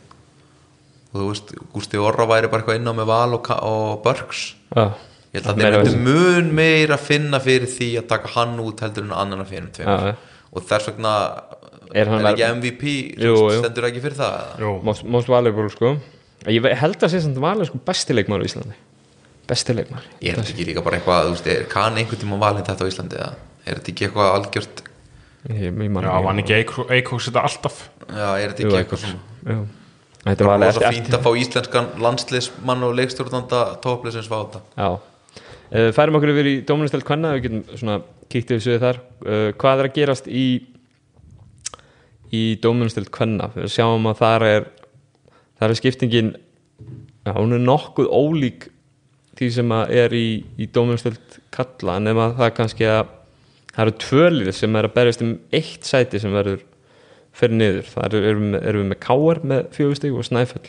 S2: og þú veist, Gústi Orra væri bara eitthvað inn á með Val og, og Börks
S1: já
S2: ég held að þeir myndu mun meira finna fyrir því að taka hann út heldur en annan að
S1: Já,
S2: tveimur.
S1: Já.
S2: og þess vegna
S1: Er hann
S2: ekki MVP
S1: Jú,
S2: jú, stendur ekki fyrir það?
S1: Most, most valuable sko. Ég held að sé samt valið sko besti leikmaður í Íslandi. Besti leikmaður.
S2: Ég er þetta ekki líka bara eitthvað, þú veist, er kann einhvern tíma valin þetta á Íslandi eða? Er þetta ekki eitthvað algjört
S3: já, hann ekki Eikóks þetta alltaf.
S2: Já, er þetta ekki
S1: eitthvað
S2: eitthvað svona
S1: já. þetta
S2: Það
S1: var alveg
S2: svo fínt að fá íslenskan landsliðsmann og leikstjórnanda toplisins fá þetta
S1: já uh, færum okkur yfir í Dóminustelt Kvenna við getum svona kíkt yfir sögðu þar. Uh, hvað er að gerast í í Dóminustelt Kvenna? Við sjáum að þar er þar er skiptingin já, hún er nokkuð ólík því sem að er í, í Dóminustelt Kalla nema það kannski að það eru tvölið sem er að berjast um eitt sæti sem verður fyrir niður, þar erum erum við með Káar með fjögustig og Snæfell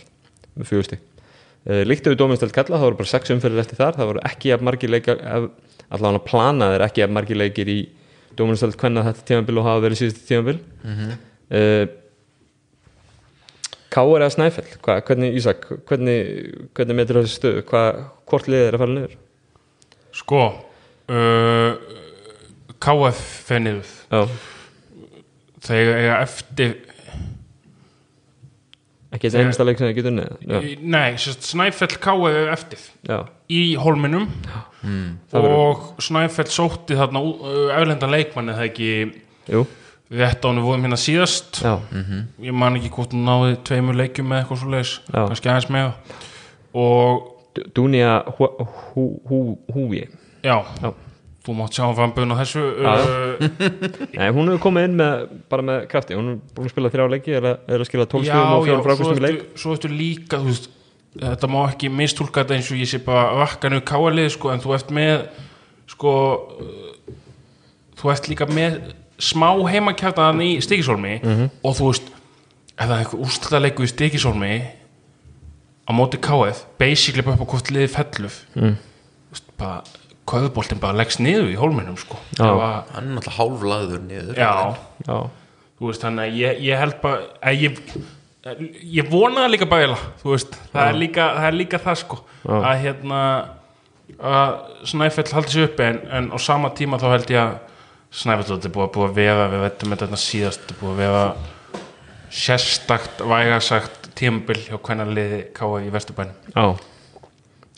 S1: með fjögustig uh, líkt ef við dóminstöld kalla, það voru bara sex umferðir eftir þar. Það voru ekki að margir leikar allavega planaðir ekki að margir leikir í dóminstöld hvenna þetta tímabil og hafa verið síðustu tímabil. Mm -hmm. uh, Káar eða Snæfell Hva, hvernig Ísak, hvernig, hvernig metur þessi stöðu, hvort liðið er að fara niður?
S3: Sko uh, KF fenniðuð
S1: já,
S3: þegar eftir
S1: ekki þessi einasta leik sem þið getur neða já,
S3: nei, Snæfell er eftir
S1: já,
S3: í holminum
S1: það
S3: og Snæfell sótti þarna eflendan leikmann eða ekki?
S1: Jú,
S3: rétt á hann við vorum hérna síðast.
S1: Já,
S3: ég man ekki hvort hún náði tveimur leikjum með eitthvað svo leiðis, kannski aðeins með og
S1: D- Dúnía Hú- Hú- Hú- Húi.
S3: Já,
S1: já
S3: þú mátt sjá framburðin á þessu uh,
S1: Nei, hún hefur komið inn með, bara með krafti hún er búin að spila þrjá leiki að, er að skila tólstöðum og fjórum
S3: svo
S1: frákvæmstum í leik
S3: svo ertu líka þú veist, þetta má ekki mistúlka þetta eins og ég sé bara rakkanu káalið sko, en þú ert með sko uh, þú ert líka með smá heimakjartan í stikisólmi
S1: Mhm.
S3: og þú veist ef það er eitthvað úrslutaleiku í stikisólmi á móti KF basically bara upp á hvort liði felluf mm. bara köðuboltin bara leggst niður í hólminum sko. Að-
S2: hann er náttúrulega hálflaður niður.
S3: Já,
S1: Já,
S3: þú veist þannig að ég, ég held bara að ég ég vona það líka veist, það er líka það, er líka það sko
S1: Já.
S3: að hérna að Snæfell haldi sér uppi en, en á sama tíma þá held ég að Snæfell þetta er búið, búið að vera við veitum þetta hérna síðast þetta er búið að vera sérstakt vægasagt tímabil hjá hvernig liði káa í Vesturbænum.
S1: Já.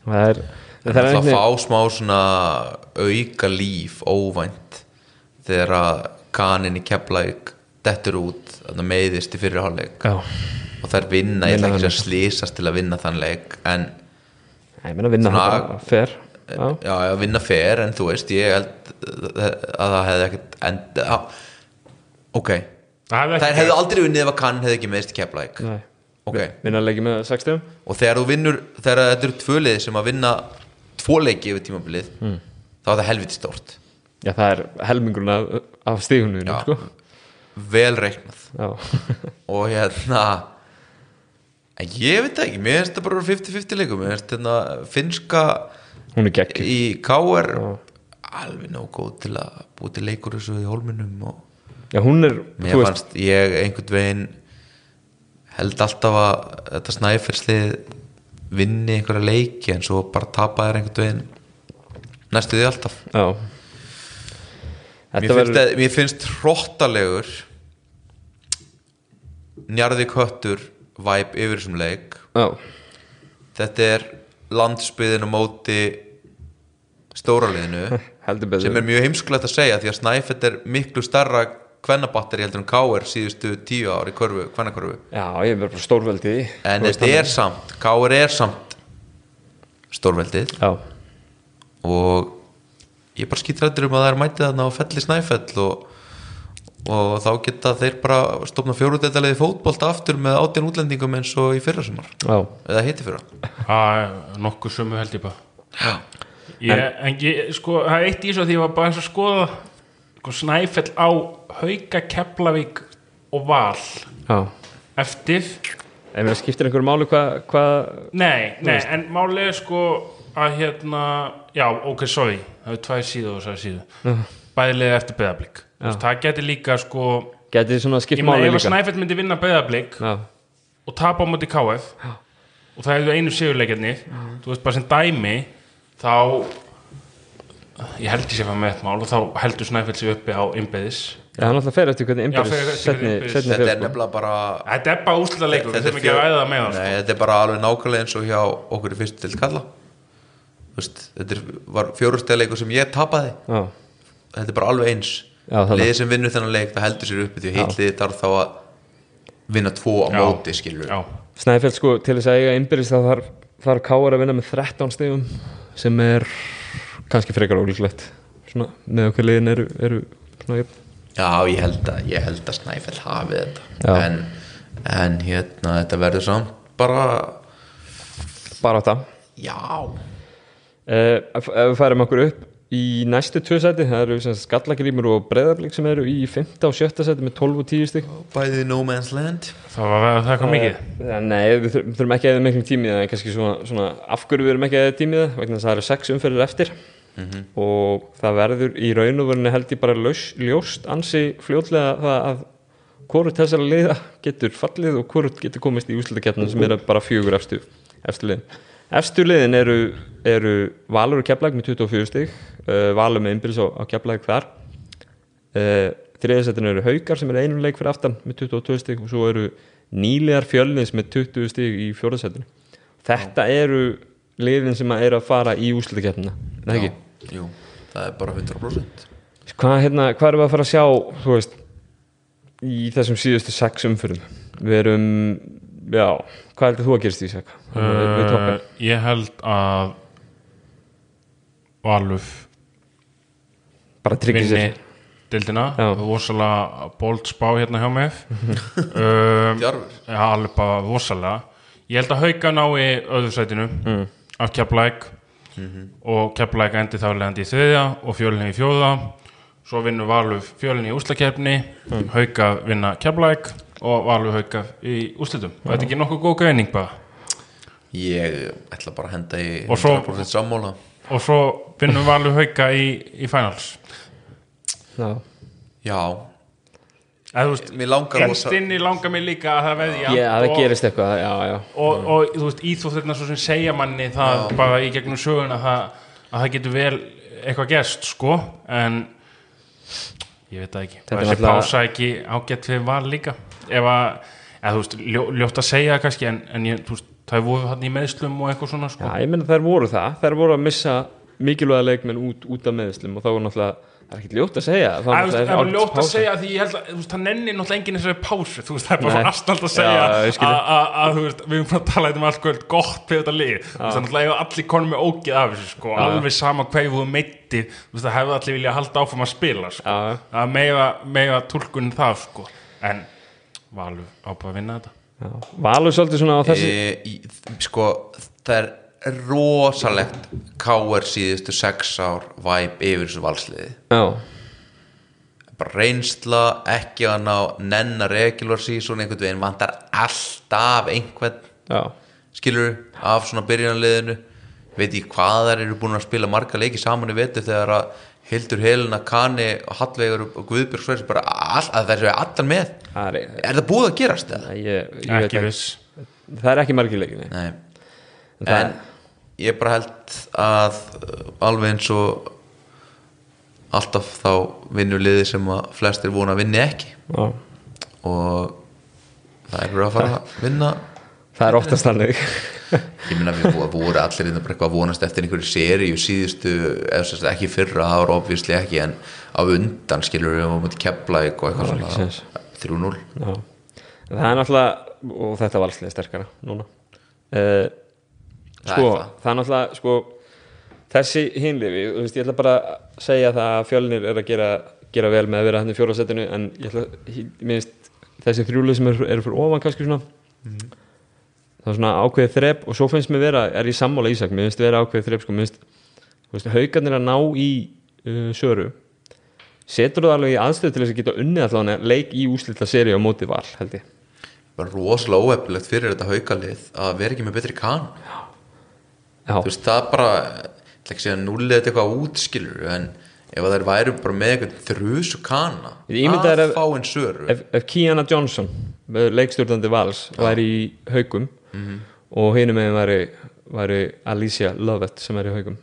S1: Það er Það er
S2: Það
S1: einhvern
S2: fá smá svona auka líf óvænt þegar að kanin í Keflæk dettur út þarna meiðist í fyrirháleik og þær vinna, ég ætla ekki
S1: hann.
S2: að slísast til að vinna þann leik en
S1: Ég meina vinna þetta fer Já.
S2: Já, vinna fer en þú veist, ég held að það hefði ekkert end, á, ok,
S3: Það hefði
S2: aldrei unnið ef að kann hefði ekki meðist í Keflæk ok,
S1: Vinna leiki með 60
S2: og þegar þú vinnur þegar þetta eru tvö liði sem að vinna tvo leiki yfir tímabilið
S1: Hmm.
S2: þá er það helviti stórt.
S1: Já það er helmingurinn af, af stígunum sko.
S2: Vel reiknað. Og hérna en ég veit ekki, mér finnst það bara 50-50 leikum, mér finnst hérna finnska
S1: Hún er gegn
S2: í KR alveg nóg góð til að búið til leikur þessu í hólminum og
S1: Já hún er þú veist,
S2: ég einhvern veginn held alltaf að þetta snæfellslið vinni einhverja leiki en svo bara tapa þér einhvern veginn næstu því alltaf mér
S1: Þetta
S2: finnst, að, mér finnst hróttalegur njarði köttur væp yfir þessum leik.
S1: Já.
S2: Þetta er landsbyðin og móti stóraliðinu sem er mjög heimskulegt að segja því að Snæfell er miklu starra kvennabatteri heldur en K.R. síðustu tíu ár í körfu, kvennakörfu.
S1: Já ég er bara stórveldið
S2: en þetta er samt, K.R. er samt stórveldið.
S1: Já.
S2: Og ég er bara skítrættur um að það er mætið þarna á felli Snæfell og, og þá geta þeir bara stofna fjóruðeldaliði fótbolta aftur með átján útlendingum eins og í fyrra sumar
S1: Já.
S2: Eða hitti fyrra.
S3: Er nokkuð sömu held ég bara.
S2: Já.
S3: ég, En ég, sko, það er eitt í svo því ég var bara eins að skoða sko, Snæfell á Hauka Keflavík og Val.
S1: Já.
S3: Eftir.
S1: En mér skiptir einhverju máli hvað hva,
S3: Nei, nei, en málið er sko að hérna, já, ok, sorry það er tvær síðu og þessar síðu bæðilega eftir beðablík það geti líka sko
S1: þið svona skipt
S3: ég meina
S1: máli
S3: ef
S1: líka.
S3: Snæfell myndi vinna beðablík
S1: Já.
S3: og tapa á móti KF og það hefðu einu sigurleikjarnir þú veist bara sem dæmi þá ég held ég sé að með eitt mál og þá heldur Snæfell sig uppi á innbeðis
S1: Já, hann alltaf fer eftir hvernig setni
S2: þetta er nefnilega bara
S3: þetta er bara úslega leikur,
S2: Þetta er
S3: ekki að ræða það með það sko.
S2: Nei, þetta er bara alveg nákvæmlega eins og hjá okkur í fyrstu til kalla þetta er, var fjórustæðleikur sem ég tapaði.
S1: Já,
S2: þetta er bara alveg eins. Liðið sem vinnur þennan leik það heldur sér uppi því heilt liðið þarf þá að vinna tvo á
S3: Já.
S2: móti skilur
S3: já,
S1: Snæfell sko til þess að eiga innbyrðis þá þarf, þarf Káar að vinna með 13 stegum sem er kannski frekar ólíklegt. Svona með okkur liðin eru, eru svona
S2: Já, ég held að, ég held að Snæfell hafi þetta. En, en hérna þetta verður samt bara
S1: bara það
S2: já,
S1: uh, ef við færum okkur upp í næstu tvö seti, það eru sem sagt skallagrímur og breðablík sem eru í 5. og 7. seti með 12 og 10 stig.
S2: Bæðið no man's land.
S3: Það var að það eitthvað mikið.
S1: Eh, Nei, við þur- við þurfum ekki að eða miklum tími í það en kannski svona, svona af hverju við erum ekki að eða tími í það vegna þess að það eru sex umferðir eftir og það verður í raun og verðinu held ég bara ljós, ljóst ansi fljótlega það að hvort þessara liða getur fallið og hvort getur komist í úslutakefnum sem eru bara fjögur efstu, efstu liðin. Efstu liðin eru, eru Valur og Keflag með 24 stig uh, Valur með innbyrðis á, á Keflag þar. Uh, þriðasettinu eru Haukar sem er einum leik fyrir aftan með 22 stig og svo eru nýlegar fjölnins með 20 stig í fjórasettinu þetta eru liðin sem að eru að fara í úslutakefnina er það ekki?
S2: jú, það er bara 100%
S1: Hvað, hérna, hvað erum við að fara að sjá þú veist, í þessum síðustu sex umfyrum við erum, já hvað heldur þú að gerist í sek?
S3: uh, ég held að Valuf
S1: bara tryggja sér.
S3: dildina vosalega bold spá hérna hjá mig um,
S2: Djarfur.
S3: já, alveg bara vosalega ég held að hauka ná í öðru sætinu. Mm. Af Keflæk og Keflæk endi þá leðandi í þriðja og fjölinni í fjóða svo vinnur Valuf fjölinni í úslakefni mm. hauka vinna Keflæk og Valuf hauka í úslitum og þetta er ekki nokkuð góð greining bara
S2: ég ætla bara að henda í
S3: Og svo-
S2: 100% sammála
S3: og svo vinnum Valuf hauka í, í finals
S1: já.
S2: já, rosa-
S3: Instinni langar mig líka að það veðja
S1: ég, að það
S3: og,
S1: gerist eitthvað já, já.
S3: og, og þú veist, íþróttirna svo sem segja manni það bara í gegnum söguna það, að það getur vel eitthvað gerst sko, en ég veit það ekki.
S1: Þetta
S3: þessi pása ekki ágætt fyrir val líka. Ef að, eða þú veist, ljó, ljótt að segja það kannski en, en ég, þú veist, það voru hann í meðslum og eitthvað svona sko.
S1: Já, ég menna þær voru það, þær voru að missa mikilvæga leikmenn út, út af meðslum og þá var náttúrulega, það er ekkert ljótt að segja. Það
S3: er bara ljótt að segja því ég held að veist, það nenni náttúrulega enginn þessari pásu. Veist, það er bara aðstælt að segja að- að að, við erum bara að tala um allt kvöld gott fyrir þetta lið, er náttúrulega eiga allir konum með ógeð af þessu, sko, alveg sama hvað þú veist, það hefði allir vilja halda áfram að spila, sko, mega, mega túlkunin það, sko, en Valur á bara að vinna þetta.
S1: Valur svolítið svona á þessi
S2: e, í, sko það er rosalegt káer síðustu sex ár væp yfir þessu valsliði.
S1: Já,
S2: bara reynsla, ekki að ná nenna regular season einhvern veginn vantar alltaf einhvern
S1: já,
S2: skilur af svona byrjunarliðinu. Veit ég hvað þær eru búin að spila marga leiki saman í vetur þegar að Hildur Helena, Kani, Hallveigur og Guðbjörg Svers bara all, að þessu er allan með.
S1: Er,
S2: er það búið að gerast eða?
S1: ég, ég veit
S3: ekki. viss.
S1: Það er ekki
S2: Nei,
S1: það
S2: en ég bara held að uh, alveg eins og alltaf þá vinnur liði sem að flestir vona að vinni ekki.
S1: Já,
S2: og það er bara að fara að vinna.
S1: Það er oftast þannig.
S2: Ég minna við vo- voru allir innan bara eitthvað að vonast eftir einhverju seríu síðustu eða ekki fyrra, það var obvísli ekki en á undan skilur við um að kepla eitthvað svona. 3-0
S1: Já, En það er náttúrulega og þetta var alls sterkara núna. Uh, sko,
S2: það.
S1: er náttúrulega sko, þessi hinlifi, þú veist, ég ætla bara að segja það að fjölnir er að gera, gera vel með að vera hann í fjórasettinu en ég ætla, ég minnst þessi þrjúlið sem eru er fyrir ofan kannski svona
S2: Mhm.
S1: það er svona ákveðið þrepp og svo finnst mér vera, er ég sammála Ísak mér finnst vera ákveðið þrepp, sko, mér finnst þú veist, haugarnir að ná í uh, söru setur það alveg í aðstöð til þess að geta unnið allavega leik í úslita seri á móti val, held ég
S2: bara rosalega óefnilegt fyrir þetta haukalið að vera ekki með betri kan
S1: Já,
S2: þú veist það bara ég nullið þetta eitthvað útskilur en ef að þær væru bara með eitthvað þrjus og kana
S1: Ég
S2: að fá einn söru
S1: ef, ef Kiana Johnson leikstjórnandi vals væri í haugum og hinum meginn væri, væri Alicia Lovett sem er í haugum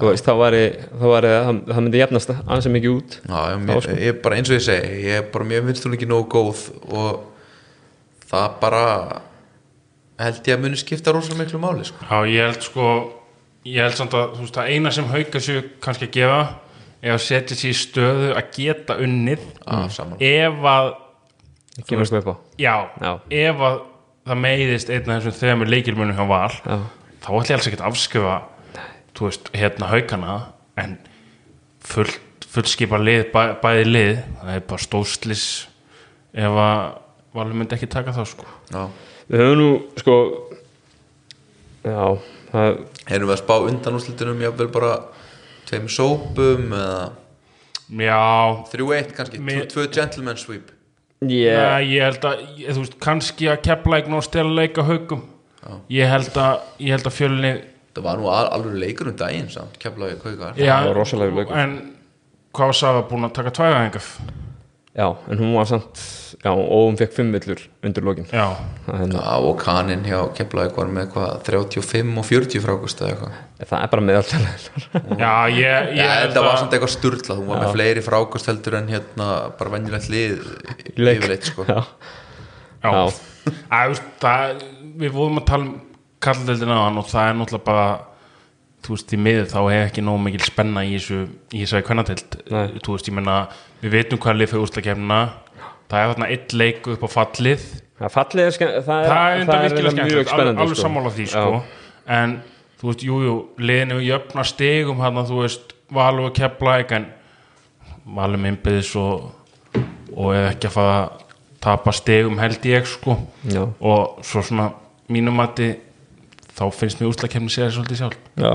S1: veist, þá væri, þá væri það, það myndi jafnast aðeins mikið út.
S2: Já, ég, mér, ég er bara eins og ég segi ég bara mjög finnst hún ekki nógu góð og það bara held ég að muni skipta rosalega miklu máli sko.
S3: Já, ég held sko ég held samt að þú veist að eina sem hauka sér kannski að gefa er að setja sér í stöðu að geta unnið
S2: af saman
S3: ef að
S1: á
S3: já,
S1: Já.
S3: ef að það meiðist einn af þessum þemur leikilmunum hjá val
S1: Já.
S3: þá ætla ég alls ekki að afskrifa þú veist, hérna haukana en full, fullskipa lið bæ, bæði lið, það er bara stóðslis ef að valur myndi ekki taka það sko
S2: Já.
S1: Við höfum nú sko já, það
S2: erum við að spá undan úrslitunum jáfnvel bara tveim sópum eða
S3: já,
S2: 3-1 kannski,
S3: Mér-
S2: 2 gentleman sweep.
S3: Yeah. ég held að ég, þú veist, kannski að kepla ekki og stela leika haugum ég held að, ég held að fjölni
S2: það var nú al alveg leikur um daginn samt, keflaði kaukar
S3: já,
S1: var rosalegur leikur.
S3: en hvað var Sava búin að taka tvæðaðingaf
S1: já, en hún var samt já, og hún fekk fimm villur undir lokin.
S3: Já,
S1: það,
S2: Já, og kaninn hjá keflaði var með eitthvað 35 og 40 frákust eða eitthvað?
S1: Það er bara meðaltalega
S3: já, ég, ég
S2: Já, þetta var samt eitthvað sturla, hún var með fleiri frákust heldur en hérna bara venjulegt lið
S1: Leik.
S2: yfirleitt sko.
S1: Já,
S3: já, veist, það, við vorum að tala um kalldeldina á hann og það er náttúrulega bara þú veist, í miður þá er ekki nóg mikil spenna í þessu, í þessari kvennatild
S1: Nei.
S3: þú veist, ég menna, við veitum hvað lið fyrir úrstakefnina það er þarna eitt leik upp á fallið
S1: það fallið er, skemmt, það er,
S3: það er enda virkilega
S1: mjög
S3: alveg,
S1: spennandi
S3: alveg
S1: sko.
S3: sammála því sko.
S1: Já.
S3: en þú veist, jújú jú, liðinu jöfna stegum hann þú veist, valur að kepla en valum innbyðis og, og eða ekki að fara að tapa stegum held ég sko
S1: Já.
S3: og svo svona mínum mati þá finnst mér úslakefni sér svolítið sjálf.
S1: Já,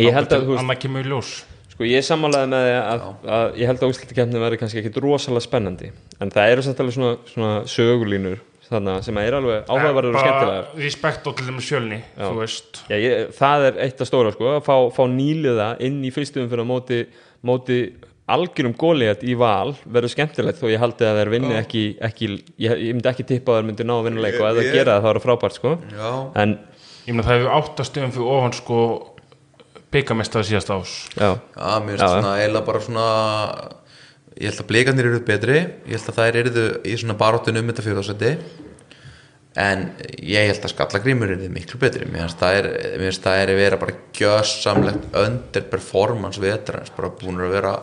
S1: ég held að
S3: annað kemur í ljós.
S1: Sko ég sammálaði með því að, að ég held að úrslitakefni verði kannski ekkit rosalega spennandi. En það eru samt alveg svona, svona sögulínur sem er alveg áhugaverður og skemmtilegar.
S3: respekt og til þeim sjölni
S1: Já, ég, það er eitt af stóra sko að fá, fá nýliða inn í fyrstum fyrir móti, móti algjörum góliðat í val verður skemmtilegt þó ég haldi að þeir vinni ekki, ekki ég, ég myndi ekki tippa að þeir myndi ná að vinna leik og ef
S2: Ég-
S1: gera það þá er það frábært sko.
S2: Já,
S1: en
S3: ég meina það hefur áttastöðum fyrir ofan sko byggamestað síðast ás
S1: já,
S2: já, mér finnst svona eiginlega bara svona ég held að blikarnir eru betri. Ég held að þær eru í svona baróttinu um þetta fjóðarsætti en ég held að skallagrímur er miklu betri. Mér finnst það er, er að vera bara gjössamlegt underperformance vetrans, bara búin að vera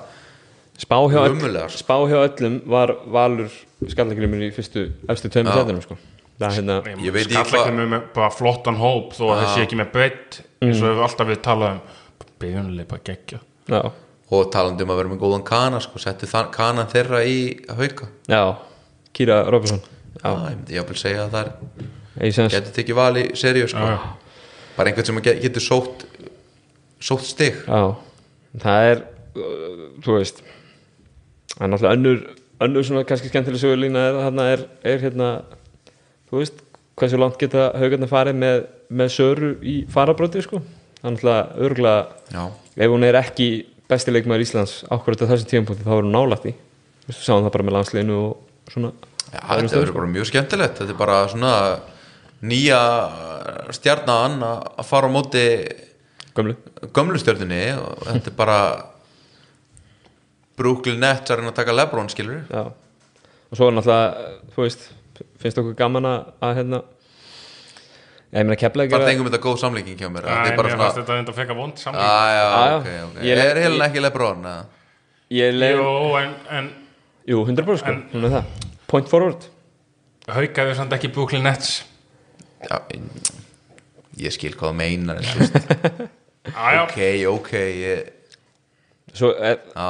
S1: spá hjá, öll, spá hjá öllum var Valur skallagrimur í fyrstu efstu tveimur
S2: Já.
S1: sætunum sko. Það er hérna
S2: Ég veit ekki hvað-
S3: með bara flottan hóp þó að þessi ekki með breytt eins og við alltaf við talað um. Byrjunlega bara geggja.
S1: Já,
S2: og talandi um að vera með góðan kana sko, settu þann, kanan þeirra í hauka.
S1: Já, Kýra Robinson
S2: já, ég myndi jáfnvel segja að það er getur tekið val í seríu sko.
S3: Já, já.
S2: bara einhvern sem get- getur sótt sótt stig.
S1: Já, það er uh, þú veist það er náttúrulega önnur, önnur svona kannski skemmtileg sögulína er, þarna er, er hérna þú veist, hversu langt geta haugarnir farið með, með söru í farabróti sko, er náttúrulega örgulega, ef hún er ekki besti leikmaður Íslands ákvörðu á þessum tímapunkti þá er hún nálægt í, Þú veist, sáum það bara með landsliðinu og svona.
S2: Já þetta verður bara mjög skemmtilegt. Þetta er bara svona nýja stjarnan að að fara á móti
S1: gömlu.
S2: gömlu stjörnunni og þetta er bara Brooklyn Nets að reyna að taka Lebron skilur
S1: Já, og svo er náttúrulega, þú veist finnst okkur gaman að, að hérna ég meina kepla ekki
S2: bara tengum þetta góð samlíking hjá mér þetta er bara svona
S3: þetta enda frekar vond samling
S2: já,
S1: já.
S2: ok, ok.
S1: Ég-
S2: er
S1: ég-
S2: ekki Lebron
S3: Jú, en, en
S1: jú, 100% sko, hún er það. Point forward.
S3: Haukaði samt ekki Brooklyn Nets.
S2: Já, ég skil hvað það meinar en, þú veist,
S3: Aja,
S2: ok, ok ég,
S1: svo er,
S2: já,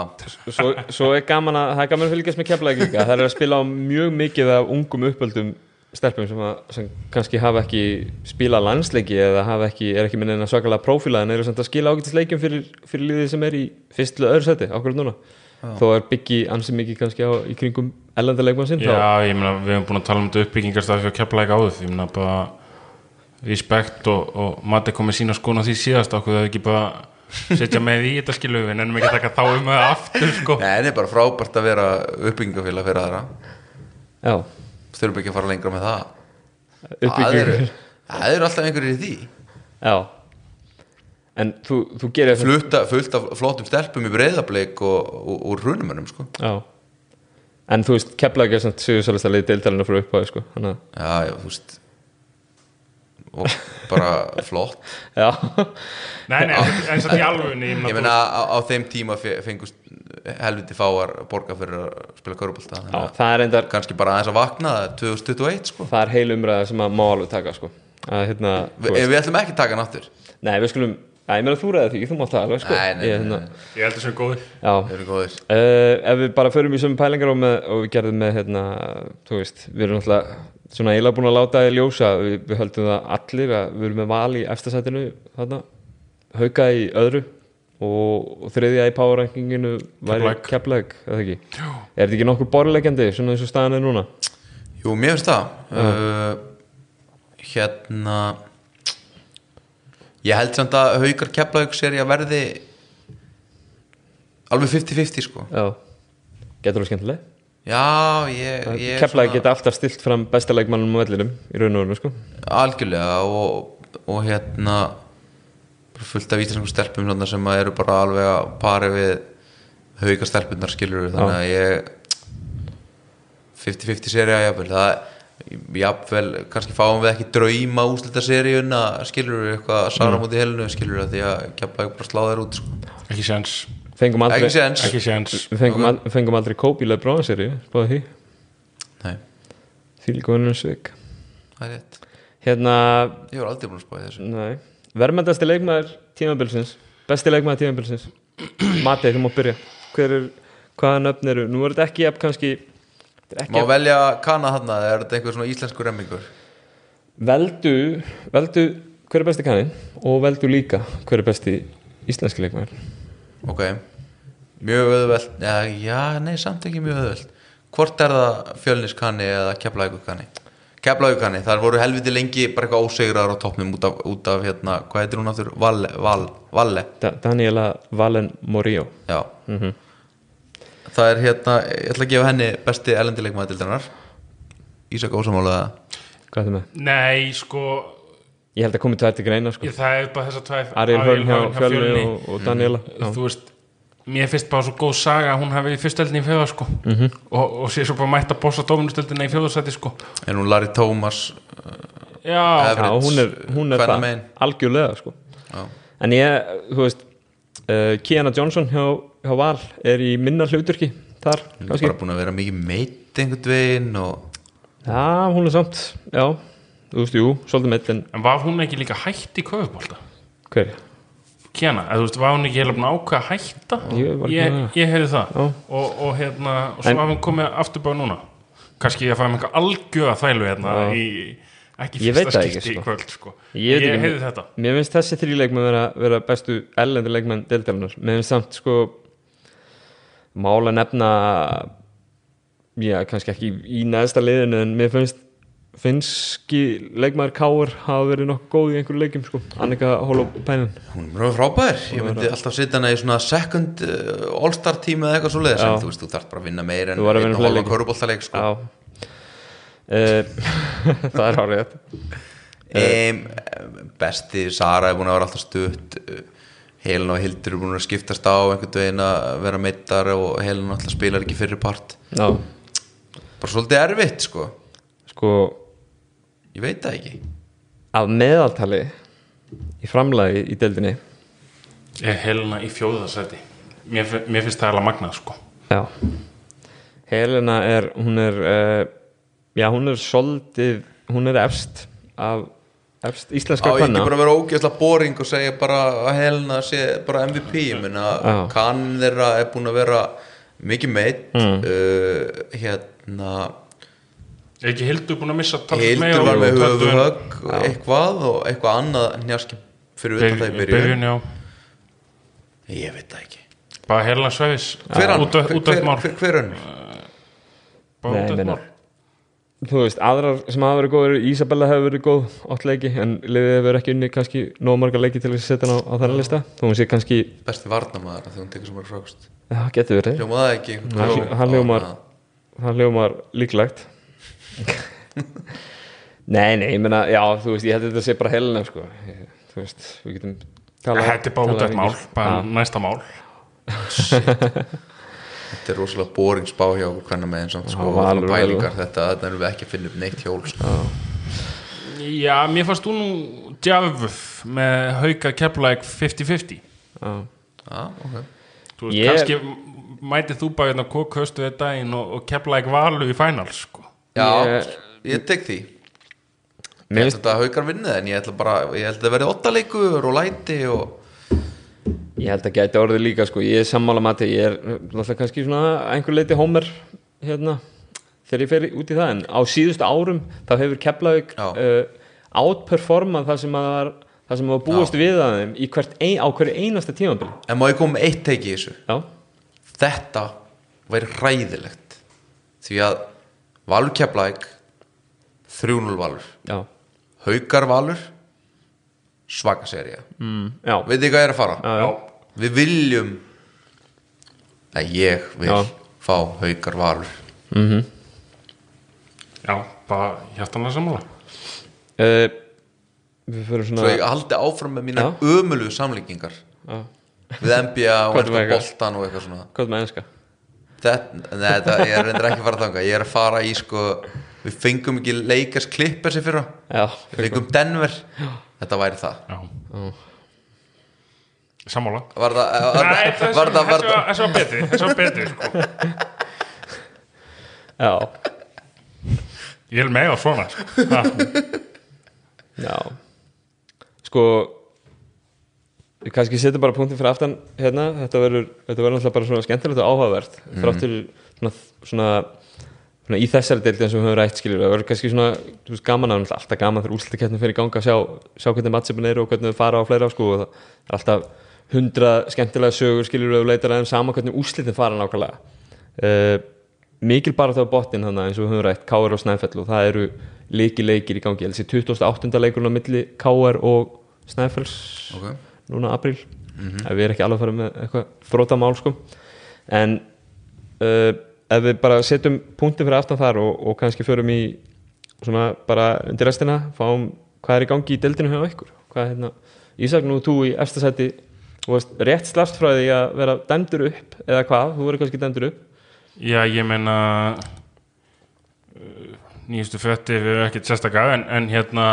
S1: svo, svo er gaman að það er gaman að fylgjast með keflaðið líka. Það er að spila á mjög mikið af ungum uppöldum stelpum sem, að, sem kannski hafa ekki spilað landsleiki eða ekki, er ekki minn en að svakalega prófíla en eru samt að skila ágætis leikjum fyrir, fyrir liðið sem er í fyrstlu öðru seti ákveður núna. Þó er byggi ansi mikið kannski á, í kringum ellendarleikmann sinn þá,
S3: já, ég meina við hefum búin að tala um þetta uppbyggingarstað fyrir ekki áður ég meina bara respekt og, og Matti komið sína skona því síðast okkur þau ekki bara setja með í þetta skilu við nennum ekki að taka þá um það aftur sko.
S2: Nei, það er bara frábært að vera uppbyggingafélag fyrir aðra.
S1: Já,
S2: þurfum ekki að fara lengra með það. Það eru, það eru alltaf einhverjir í því.
S1: Já. En þú, þú gerir
S2: Flutta, fullt af flottum stelpum í breyðableik og, og, og runumönnum sko.
S1: já. En þú veist, keflaðið er samt sigur svolítið að leiði deildarinn frá uppáði sko, þannig að
S2: já, já, þú veist og bara flott.
S1: Já,
S3: nei, nei, eins og í alvunni ég meina
S2: á, á þeim tíma fe- fengust helviti fáar borga fyrir að spila körubólta
S1: já, það er endar
S2: kannski bara aðeins að vakna 2021 sko.
S1: Það er heil umræða sem að má alveg taka sko. að hérna,
S2: Vi, við ætlum ekki að taka aftur.
S1: Nei við skulum að ég meina þú ræði því, þú mátt það alveg sko.
S2: Nei, nei,
S1: ég, hérna,
S3: ég held þessum góður
S2: góðir.
S1: Uh, ef við bara förum í sömu pælingar og, með, og við gerðum með hérna, þú veist, við erum alltaf svona eiginlega búin að láta þið ljósa við, við höldum það allir að við erum með val í efstasætinu þarna hauka í öðru og, þriðja í power rankinginu væri keplæk, eða ekki? Er þetta ekki nokkur borlegjandi, svona eins og staðan er núna?
S2: Jú, mér finnst það. Uh, Hérna Ég held samt að haukar keflaug seri að verði alveg 50-50 sko.
S1: Já, getur það skemmtileg
S2: Já, ég, ég er
S1: keplæk geta alltaf stilt fram bestalegmannum og vellinum í raun og raun, sko.
S2: Algjörlega og, og hérna bara fullt af íslenskum stelpum svona, sem að eru bara alveg að pari við hauka stelpunar skilur þannig að ég 50-50 serið að jafnvel. Það jafnvel, kannski fáum við ekki drauma úslita seríun að skilur við eitthvað að sara mútið helinu skilur við því að kempa bara slá þær út sko.
S3: ekki séns,
S1: fengum aldrei,
S2: ekki séns.
S3: Ekki séns.
S1: Við fengum, al, við fengum aldrei kóp í Lebron seri, spáði því.
S2: Nei,
S1: því líka unnum svik.
S2: Það er rétt.
S1: Hérna,
S2: ég var aldrei búin að spáði þessu.
S1: Nei. Verðmændasti leikmaður tímabilsins. Besti leikmaður tímabilsins. Mati, þú má byrja. Hver er, hvaða nöfn eru, nú er þetta ekki jafn kannski er
S2: Má
S1: ekki
S2: velja kana þarna eða er þetta einhver svona íslensku remmingur
S1: veldu, veldu hver er besti kaninn og veldu líka hver er besti íslenski leikmaður.
S2: Ok, mjög auðvelt. Já, já, nei, samt ekki mjög auðvelt. Hvort er það fjölniskanni eða keflaugurkanni? Keflaugurkanni, þar voru helviti lengi bara eitthvað ósegrar á toppnum út af, út af hérna, hvað heitir hún aftur? Valle, Val, Valle,
S1: da Daniela Valen Morillo
S2: já Það er hérna, ég ætla að gefa henni besti elendileikmaði til dennar Ísak ósamálaða
S1: hvað er það með?
S3: nei, sko
S1: Ég held að komi tvær til greina sko.
S3: ég, það er bara þess að tvær.
S1: Ariel Hörn hjá Fjölni og, og Daniela
S3: þú veist mér finnst bara svo góð saga að hún hafi í fyrstöldinni í fjöða sko -hmm. og, og sé svo bara mætt að bossa dóminustöldinni í fjóðarsæti sko
S2: en hún Larry Thomas
S3: já,
S1: Já, hún er, hún er það, algjörlega sko.
S2: Já.
S1: En ég, þú veist uh, Kiana Johnson hjá, hjá Val er í minna hluturki þar,
S2: hún er bara búin að vera mikið meitt einhvern veginn og
S1: Já, hún er samt, já Þú veist, jú, svolítið meitt en
S3: en var hún ekki líka hætt í köfubólta
S1: hver?
S3: Kjana, eða þú veist, var hún ekki heila búin að að hætta?
S1: Ég
S3: ég, ég heyrði það. Og, og hérna, og svo var hún komið aftur bara núna. Kannski ég að fara með eitthvað algjöða þvælu hérna í, ekki fyrsta skipti í
S1: sko.
S3: kvöld sko.
S1: Ég
S3: ég, heyrði þetta.
S1: Mér finnst þessi þrý leikmenn vera, vera bestu ellendi leikmenn deildarinnar. Mér finnst samt sko mála nefna já, kannski ekki í neðsta liðinu en mér finnst finnski leikmaður Káur hafa verið nokkuð góð í einhverju leikjum sko. Annika Holopainen.
S2: Hún er mjög frábær. Ég myndi alltaf setja hana í svona second uh, all-star tíma eða eitthvað svo leiðis en þú veist, þú þarf bara að vinna meir en einn og
S1: leiki.
S2: köruboltaleik sko.
S1: Uh, Það er hárið
S2: um, besti Sara er búin að vera alltaf stutt. Helena og Hildur er búin að skiptast á einhvern veginn að vera meittar og Helena alltaf spilar ekki fyrir part.
S1: Já,
S2: bara svolítið erfitt sko.
S1: Sko
S2: ég veit það ekki.
S1: Að meðaltali í framlagi í deildinni.
S3: Er Helena í fjóðarsæti mér, mér finnst það alveg magnað sko.
S1: Já. Helena er, hún er uh, já, hún er soldið hún er efst af efst íslenska
S2: ég ekki
S1: kvenna.
S2: bara að vera ógeðslega boring og segja bara að Helena sé bara MVP kann þeirra er búin að vera mikið meitt
S1: Mm.
S2: uh, hérna
S3: ekki Hildur búin að missa
S2: Hildur var með
S3: og
S2: eitthvað og eitthvað annað njarski fyrir utan það í
S3: Byrjun,
S2: ég veit það ekki.
S3: Bara Helena Svevis
S2: hver, önnur?
S3: bara út af mál.
S1: þú veist, aðrar sem hafa verið góður Isabella hefur verið góð átt leiki en liðið hefur ekki unni kannski nóg marga leiki til að setja hann á, á þennan lista þó hún sé kannski,
S2: besti varnamaður þegar hún tekur svo mörg frákst
S1: það getur verið. Hann- hljómar líklegt nei, nei, ég meina já, þú veist, ég held að þetta sé bara Helena sko, þú veist, við getum talað-
S3: þetta er bara út af mál
S1: mikið.
S3: bara næsta mál.
S2: Þetta er rosalega boring spá hjá hvernig með einn samt sko, og
S1: alveg,
S2: pælingar þetta, þetta erum við ekki að finna upp neitt hjól sko.
S3: já, mér fannst þú nú djafð með hauka keplæk 50-50
S1: Já.
S2: ok.
S3: Þú veist,
S1: Ég-
S3: kannski mætið þú bara hérna kokköstu þetta daginn og, og keplæk valu í final sko
S2: já,
S1: Ég-
S2: ég tek því.
S1: Mér finnst,
S2: þetta að haukar vinnið en ég ætla bara ég ætla að verði ottaleikur og læti og
S1: ég held að gæti orðið líka sko, ég er sammála mati, ég er náttúrulega kannski svona einhver leiti hómer hérna, þegar ég fer út í það. En á síðustu árum þá hefur Keflavík
S2: Já.
S1: uh, outperformað það sem að var það sem var búist við að þeim í hvert ein, á hverju einasta tímabili.
S2: En má ég koma með eitt teiki í þessu?
S1: Já,
S2: þetta væri hræðilegt. Því að Valur Keflæk 3-0 Valur.
S1: Já,
S2: Haukar Valur svaka serja
S1: mm, já,
S2: veit þið hvað ég er að fara?
S1: já, já.
S2: við viljum að ég vil
S1: Já.
S2: fá Haukar Valur
S1: Mm
S3: já, bara hjartanlega sammála.
S1: Uh, við fyrir svona
S2: svo ég haldi áfram með mína ömulu samlíkingar.
S1: Já,
S2: við NBA og ennska
S1: eitthvað?
S2: boltan og eitthvað svona.
S1: Hvað með enska
S2: þetta, er reyndar ekki að fara þanga ég er að fara í sko við fengum ekki leikast klippar sér fyrra.
S1: Já,
S2: við fengum Denver. Þetta væri það.
S3: Já. Sammála.
S2: Var það var,
S3: Nei,
S2: var,
S3: þessi
S2: var, var, var,
S3: var, betri þessi var betri sko.
S1: já,
S3: ég vil með á svona sko. Ha,
S1: já. Sko kannski setjum bara punktin fyrir aftan hérna, þetta verður náttúrulega bara svona skemmtilegt og áhugavert þrátt fyrir svona, svona, svona í þessari deildi og við höfum rætt skiljur það verður kannski svona veist, gaman að alltaf gaman þegar úrslutakettin fyrir ganga að sjá, sjá hvernig mattsefn eru og hvernig þau fara á fleira sko, og það er alltaf hundra skemmtilega sögur skiljur og leitar aðeins sama hvernig úrslitin fara nákvæmlega uh, mikil bara þá botnin þannig eins og við höfum rætt K.R. og Snæfell og það eru leiki leikir í gangi, þessi 28. leikurinn á milli K.R. og Snæfells
S2: Ok.
S1: Núna april ef við erum ekki alveg að fara með eitthvað fróta mál sko. En uh, ef við bara setjum punktin fyrir aftan þar og, og kannski förum í svona bara undir restina fáum hvað er í gangi í deildinu hjá ykkur? Hvað er hérna Ísak, nú þú í veist, rétt slast frá því að vera dæmdur upp eða hvað, þú verður kannski dæmdur upp.
S3: Já, ég meina uh, nýjustu frétti við erum ekkert sérstaklega en, en hérna,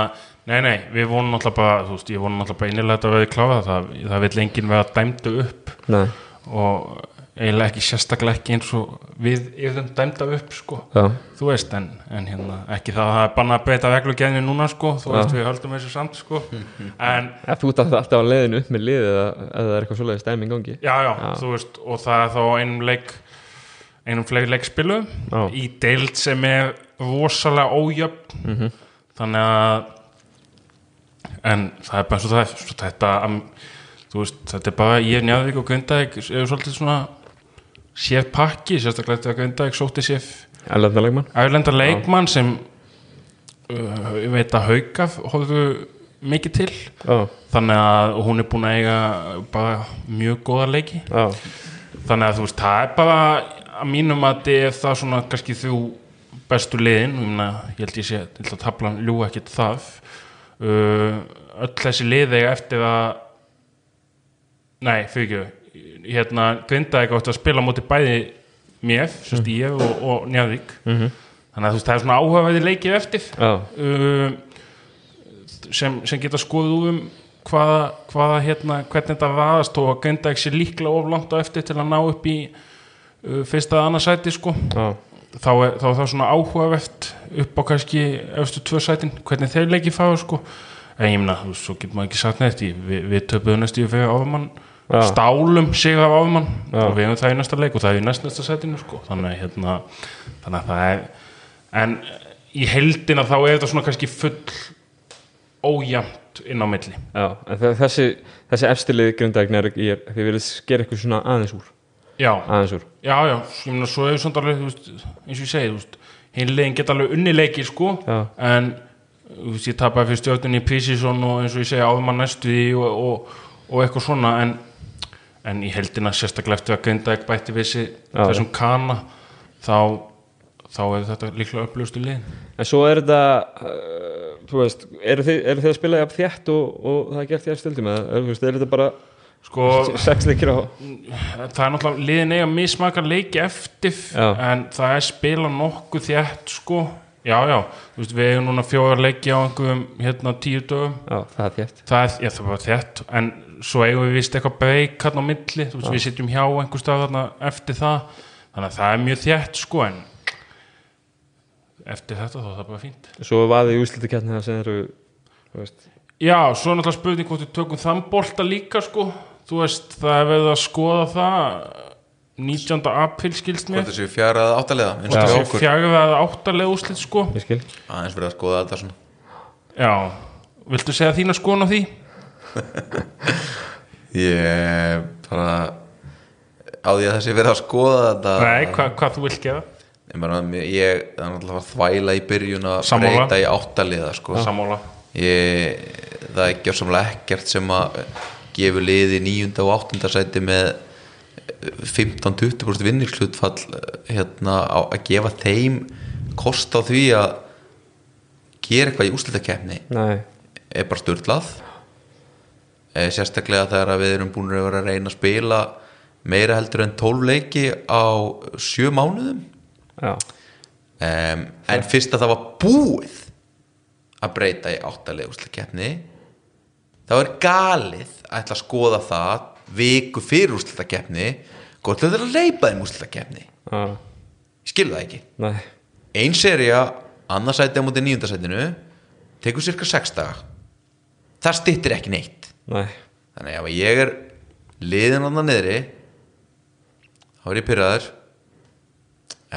S3: nei, nei, við vonum náttúrulega bara, þú veist, ég vonum náttúrulega bara innilega þetta að við klára það, það vil enginn vera dæmdu upp
S1: Nei,
S3: og eiginlega ekki sérstaklega ekki eins og við erum dæmda upp, sko.
S1: Já,
S3: þú veist, en, en hérna ekki það að það er banna að breyta reglugjæðinu núna, sko. Þú
S1: Já.
S3: veist, við höldum þessu samt, sko. En,
S1: ef þú ert alltaf á leiðinu upp með liðið eða það er eitthvað svoleiðis dæmi í gangi.
S3: Já, já,
S1: Já.
S3: þú veist og það er þá einum leik einum fleiri leikspilu í deild sem er rosalega ójöfn.
S1: Mhm.
S3: þannig að en það er bara og það er svo þetta, veist, þetta er bara ég, Njarðvík og Grindavík eru svolítið svona sér pakki, sérstaklega þetta að Grindavík sótti sér Ærlenda leikmann. Sem uh, ég veit að Haukaf horfðu mikið til.
S1: Já,
S3: þannig að hún er búin að eiga bara mjög góða leiki.
S1: Já,
S3: þannig að þú veist, það er bara að mínum að þetta er það svona kannski þú bestu liðin. Ég, held ég sé, að tablan ljú ekkit það öll þessi lið eiga eftir að nei, fyrir ekki. Hérna, grinda ekki átt að spila móti bæði mér, sérst ég og, og Njarðvík.
S1: Mhm.
S3: þannig að þú veist, það er svona áhugaverði leikið eftir.
S1: Já,
S3: uh, sem, sem geta skoðið um hvaða, hvaða hérna, hvernig þetta vaðast og að grinda ekki sér líklega of langt á eftir til að ná upp í uh, fyrsta eða annað sæti sko.
S1: Já,
S3: þá er, þá er það svona áhugavert upp á kannski efstu tvö sætin hvernig þeir leikið fáið sko. En ég veist, svo getur maður ekki sagt neitt. Ég- við, við töpuðum næstu í fyrir áfumann
S1: Já.
S3: stálum sig af áfumann
S1: Já.
S3: og við hefum það í næsta leik og það er í næst næsta sætinu sko. Þannig hérna þannig að það er en í heldina þá er þetta svona kannski full ójæmt inn á milli.
S1: Já þessi, þessi efstilið grindæknar er þið viljið skera eitthvað svona aðeins úr
S3: já,
S1: aðeins úr.
S3: Já, já, ég meina svo hefur svona alveg, veist, eins og ég segi, þú veist hinn leginn geta alveg unni leiki sko
S1: Já.
S3: en þú veist, ég tapaði fyrir stjórnunni í Prísísson og eins og ég segi áður maður næstu því og, og, og eitthvað svona en, en í heldina sérstaklega eftir að grinda ekki bætti við sig
S1: Já,
S3: þessum kana þá, þá er þetta líklega upplöstu liðin.
S1: En svo er þetta uh, þú veist, eru þið, eru þið að spila jafn þétt og, og það er gert í efstildum eða er, þú veist, er þetta bara
S3: sko,
S1: sex leikir á
S3: það er náttúrulega liðin eiga mismaka leiki eftir
S1: Já.
S3: en það er spila nokkuð þétt sko, já já þú veist, við eigum núna fjórar leiki á einhverjum hérna tíu dögum.
S1: Já, það er þétt.
S3: Það er, já, það var þétt en svo eigum við vist eitthvað breyk hérna á milli, þú veist, við sitjum hjá einhver stað þarna eftir það. Þannig að það er mjög þétt sko en eftir þetta þá er það bara fínt.
S1: Svo er vaðið í úslitakjarni það sem eru
S3: já, svo er náttúrulega spurning hvort við tökum þann bolta líka sko, þú veist, það er verið að skoða það 19. apríl skilst mér
S2: hvort þessi fjara að áttalega eins og
S3: hvort fjagra eða áttalega úslit sko
S1: ég skil
S2: aðeins verið að skoða þetta svona
S3: já, viltu segja þína skoðun á því?
S2: ég bara á því að þessi verið að skoða þetta
S3: Nei, hva, hvað þú vilt gera?
S2: ég, bara, ég það er náttúrulega þvæla í byrjun að
S3: Sammála.
S2: breyta í áttaliða sko.
S3: Sammála
S2: ég, það er gjörsamlega ekkert sem að gefur liði nýjunda og áttunda sæti með 15-20% vinningshlutfall hérna, á, að gefa þeim kost á því að gera eitthvað í úslitakefni
S1: Nei,
S2: er bara störtlað e, sérstaklega þegar við erum búin að vera að reyna að spila meira heldur en 12 leiki á sjö mánuðum.
S1: Já,
S2: um, en fyrst að það var búið að breyta í áttalegu úrslutakefni þá er galið að ætla að skoða það viku fyrir úrslutakefni hvort þetta er að leipa þeim úrslutakefni
S1: já,
S2: ég skil það ekki.
S1: Nei.
S2: Ein serja, annarsæti á móti nýjundasætinu tekur cirka 6 daga. Það styttir ekki neitt.
S1: Nei,
S2: þannig að ég er liðin það niðri þá er ég pyrraður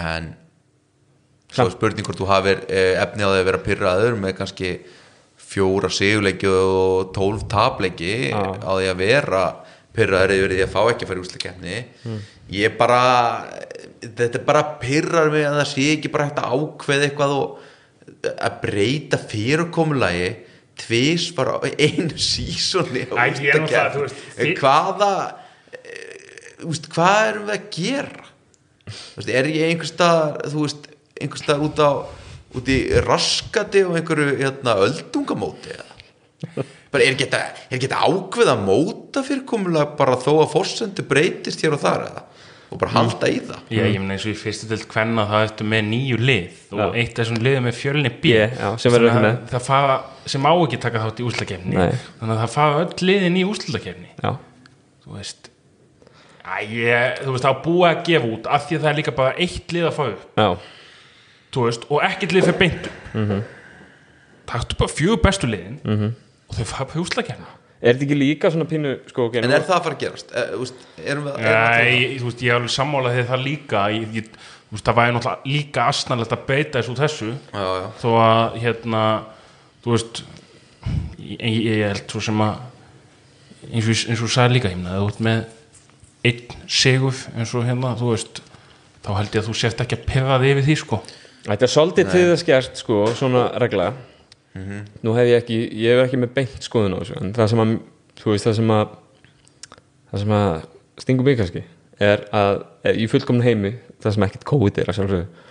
S2: en svo er spurning hvort þú hafir eh, efni á því að vera pyrraður með kannski fjóra sigurleiki og tólf tapleiki
S1: Já.
S2: á því að vera pyrraður yfir því að fá ekki að fara í úsleikefni ég bara þetta bara pyrrar mig að það sé ekki bara hægt að ákveða eitthvað og að breyta fyrirkomulagi tvís bara einu sísoni á
S3: þi-
S2: hvaða eh, veist, hvað erum við að gera? Veist, er ég einhvers staðar þú veist, einhvers staðar út á út í raskati og einhverju hérna, öldungamóti eða? Bara er geta, er geta ákveð að móta fyrirkomulega bara þó að fórsendu breytist hér og þar eða? Og bara halda í það?
S3: Já, ég meina eins og í fyrstu til hvenna það eftir með nýju lið og
S1: Já.
S3: eitt af þessum liðum með fjölni B.
S1: Já, sem
S3: fara, sem á ekki taka þátt í úslakefni þannig að það fara öll liðin í úslakefni
S1: já,
S3: þú veist Æ, ég, þú veist, það búið að gefa út af því að það er líka bara eitt lið að fá upp.
S1: Já,
S3: veist, og ekkert lið fyrir beintu mm
S1: Mhm.
S3: -hmm. taktu bara fjögur bestu liðin -hmm. og þau fara på úslakefni
S1: er þetta ekki líka svona pínu sko, okay,
S2: en er það að fara að gerast? E, úst, erum við, erum
S3: Nei, þú veist, ég er alveg sammála því það líka ég, ég, þú veist, það væri náttúrulega líka asnalegt að beita þessu úr þessu
S2: já, já.
S3: þó að hérna þú veist ég, ég, ég held svo sem að eins og, eins og sagði líka hérna þú ert með einn sigur eins og hérna, þú veist þá held ég að þú sért ekki að pyrra þig yfir því sko
S1: Þetta er svolítið til þess gert sko, svona regla. Nú hef ég ekki, ég hef ekki með beint skoðun á þessu en það sem að, þú veist, það sem að það sem að stingum mig kannski er að er, í fullkomnu heimi, það sem ekkert COVID er að sjálfsögðu.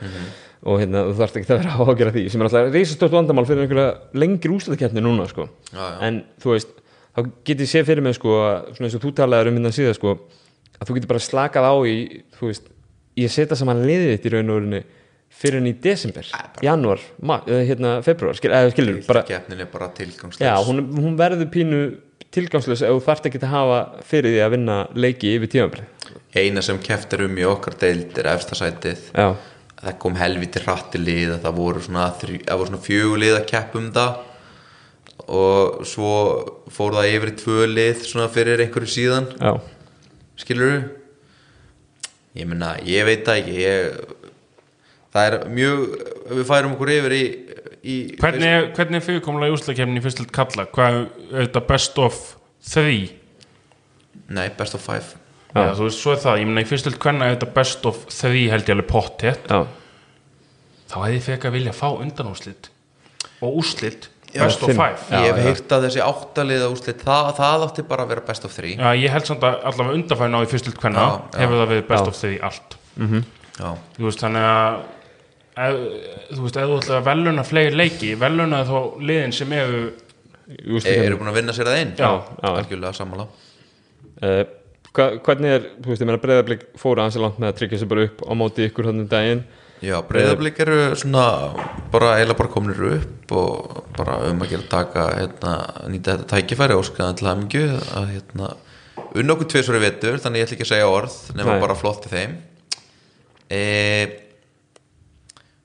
S1: Og hérna, þú þarft ekki að vera að ágjöra því sem er alltaf reisastórt vandamál fyrir einhverja lengri úslutakefni núna sko.
S2: Já, já.
S1: en þú veist, þá getið séð fyrir mig sko, svona eins og þú talaður um hérna síðan sko, að þú getur bara slakað á í þú veist, að setja saman liðið þitt í raun og verinni fyrir henni í desember, eða hérna februar, skil, eða skilur, bara
S2: er bara tilgangslegs
S1: já, hún, hún verður pínu tilgangslega ef þú þarft ekki að hafa fyrir því að vinna leiki yfir tímabri
S2: eina sem keftir um í okkar deild er efstasætið það kom helviti hratti lið að það voru svona, svona fjögur lið að keppa um það. Og svo fór það yfir í tvö lið svona fyrir einhverju síðan.
S1: Já,
S2: skilur ég meina, ég veit ekki ég, það er mjög við færum okkur yfir í, í
S3: hvernig, er- hvernig er fyrirkomlega í úslakefni í fyrstild kalla, hvað er þetta best of three?
S2: Nei, best of five.
S1: Já.
S3: Já, þú veist, svo er það, ég meina í fyrstild hvenna er þetta best of three held ég alveg pottet
S1: já,
S3: þá hefði ég fekk að vilja fá undanúslit og úslit best of
S1: fimm.
S3: five.
S1: Já,
S2: ég hef heyrt að þessi áttaliða úslit það, það átti bara að vera best of three.
S3: Já, ég held samt að allavega undanfæðin á í fyrstild hvenna hefur það verið best
S1: Já.
S3: of three allt.
S2: Já,
S3: þú veist, þannig að ef, þú veist, ef þú ætlaði að veluna fleiri leiki, veluna þá liðin sem eru
S1: í
S2: eru búin að vinna sér það inn?
S3: Já,
S2: algjörlega sammála.
S1: Uh, hva, hvernig er, þú veist, ég meina breyðarblik fóra hansi langt með að tryggja sig bara upp á móti ykkur hann um daginn.
S2: Já, breyðablík eru svona bara eiginlega bara kominir upp og bara um að gera taka hérna, nýta þetta tækifæri og skaða til hamingju að hérna unn okkur tvisur í vetur, þannig ég ætla ekki að segja orð nema
S1: Nei.
S2: bara flott til þeim. E,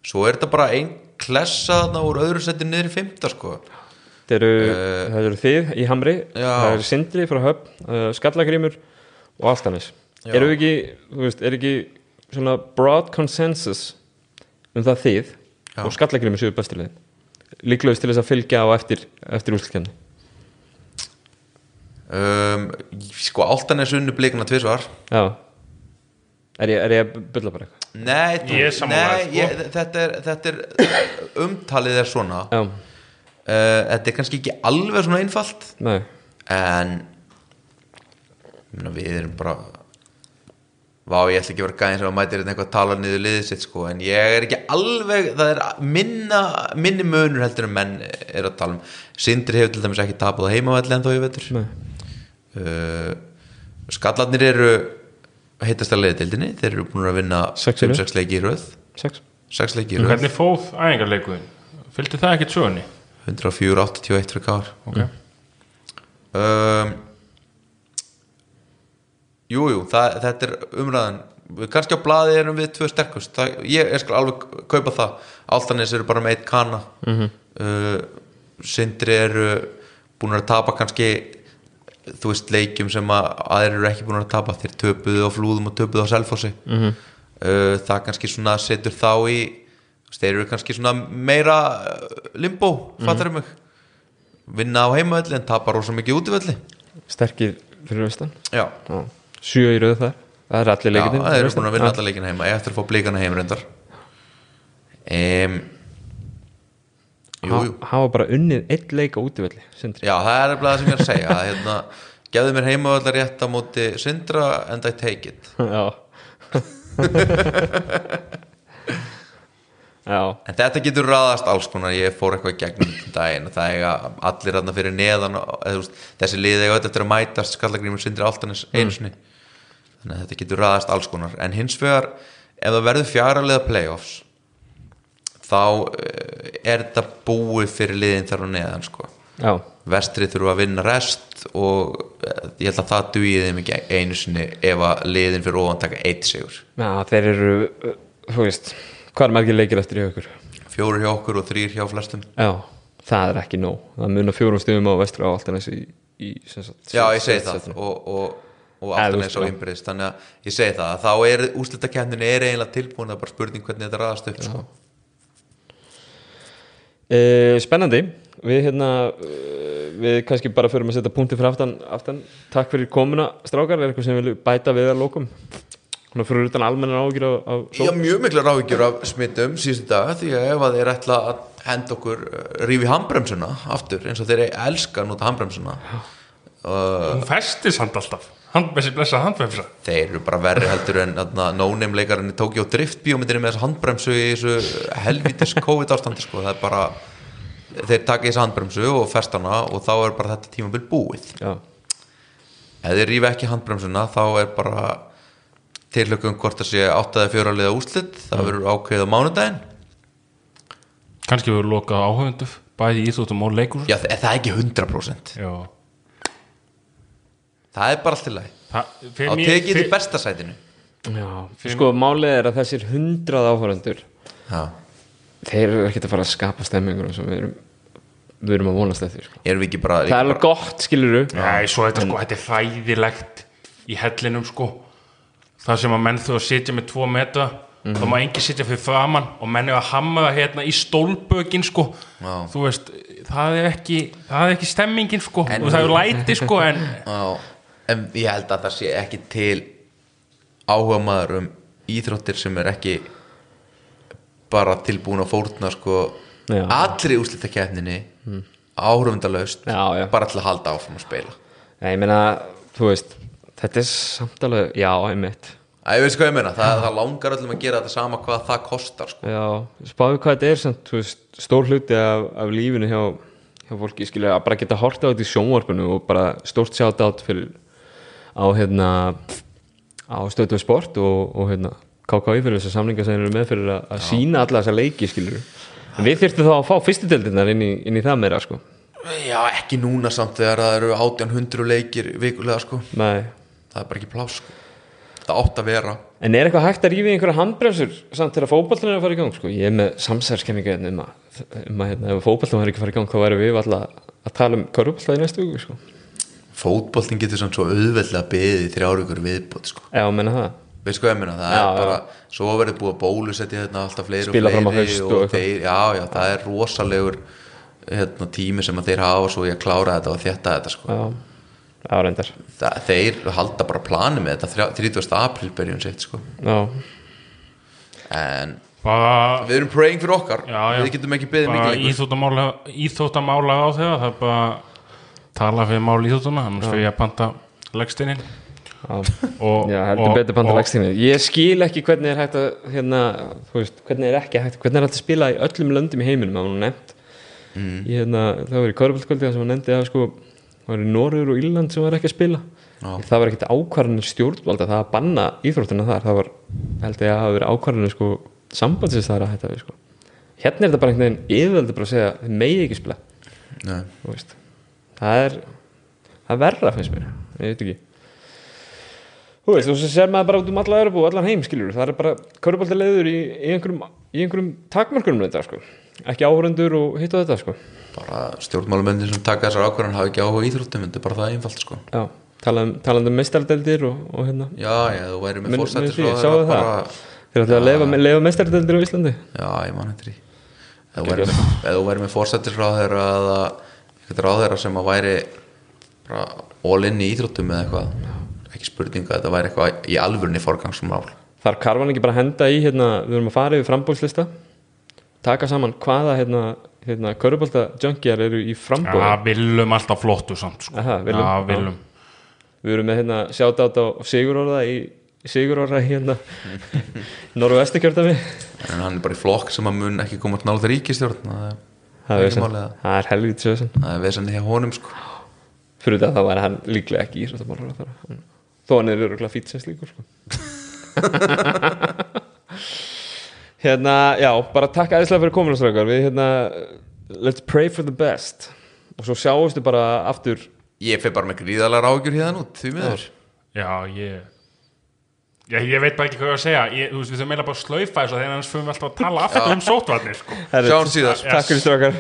S2: Svo er þetta bara ein klessa þarna úr öðru seti niður í fymta sko.
S1: Það eru, það eru þið í Hamri
S2: Já.
S1: það eru Sindri frá Höfn, uh, Skallagrímur og Altanis eru ekki, þú veist, er ekki svona broad consensus um það þið
S2: Já.
S1: og Skallagrímur séu bestilegin líklegust til þess að fylgja á eftir, eftir úrslikenni
S2: um, Sko, Altanes unnu blikuna tvisvar.
S1: Já Er ég, er ég að bylla bara eitthvað?
S2: Nei, þú,
S3: Ég er sammála,
S2: nei
S3: sko.
S2: ég, þetta, er, þetta er umtalið er svona
S1: Já,
S2: uh, Þetta er kannski ekki alveg svona einfalt
S1: nei,
S2: en ég meina, við erum bara Vá, ég ætla ekki að vera gæðin sem að mætir hérna eitthvað að tala niður liðið sitt sko, en ég er ekki alveg, það er minna, minni munur heldur en menn er að tala um. Sindri hefur til dæmis ekki tapað á heimavalli en þó ég veitur.
S1: nei
S2: Uh, skallarnir eru heitast að leiða dildinni, þeir eru búin að vinna
S1: Sex í röð.
S2: 6 leiki í röð,
S1: Sex
S2: 6 leiki í röð,
S3: hvernig fóð æfingarleikuðin? Fylgdi það ekkert sögunni?
S2: 104-81 fyrir kár.
S3: Ok
S2: um, Jú, jú, það, þetta er umræðan Við- kannski á blaði erum við tvö sterkust það, ég, ég skal alveg kaupa það Altanis eru bara með eitt kana
S1: Mhm.
S2: uh, Sindri eru búin að tapa kannski þú veist leikjum sem að aðrir eru ekki búin að tapa. Þeir töpuðu á flúðum og töpuðu á selfossi.
S1: Mhm.
S2: uh, það kannski svona setur þá í þeir eru kannski svona meira uh, limbo, fattar mig. Vinna á heimavelli en tapar rosa mikið útivelli.
S1: Sterkir fyrir vestan
S2: já,
S1: Já. Sjö í röðu þar. Það er allir
S2: já
S1: leikinn
S2: það eru búin að vinna alla leikina heima. Ég eftir að fá blíkana heim reyndar. Um, jú, jú.
S1: Hafa bara unnið eitt leik á útivelli Sindri.
S2: Já, það er það sem ég er að segja. Hérna, gefðu mér heimavellar rétt á móti Sindra and I take it.
S1: Já. Já,
S2: En þetta getur raðast alls konar, ég fór eitthvað gegnum um daginn. Það eiga allir aðna fyrir neðan eða, þessi liði eiga eftir að mætast skallagrímur sindri áltanis einu sinni. Þannig að þetta getur raðast alls konar. En hins vegar, ef það verður fjara liða playoffs þá eh, er þetta búið fyrir liðin þar á neðan sko.
S1: Já,
S2: vestri þurfa að vinna rest og eh, ég held að það dugið þeim ekki einu sinni ef að liðin fyrir ofan taka eitt sigur.
S1: Já þeir eru uh, þú veist, hvað er margir leikir eftir í okkur
S2: fjóru hjá okkur og þrýr hjá flestum.
S1: Já, það er ekki nóg. Það munar fjórum stöðum á vestra á í sem sagt,
S2: Já, ég segi það. og, og, og aftan eins og
S1: veist,
S2: innbyrðist þannig að ég segi það, að þá er úrslitakefnin er eiginlega tilbúin að bara spurning hvernig þetta raðast upp sko.
S1: Uh, spennandi. Við hérna uh, við kannski bara förum að setja punkti fyrir aftan, aftan. Takk fyrir komuna strákar. Er eitthvað sem við bæta við að lókum svona fyrir utan almennan ágjur á, á
S2: Ég haf mjög mikla ráðgjur af smittum síðustu dag því að ef að þeir ætla að henda okkur uh, rífi handbremsuna aftur eins og þeir elska að nota handbremsuna uh,
S3: hún festi samt alltaf hann, þessi blessa handbremsa.
S2: Þeir eru bara verri heldur en no-name leikarinn í Tokyo Drift bíómyndinni með þessa handbremsu í þessu helvitis COVID ástandi sko. það er bara þeir taka þessu handbremsu og festa hana og þá er bara þetta tímabil búið.
S1: Já,
S2: ef þeir rífa ekki handbremsuna þá er bara tilhlökkum hvort það sé áttaði fjóraliða úslit það verður ákveðið á mánudaginn.
S3: Kannski við erum lokað áhauðundu bæði í íþróttum og leikur
S2: já það, það er ekki 100%
S3: Já.
S2: Það er bara allt til lagi
S3: Það,
S2: þá tekið þið besta sætinu
S1: já. sko málið er að þessir hundrað
S2: já.
S1: þeir eru ekkert að fara að skapa stemmingur sem við erum, við erum að vonast eftir sko.
S2: erum við ekki bara,
S1: það er alveg gott skiluru
S3: Nei, svo þetta sko, þetta er hræðilegt í hellinum sko það sem að menn þú að sitja með tvo metra þá má engi sitja fyrir framann og menn er að hamra hérna í stólbökin sko
S2: Já.
S3: þú veist, það er ekki það er ekki stemmingin sko það er læti sko en
S2: Já, en ég held að það sé ekki til áhuga maður um íþróttir sem er ekki bara tilbúin að fórna sko
S1: Já.
S2: allri úrslitakeppninni mm. áhrifundalaust
S1: Já, já.
S2: bara til að halda áfram að spila
S1: Nei, ég meina, þú veist þetta er samt alveg, já, einmitt
S2: Æ, ég veist hvað ég meina, það, það langar öllum að gera þetta sama hvað það kostar sko.
S1: Já, spáðu hvað þetta er samt, veist, stór hluti af, af lífinu hjá, hjá fólki skilja að bara geta horta á þetta í sjónvarpinu og bara stórt sjátt átt fyrir á hérna á stöðtöð sport og, og hérna KKI fyrir þessar samlingar sem eru með fyrir að, sína alla þessa leiki skilur en við þyrftum þá að fá fyrstudeldinnar inn, inn í það meira sko
S2: Já, ekki núna samt þegar það eru 1800 leikir vikulega sko.
S1: Nei.
S2: það er bara ekki plás sko. það átt að vera
S1: En er eitthvað hægt að rífa í einhverja handbremsur samt þegar fótballin er að fara í gang sko? Ég er með samsærskenninga hérna um að, um að hérna, ef fótballin var ekki að fara í gang þá væri við alltaf að tala um körfballin í næstu viku sko.
S2: Fótboltin getur samt svo auðveldlega beðið í þrjár ykkur viðbót sko.
S1: Já, menna það
S2: veist hvað ég meina, það
S1: Já,
S2: er bara svo verður búið að bólusetja hérna alltaf fleiri
S1: Spila
S2: og
S1: fram á
S2: fleiri
S1: og
S2: og
S1: eitthvað.
S2: þeir, já, já, það er rosalegur hérna, tími sem að þeir hafa svo ég að klára þetta og þétta þetta sko.
S1: Já, já reyndar
S2: það, þeir halda bara plani með þetta þrjá- 30. apríl byrjun sitt sko.
S1: Já,
S2: en
S3: bara,
S2: við erum praying fyrir okkar
S3: já, já,
S2: við getum ekki beðið mikið
S3: íþróttamála á þegar það er bara tala fyrir mál íþróttuna annars fyrir ég að panta leggstinin
S1: já,
S3: og,
S1: já heldur
S3: og-
S1: betur panta legstími Ég skil ekki hvernig er hægt að hérna, þú veist, hvernig er ekki hægt hvernig er hægt að spila í öllum löndum í heiminum að hún nefnt. Mm. ég, hérna, það var í Körbáltkvöldi sem hann nefndi að sko það var í Norður og Írland sem var ekki að spila. Það var ekkert ákvarðanir stjórnvalda það að banna íþróttina þar. Það var, held ég að hafa verið ákvarðanir sko sambandsins þar að hætta við sko. Hérna er þetta bara einhvern veginn yfirveldi bara að segja megi ekki spila.
S2: Nei.
S1: þú veist. Það er það er verra finnst mér, ég veit ekki. Þú veist, þú sér maður bara út um alla Európa og allan heim skilur, það er bara körubaldilegur í, í einhverjum, í einhverjum takmarkunum þetta sko, ekki áhörundur og hitt og þetta sko,
S2: bara stjórnmálumöndin sem taka þessar ákvarðan hafa ekki áhuga íþróttum þetta er bara það einfalt sko.
S1: já, talað um, um meistardeldir og, og hérna.
S2: Já, já, þú væri með fórsættis
S1: þeir ætla að leifa, leifa meistardeldir á Íslandi?
S2: Já, ég man eftir því. Ef þú væri með, væri með fórsættisráðherra eða eitthvað ráðherra sem að væri bara all in í íþróttum eða eitthvað. Ekki spurninga, þetta væri eitthvað í alvörni forgangsmál.
S1: Þar karfan ekki bara að henda í hérna, við erum að fara yfir frambólslista taka saman hvaða hérna, hérna körubalda junkjar eru í frambóði
S3: Já, viljum alltaf flottu samt sko.
S1: Aha, Willum,
S3: Já,
S1: já.
S3: viljum
S1: Við erum með hérna sjátt á Sigur Orða í, Sigur ára hérna Norru Vestikjörðami
S2: en hann er bara í flokk sem að mun ekki koma til nála ríkistjórn það er- er
S1: er er helvítið sögðan
S2: það er vesen hjá honum sko.
S1: Fyrir þetta þá væri hann líklega ekki í þetta málur Þó hann er öruglega fýtt sem slíkur sko. Hérna, já, bara takk aðeinslega fyrir komuna strákar. Við hérna, let's pray for the best. Og svo sjáumstu bara aftur.
S2: Ég fer bara með gríðalega rágjur hérna út því miður.
S3: Já, ég Já, ég veit bara ekki hvað ég á að segja ég, Þú veist, við þurfum meila bara að slaufa þessu Þegar annars fyrir við alltaf að tala aftur um sótvarnir sko.
S1: Herri,
S2: Sjáumst síðar.
S1: Takk fyrir strákar